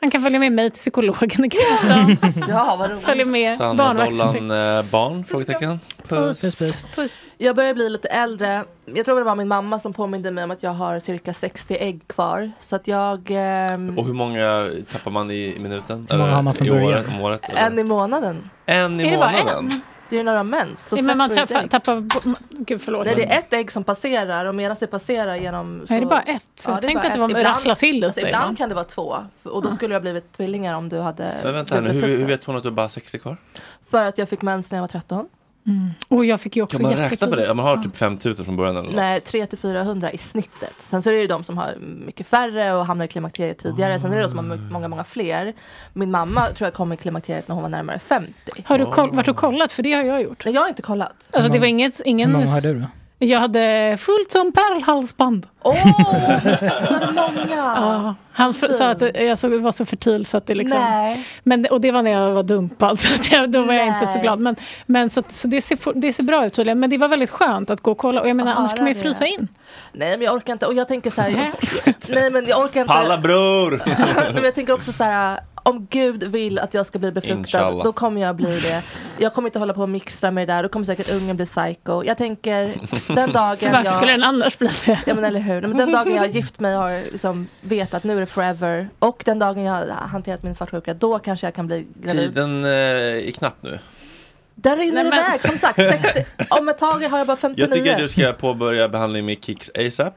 Han kan följa med mig till psykologen i stan. *laughs* Ja vad roligt. Följer med Sanna barnvakten. Dollan eh, barn? Frågetecken. Puss, puss. Puss. Jag börjar bli lite äldre. Jag tror det var min mamma som påminde mig om att jag har cirka 60 ägg kvar. Så att jag... ehm, Och hur många tappar man i, i minuten? Hur många har man från början? året, året? en i månaden. En i Är det bara månaden? Det är när de har mens. Då Nej, men man du tappar, tappar... Gud förlåt. Nej, det är ett ägg som passerar och medan det passerar genom... Nej, det är bara ett. Så jag det är tänkte att det var ett. rassla till alltså, uppe Ibland ibland. kan det vara två. Och då skulle jag blivit tvillingar om du hade... Men vänta här nu, hur, hur vet hon att du bara har 60 kvar? För att jag fick mens när jag var 13. Mm. Och jag fick ju också Kan man räkna på det? Man har typ 5000 från början eller något. Nej, 300-400 i snittet. Sen så är det ju de som har mycket färre och hamnar i klimakteriet tidigare. Sen är det de som har många, många fler. Min mamma tror jag kom i klimakteriet när hon var närmare 50. Har du koll, varit och kollat? För det har jag gjort. Nej, jag har inte kollat. Alltså, det var inget, ingen... Hur många har du då? Jag hade fullt som pärlhalsband. Åh! *laughs* många! Ja, han f- sa att jag så, var så fertil så att det liksom... Nej. Men, och det var när jag var dumpad, så att jag, då var jag inte så Nej. glad. Men, men så, så det, ser, det ser bra ut tydligen. Men det var väldigt skönt att gå och kolla. Och jag menar, Att annars kan man ju frysa in. Nej men jag orkar inte. Och jag tänker så här. nej men jag orkar inte. Palla bror! *laughs* men jag tänker också så här. Om Gud vill att jag ska bli befruktad, Inshallah. då kommer jag bli det. Jag kommer inte hålla på och mixtra med det där, då kommer säkert ungen bli psycho. Jag tänker, den dagen För varför jag... skulle den annars bli det? Ja men eller hur. Men den dagen jag har gift mig och har liksom vet att nu är det forever. Och den dagen jag har hanterat min svartsjuka, då kanske jag kan bli gravid. Tiden eh, är knapp nu. Den rinner Nej, men- iväg, som sagt. 60, om ett tag har jag bara 59. Jag tycker du ska påbörja behandling med Kicks ASAP.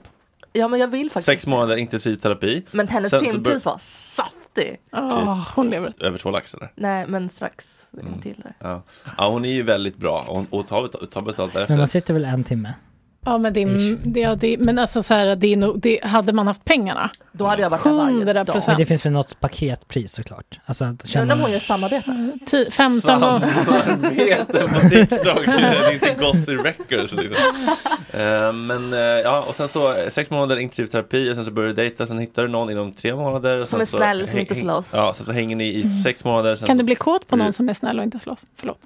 Ja men jag vill faktiskt. Sex månader intensivterapi. Men hennes timpris bör- var saftig. Åh, hon lever. Över två lax eller? Nej men strax Mm. till där. Ja. ja, hon är ju väldigt bra och, och tar, betalt, tar betalt Men därefter. man sitter väl en timme? Ja, men, det, är- det, ja, det, men alltså så här, det är nog, det, hade man haft pengarna. Då hade jag varit där varje 100 dag. Men det finns väl något paketpris såklart? Alltså att Jag undrar om hon gör samarbete. 15 och... Samarbete på TikTok, *laughs* det är inte Gossy Records liksom. Eh, Men eh, ja, och sen så sex månader intensivterapi och sen så börjar du dejta, sen hittar du någon inom tre månader. Och Som är så snäll, som häng- inte slåss. Ja, sen så hänger ni i sex månader. Sen Kan så, du bli kåt på någon som är snäll och inte slåss? Förlåt.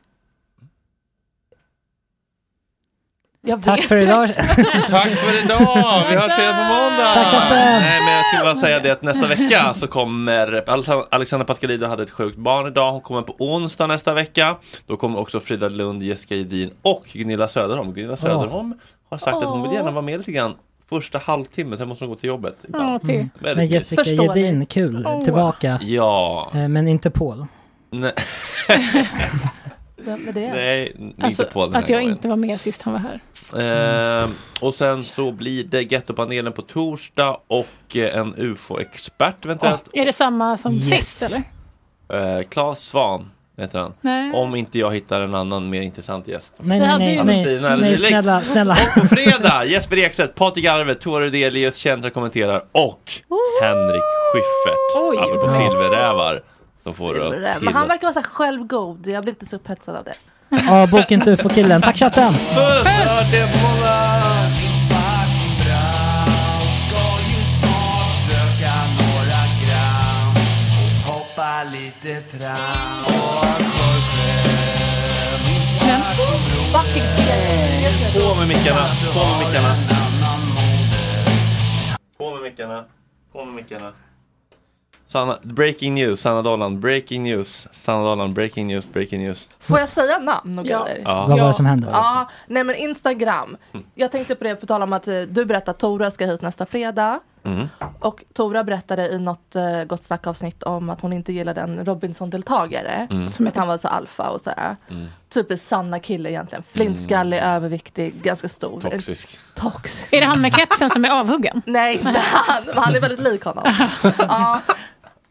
Jag Tack vet. för idag! *laughs* Tack för idag! Vi hörs igen på måndag! Tack, chatten! Nej men jag skulle bara säga det att nästa vecka så kommer Alexand- Alexandra Pascalidou hade ett sjukt barn idag. Hon kommer på onsdag nästa vecka. Då kommer också Frida Lund, Jessica Edin och Gunilla Söderholm. Gunilla Söderholm har sagt att hon vill gärna vara med lite grann första halvtimmen, sen måste hon gå till jobbet. till. Väldigt Men Jessica Förstår kul, Åh. tillbaka. Ja. Eh, Men inte Paul. Nej, *laughs* *laughs* Vem är det? nej Alltså, inte på den att jag gången. inte var med sist han var här. Ehm, och sen så blir det Gettopanelen på torsdag och eh, en UFO-expert eventuellt. Är det samma som Yes. sist eller? Eh, Claes Svan heter han. Nej. Om inte jag hittar en annan mer intressant gäst. Nej, nej, nej, nej, nej, direkt. snälla, snälla. På fredag Jesper Ekstedt, Patrik Arve, Tore Delius, Kendra kommenterar och Henrik Schyffert. Oj. Apropå silverrävar. Som får det Men han verkar vara så här självgod. Jag blir inte så upphetsad av det. *laughs* Ja, boka inte UFO-killen. Tack chatten! Lite tram och På med mickarna, på med mickarna. På med mickarna, på med mickarna. Sanna, breaking news, Sanna Dollan, breaking news, Sanna Dollan, breaking news, breaking news. Får jag säga namn och Ja. grejer? Ja. Vad var det som hände? Ja, nej men Instagram. Jag tänkte på det på tal om att eh, du berättade att Tora ska hit nästa fredag. Mm. Och Tora berättade i något uh, Gott Snack-avsnitt om att hon inte gillade en Robinson-deltagare. Mm. Som att han var så alfa och sådär. Mm. Typiskt Sanna kille egentligen. Flintskallig, överviktig, ganska stor. Toxisk. Toxisk. Är det han med kepsen som är avhuggen? Nej, inte han. Men han är väldigt lik honom. *laughs* ja.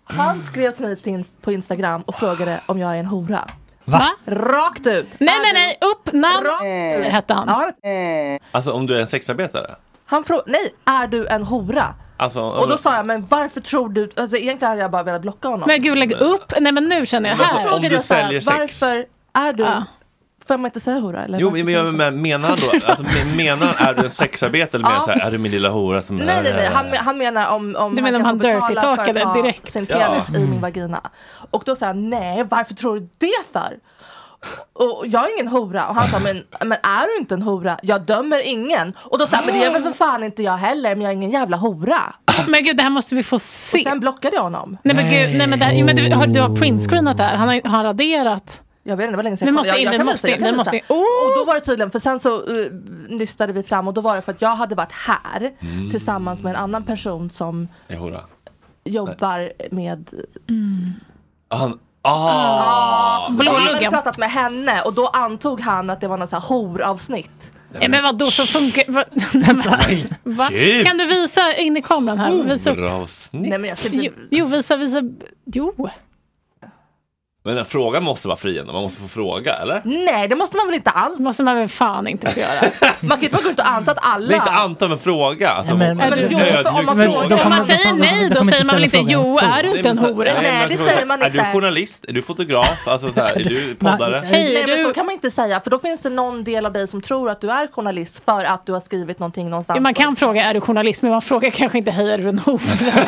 Han skrev till mig till ins- på Instagram och frågade om jag är en hora. Va? Rakt ut! Nej, nej, nej, upp namn! Rakt Hette han. Ja, Alltså om du är en sexarbetare? han frågade, nej, är du en hora? Alltså, Och då sa jag, men varför tror du, alltså egentligen hade jag bara velat blocka honom. Men gud, lägg upp. Nej, men nu känner jag här. alltså, om frågade du jag så här, säljer sex. Varför är du, Ja. Får man inte säga hora? Eller Jo, men, jag, men menar han då, *laughs* alltså, men- menar är du en sexarbetare eller menar Ja. så här, är du min lilla hora som Nej nej nej, han, han menar om, om Du menar om han dirty-talkade direkt? sin Ja. penis i min vagina. Och då sa han nej, varför tror du det för? Och jag är ingen hora. Och han sa, men, men är du inte en hora? Jag dömer ingen. Och då sa han, men det är väl för fan inte jag heller, men jag är ingen jävla hora. Men gud, det här måste vi få Och se. sen blockade jag honom. Nej men gud, nej men det här, men du, har, du har printscreenat det här. Han har, har raderat. Jag vet inte, det var länge sedan Vi jag måste in, jag, vi jag måste in, jag måste in. Oh! Och då var det tydligen, för sen så uh, nystade vi fram och då var det för att jag hade varit här Mm. tillsammans med en annan person som jobbar med Han, ah! Och han hade Blåluggen. pratat med henne och då antog han att det var någon så här horavsnitt. Nej men vadå, så funkar... Va? *laughs* Va? Gud. Kan du visa in i kameran här? Visa upp. Nej men jag ska Jo, inte... jo, visa, visa. Jo. Men en fråga måste vara fri ändå, man måste få fråga eller? Nej det måste man väl inte alls? Det måste man väl fan inte få göra. *laughs* Man kan inte bara gå ut och anta att alla... Är inte anta men fråga. Alltså, men- en men- ödmjuk jo, för om man fråga. frågar- Om man då säger nej, då då man säger man väl inte jo, så. är du Nej, inte en men så- hora? nej, Nej, men det säger man Är inte. du journalist? Är du fotograf? Alltså så här, är du poddare? Nej, Hej, Nej är men så du... kan man inte säga för då finns det någon del av dig som tror att du är journalist för att du har skrivit någonting någonstans. Ja, man kan fråga är du journalist men man frågar kanske inte hej är du en hora? *laughs*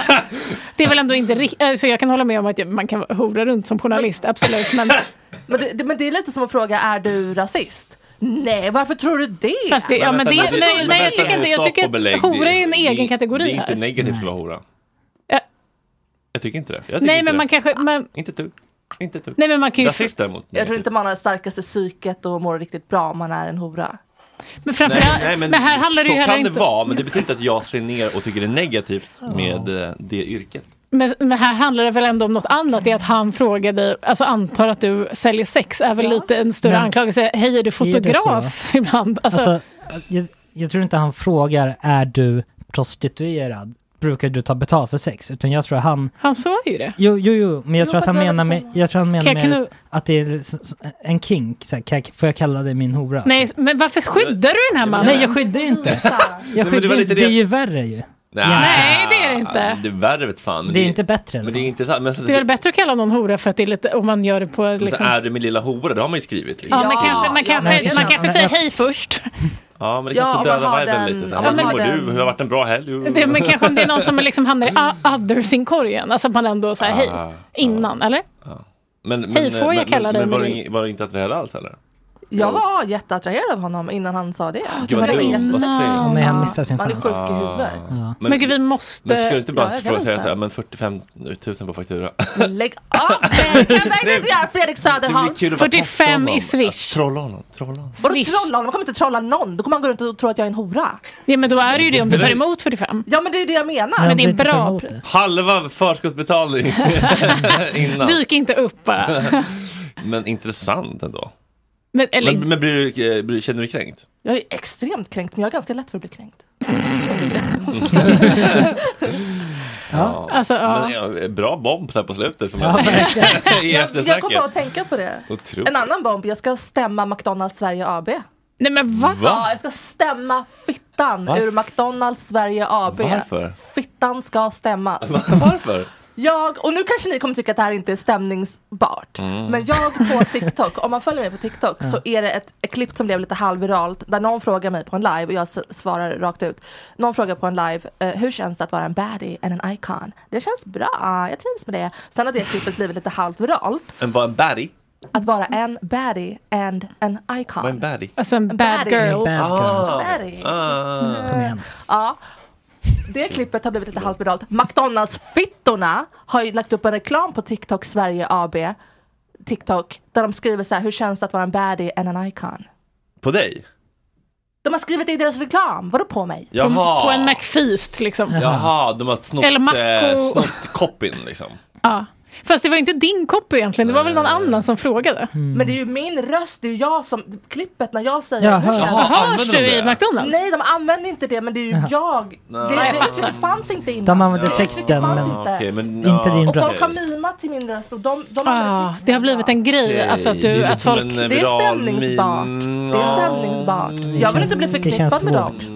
Det är väl ändå inte riktigt, alltså jag kan hålla med om att man kan hora runt som journalist, absolut. Men *laughs* Men det, det, men det är lite som att fråga är du rasist? Nej varför tror du det? Fast det, ja, men vänta, det, men nej, men nej, jag tycker inte, jag tycker att hora är en egen det- kategori Det är inte här. negativt att vara hora. Ja. Jag tycker inte det. Jag tycker Nej, inte men det. man kanske... Man, Inte dugg. Inte dugg. Nej, men man kan ju- Rasist däremot. Jag tror inte man har det starkaste psyket och mår riktigt bra om man är en hora. men framförallt... Nej, nej, men, men här handlar det så ju heller kan det inte... vara, men det betyder inte att jag ser ner och tycker det är negativt med eh, det yrket. Men, men här handlar det väl ändå om något annat. Det är att han frågar dig, alltså antar att du säljer sex, är väl lite en större Men- anklagelse. Hej, är du Är det fotograf? *laughs* Ibland. Alltså, Alltså, jag, jag tror inte han frågar, är du prostituerad? Brukar du ta betalt för sex? Utan jag tror han... han sa ju det. Jo, jo, jo, men jag Jo, tror att han är menar det med, jag tror han menar med kunna- att det är en kink, så här, jag, får jag kalla dig min hora? Nej, men varför skyddar du den här mannen? Nej, jag skyddar ju inte. Jag det skyddar var inte, lite det är det- ju värre ju. Nej, det är det inte. Det är värre vet fan. men Det är inte bättre. Men det är intressant. Men så, Det är väl bättre att kalla någon hora för att det är lite, om man gör det på så liksom... är det min lilla hora, det har man ju skrivit. Liksom. Ja, men kanske, man kanske, men- man kanske men- säger hej först. Ja, men det Ja, kan om också man döda har viben den- lite. Så här, hur mår den- du? Hur har varit en bra helg? *laughs* Det, men kanske om det är någon som liksom hamnar i o- others-inkorgen. Alltså att man ändå säger hej Ah, innan, eller? Men, Hej, får jag men, kalla men, dig men var, ing- du inte attraherad alls eller? Jag var jätteattraherad av honom innan han sa det. Gud, vad Det var dumt. Vad synd. Nej, han missar sin Man är chans. sjuk i huvudet. Ja. Men gud, vi måste- Men ska du inte bara Ja, jag fråga kan säga så här, men 45 000 på faktura? *laughs* Lägg av! Det kan jag inte göra Fredrik Söderholm. kul att bara testa 45 honom. i swish. Trolla honom, trolla honom. Vadå Swish. trolla honom? Man kommer inte trolla någon. Då kommer man gå runt och tro att jag är en hora. Ja, men då är det ju det om du tar emot 45. Ja men det är det jag menar. Men det är bra. Halva förskottsbetalning *laughs* *laughs* innan. Dyk inte upp bara. Men intressant ändå. Men, eller, Men, men blir du, eh, blir, känner du dig kränkt? Jag är extremt kränkt men jag är ganska lätt för att bli kränkt. *laughs* Ja. Alltså, ja. Men, ja, bra bomb här på slutet. Ja, man, verkligen. *laughs* I Jag kommer bara att tänka på det. Otroligt. En annan bomb, jag ska stämma McDonalds Sverige AB. Nej men va? Ja, jag ska stämma fittan Varför? ur McDonalds Sverige AB. Varför? Fittan ska stämmas. *laughs* Varför? Jag, och nu kanske ni kommer tycka att det här inte är stämningsbart. Mm. Men jag på *laughs* TikTok, om man följer mig på TikTok så är det ett, ett klipp som blev lite halvviralt där någon frågar mig på en live och jag svarar rakt ut. Någon frågar på en live, eh, hur känns det att vara en baddie and en icon? Det känns bra, jag trivs med det. Sen har det klippet blivit lite halvt viralt. En, vad, en baddie? Att vara en baddie and en icon. Vad är en baddie? Alltså en bad girl. En bad girl. Ah. Baddie. Ah. Kom igen. Ja. Det klippet har blivit lite halvt viralt. McDonalds-fittorna har ju lagt upp en reklam på TikTok Sverige AB. TikTok. Där de skriver så här, hur känns det att vara en baddie and an icon? På dig? De har skrivit det i deras reklam. Vadå på mig? På, Jaha. på en McFeast liksom. Jaha, de har snott, Eller eh, snott copyn liksom. Ja. Fast det var ju inte din copy egentligen, det var väl någon annan som frågade. Men det är ju min röst, det är ju jag som, klippet när jag säger Jaha. Jaha, det? Hörs du i det? McDonalds? Nej, de använder inte det, men det är ju jag. Det, det, jag det fattar. uttrycket fanns inte innan. De använder Det texten, men- inte. Ja, okej, men, Inte ja, din Och folk röst. har mimat till min röst och de, de Ah, det har blivit en grej, Okej, alltså att, det är du, att folk... Det är stämningsbart. meme. Det är stämningsbart. Jag vill inte bli Det förknippad med dem. svårt.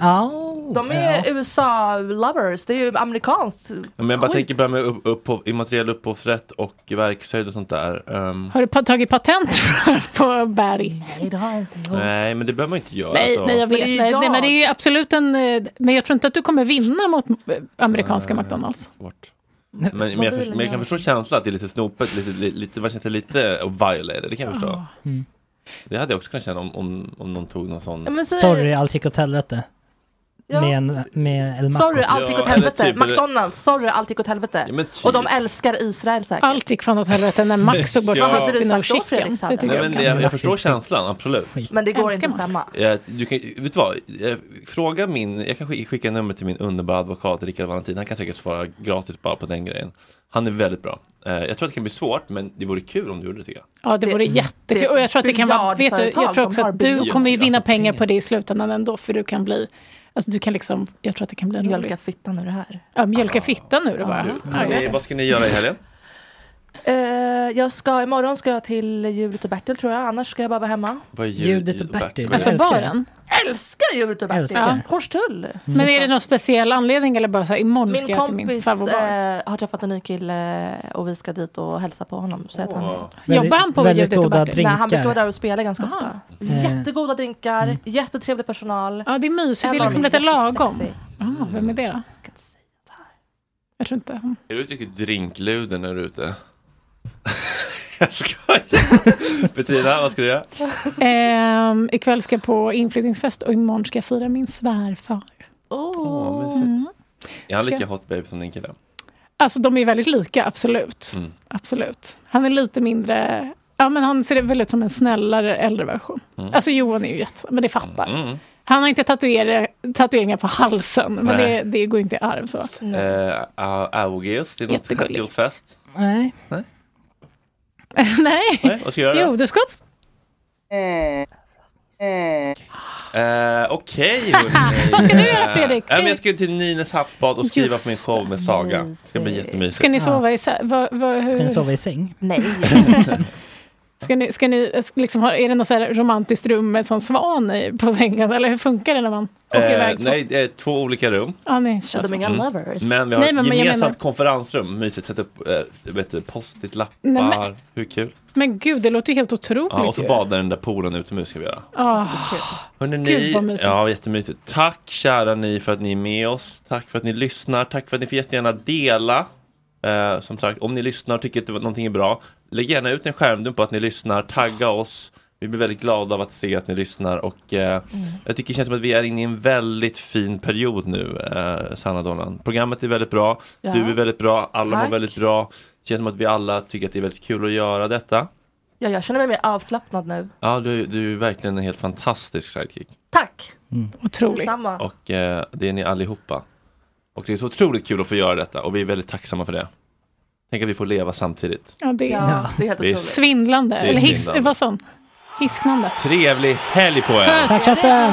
Ja. De är ja. USA-lovers, det är ju amerikanskt. Men jag bara skit. tänker bara med upp, upp, immateriell upphovsrätt och verkshöjd och sånt där. Ehm, Har du tagit patent *laughs* på Barry? Nej, det har jag inte gjort. nej, men det behöver man inte göra. Nej, alltså. nej, jag vet. Men det är ju nej, nej, jag. men det är ju absolut en... eh, Men jag tror inte att du kommer vinna mot eh, amerikanska McDonalds. Svårt. Men, men, jag, förstår, men jag kan förstå känslan att det är lite snopet, lite, lite, lite, vad känns det, lite violated, det kan jag förstå. Mm. Det hade jag också kunnat känna om, om, om någon tog någon sån. Ja, säg- Sorry, allt gick åt helvete. Ja. Med, en, med El Maco. Sorry, allt gick åt helvete. typ- McDonalds, sorry, allt gick åt helvete. Ja, typ. Och de älskar Israel säkert. Allt gick fan åt helvete när Max såg bort Ja. Då, Fredrik Chicken. Söder? Det Nej, jag men jag, ganska jag förstår känslan, absolut. Men det går inte att stämma. Jag, du kan, vet du vad? Jag, fråga min, jag kan skicka- nummer till min underbara advokat Rickard Valentin. Han kan säkert svara gratis bara på den grejen. Han är väldigt bra. Eh, jag tror att det kan bli svårt, men det vore kul om du gjorde det tycker jag. Ja, det vore Det- jättekul. det- Och jag tror att det kan vara... Vet du, jag tror också att du kommer ju vinna Alltså, pengar. på det i slutändan ändå. För du kan bli... Alltså du kan liksom... Jag tror att det kan bli en rolig... Mjölka fittan ur det här. Ja, mjölka fittan nu det bara. Ja, Hörni, ja. vad ska ni göra i helgen? Eh, jag ska, imorgon ska jag till Judith och Bertil tror jag, annars ska jag bara vara hemma. Vad är Judith och Bertil. Alltså baren. Älskar Judith och Bertil! Älskar. Hornstull! Men är det någon speciell anledning eller bara så här imorgon ska Min jag till min kompis favoritbar? eh, har träffat en ny kille och vi ska dit och hälsa på honom. Så att han, Jobbar han på Judith och Bertil? nej, han brukar vara drinkar. där och spela ganska Aha. ofta. Eh. Jättegoda drinkar, jättetrevlig personal. Ja, det är mysigt. Det är liksom lite lagom. Ah, vem är det då? Jag tror inte. Är du riktigt drinkluder när du är ute? *laughs* jag skojar! Petrina, vad ska du göra? Ehm, ikväll ska jag på inflyttningsfest och imorgon ska jag fira min svärfar. Oh. Åh, mysigt. Är han lika Ska- hot babe som din kille? Alltså de är väldigt lika, absolut. Mm. Absolut. Han är lite mindre... Ja, men han ser väl ut som en snällare äldre version. Mm. Alltså Johan är ju jättesam, men det fattar. Mm. Han har inte tatueringar, tatueringar på halsen, men det, det går inte i arv så. Eh, Au- Augeus, det är något Jättegullig. 30-årsfest. Nej. Nej. *laughs* Nej. Nej, vad ska jag göra? Jo, du ska... Eh, Okej *laughs* hörni. Vad ska du göra, Fredrik? Eh, men jag ska till Nynäs havsbad och skriva på min show med Saga. Det ska bli jättemysigt. Ska ni sova i sä- vad, vad, hur? Ska ni sova i säng? Nej. *laughs* Ska ni, ska ni liksom är det något så här romantiskt rum med sån svan i, på sängen? Eller hur funkar det när man åker Eh, iväg? nej, det är två olika rum. Ni kör så. Mm. Men vi har Nej, ett men jag gemensamt menar- konferensrum. Mysigt, sätta upp vet du, post-it-lappar. Nej, men- Hur kul? Men gud, det låter ju helt otroligt. Ja, och så ju. bada i den där poolen utomhus ska vi göra. Ah. Hörrni, Gud, ni, vad mysigt. ja, jättemysigt. Tack kära ni för att ni är med oss. Tack för att ni lyssnar. Tack för att ni får jättegärna dela. Eh, som sagt, om ni lyssnar och tycker att det var någonting är bra, lägg gärna ut en skärmdump på att ni lyssnar. Tagga oss. Vi blir väldigt glada av att se att ni lyssnar och eh, jag tycker det känns som att vi är inne i en väldigt fin period nu, eh, Sanna Donnan. Programmet är väldigt bra, Ja. du är väldigt bra, alla mår Tack. väldigt bra. Det känns som att vi alla tycker att det är väldigt kul att göra detta. Ja, jag känner mig mer avslappnad nu. Ja, du, du är verkligen en helt fantastisk sidekick. Tack! Otroligt. Samma. Och eh, det är ni allihopa. Och det är så otroligt kul att få göra detta och vi är väldigt tacksamma för det. Tänk att vi får leva samtidigt. Ja, det, Ja, det är helt Det är- otroligt. Svindlande. Det är Eller hiss, vad sån? Hisknande. Trevlig helg på er! Tack chatten!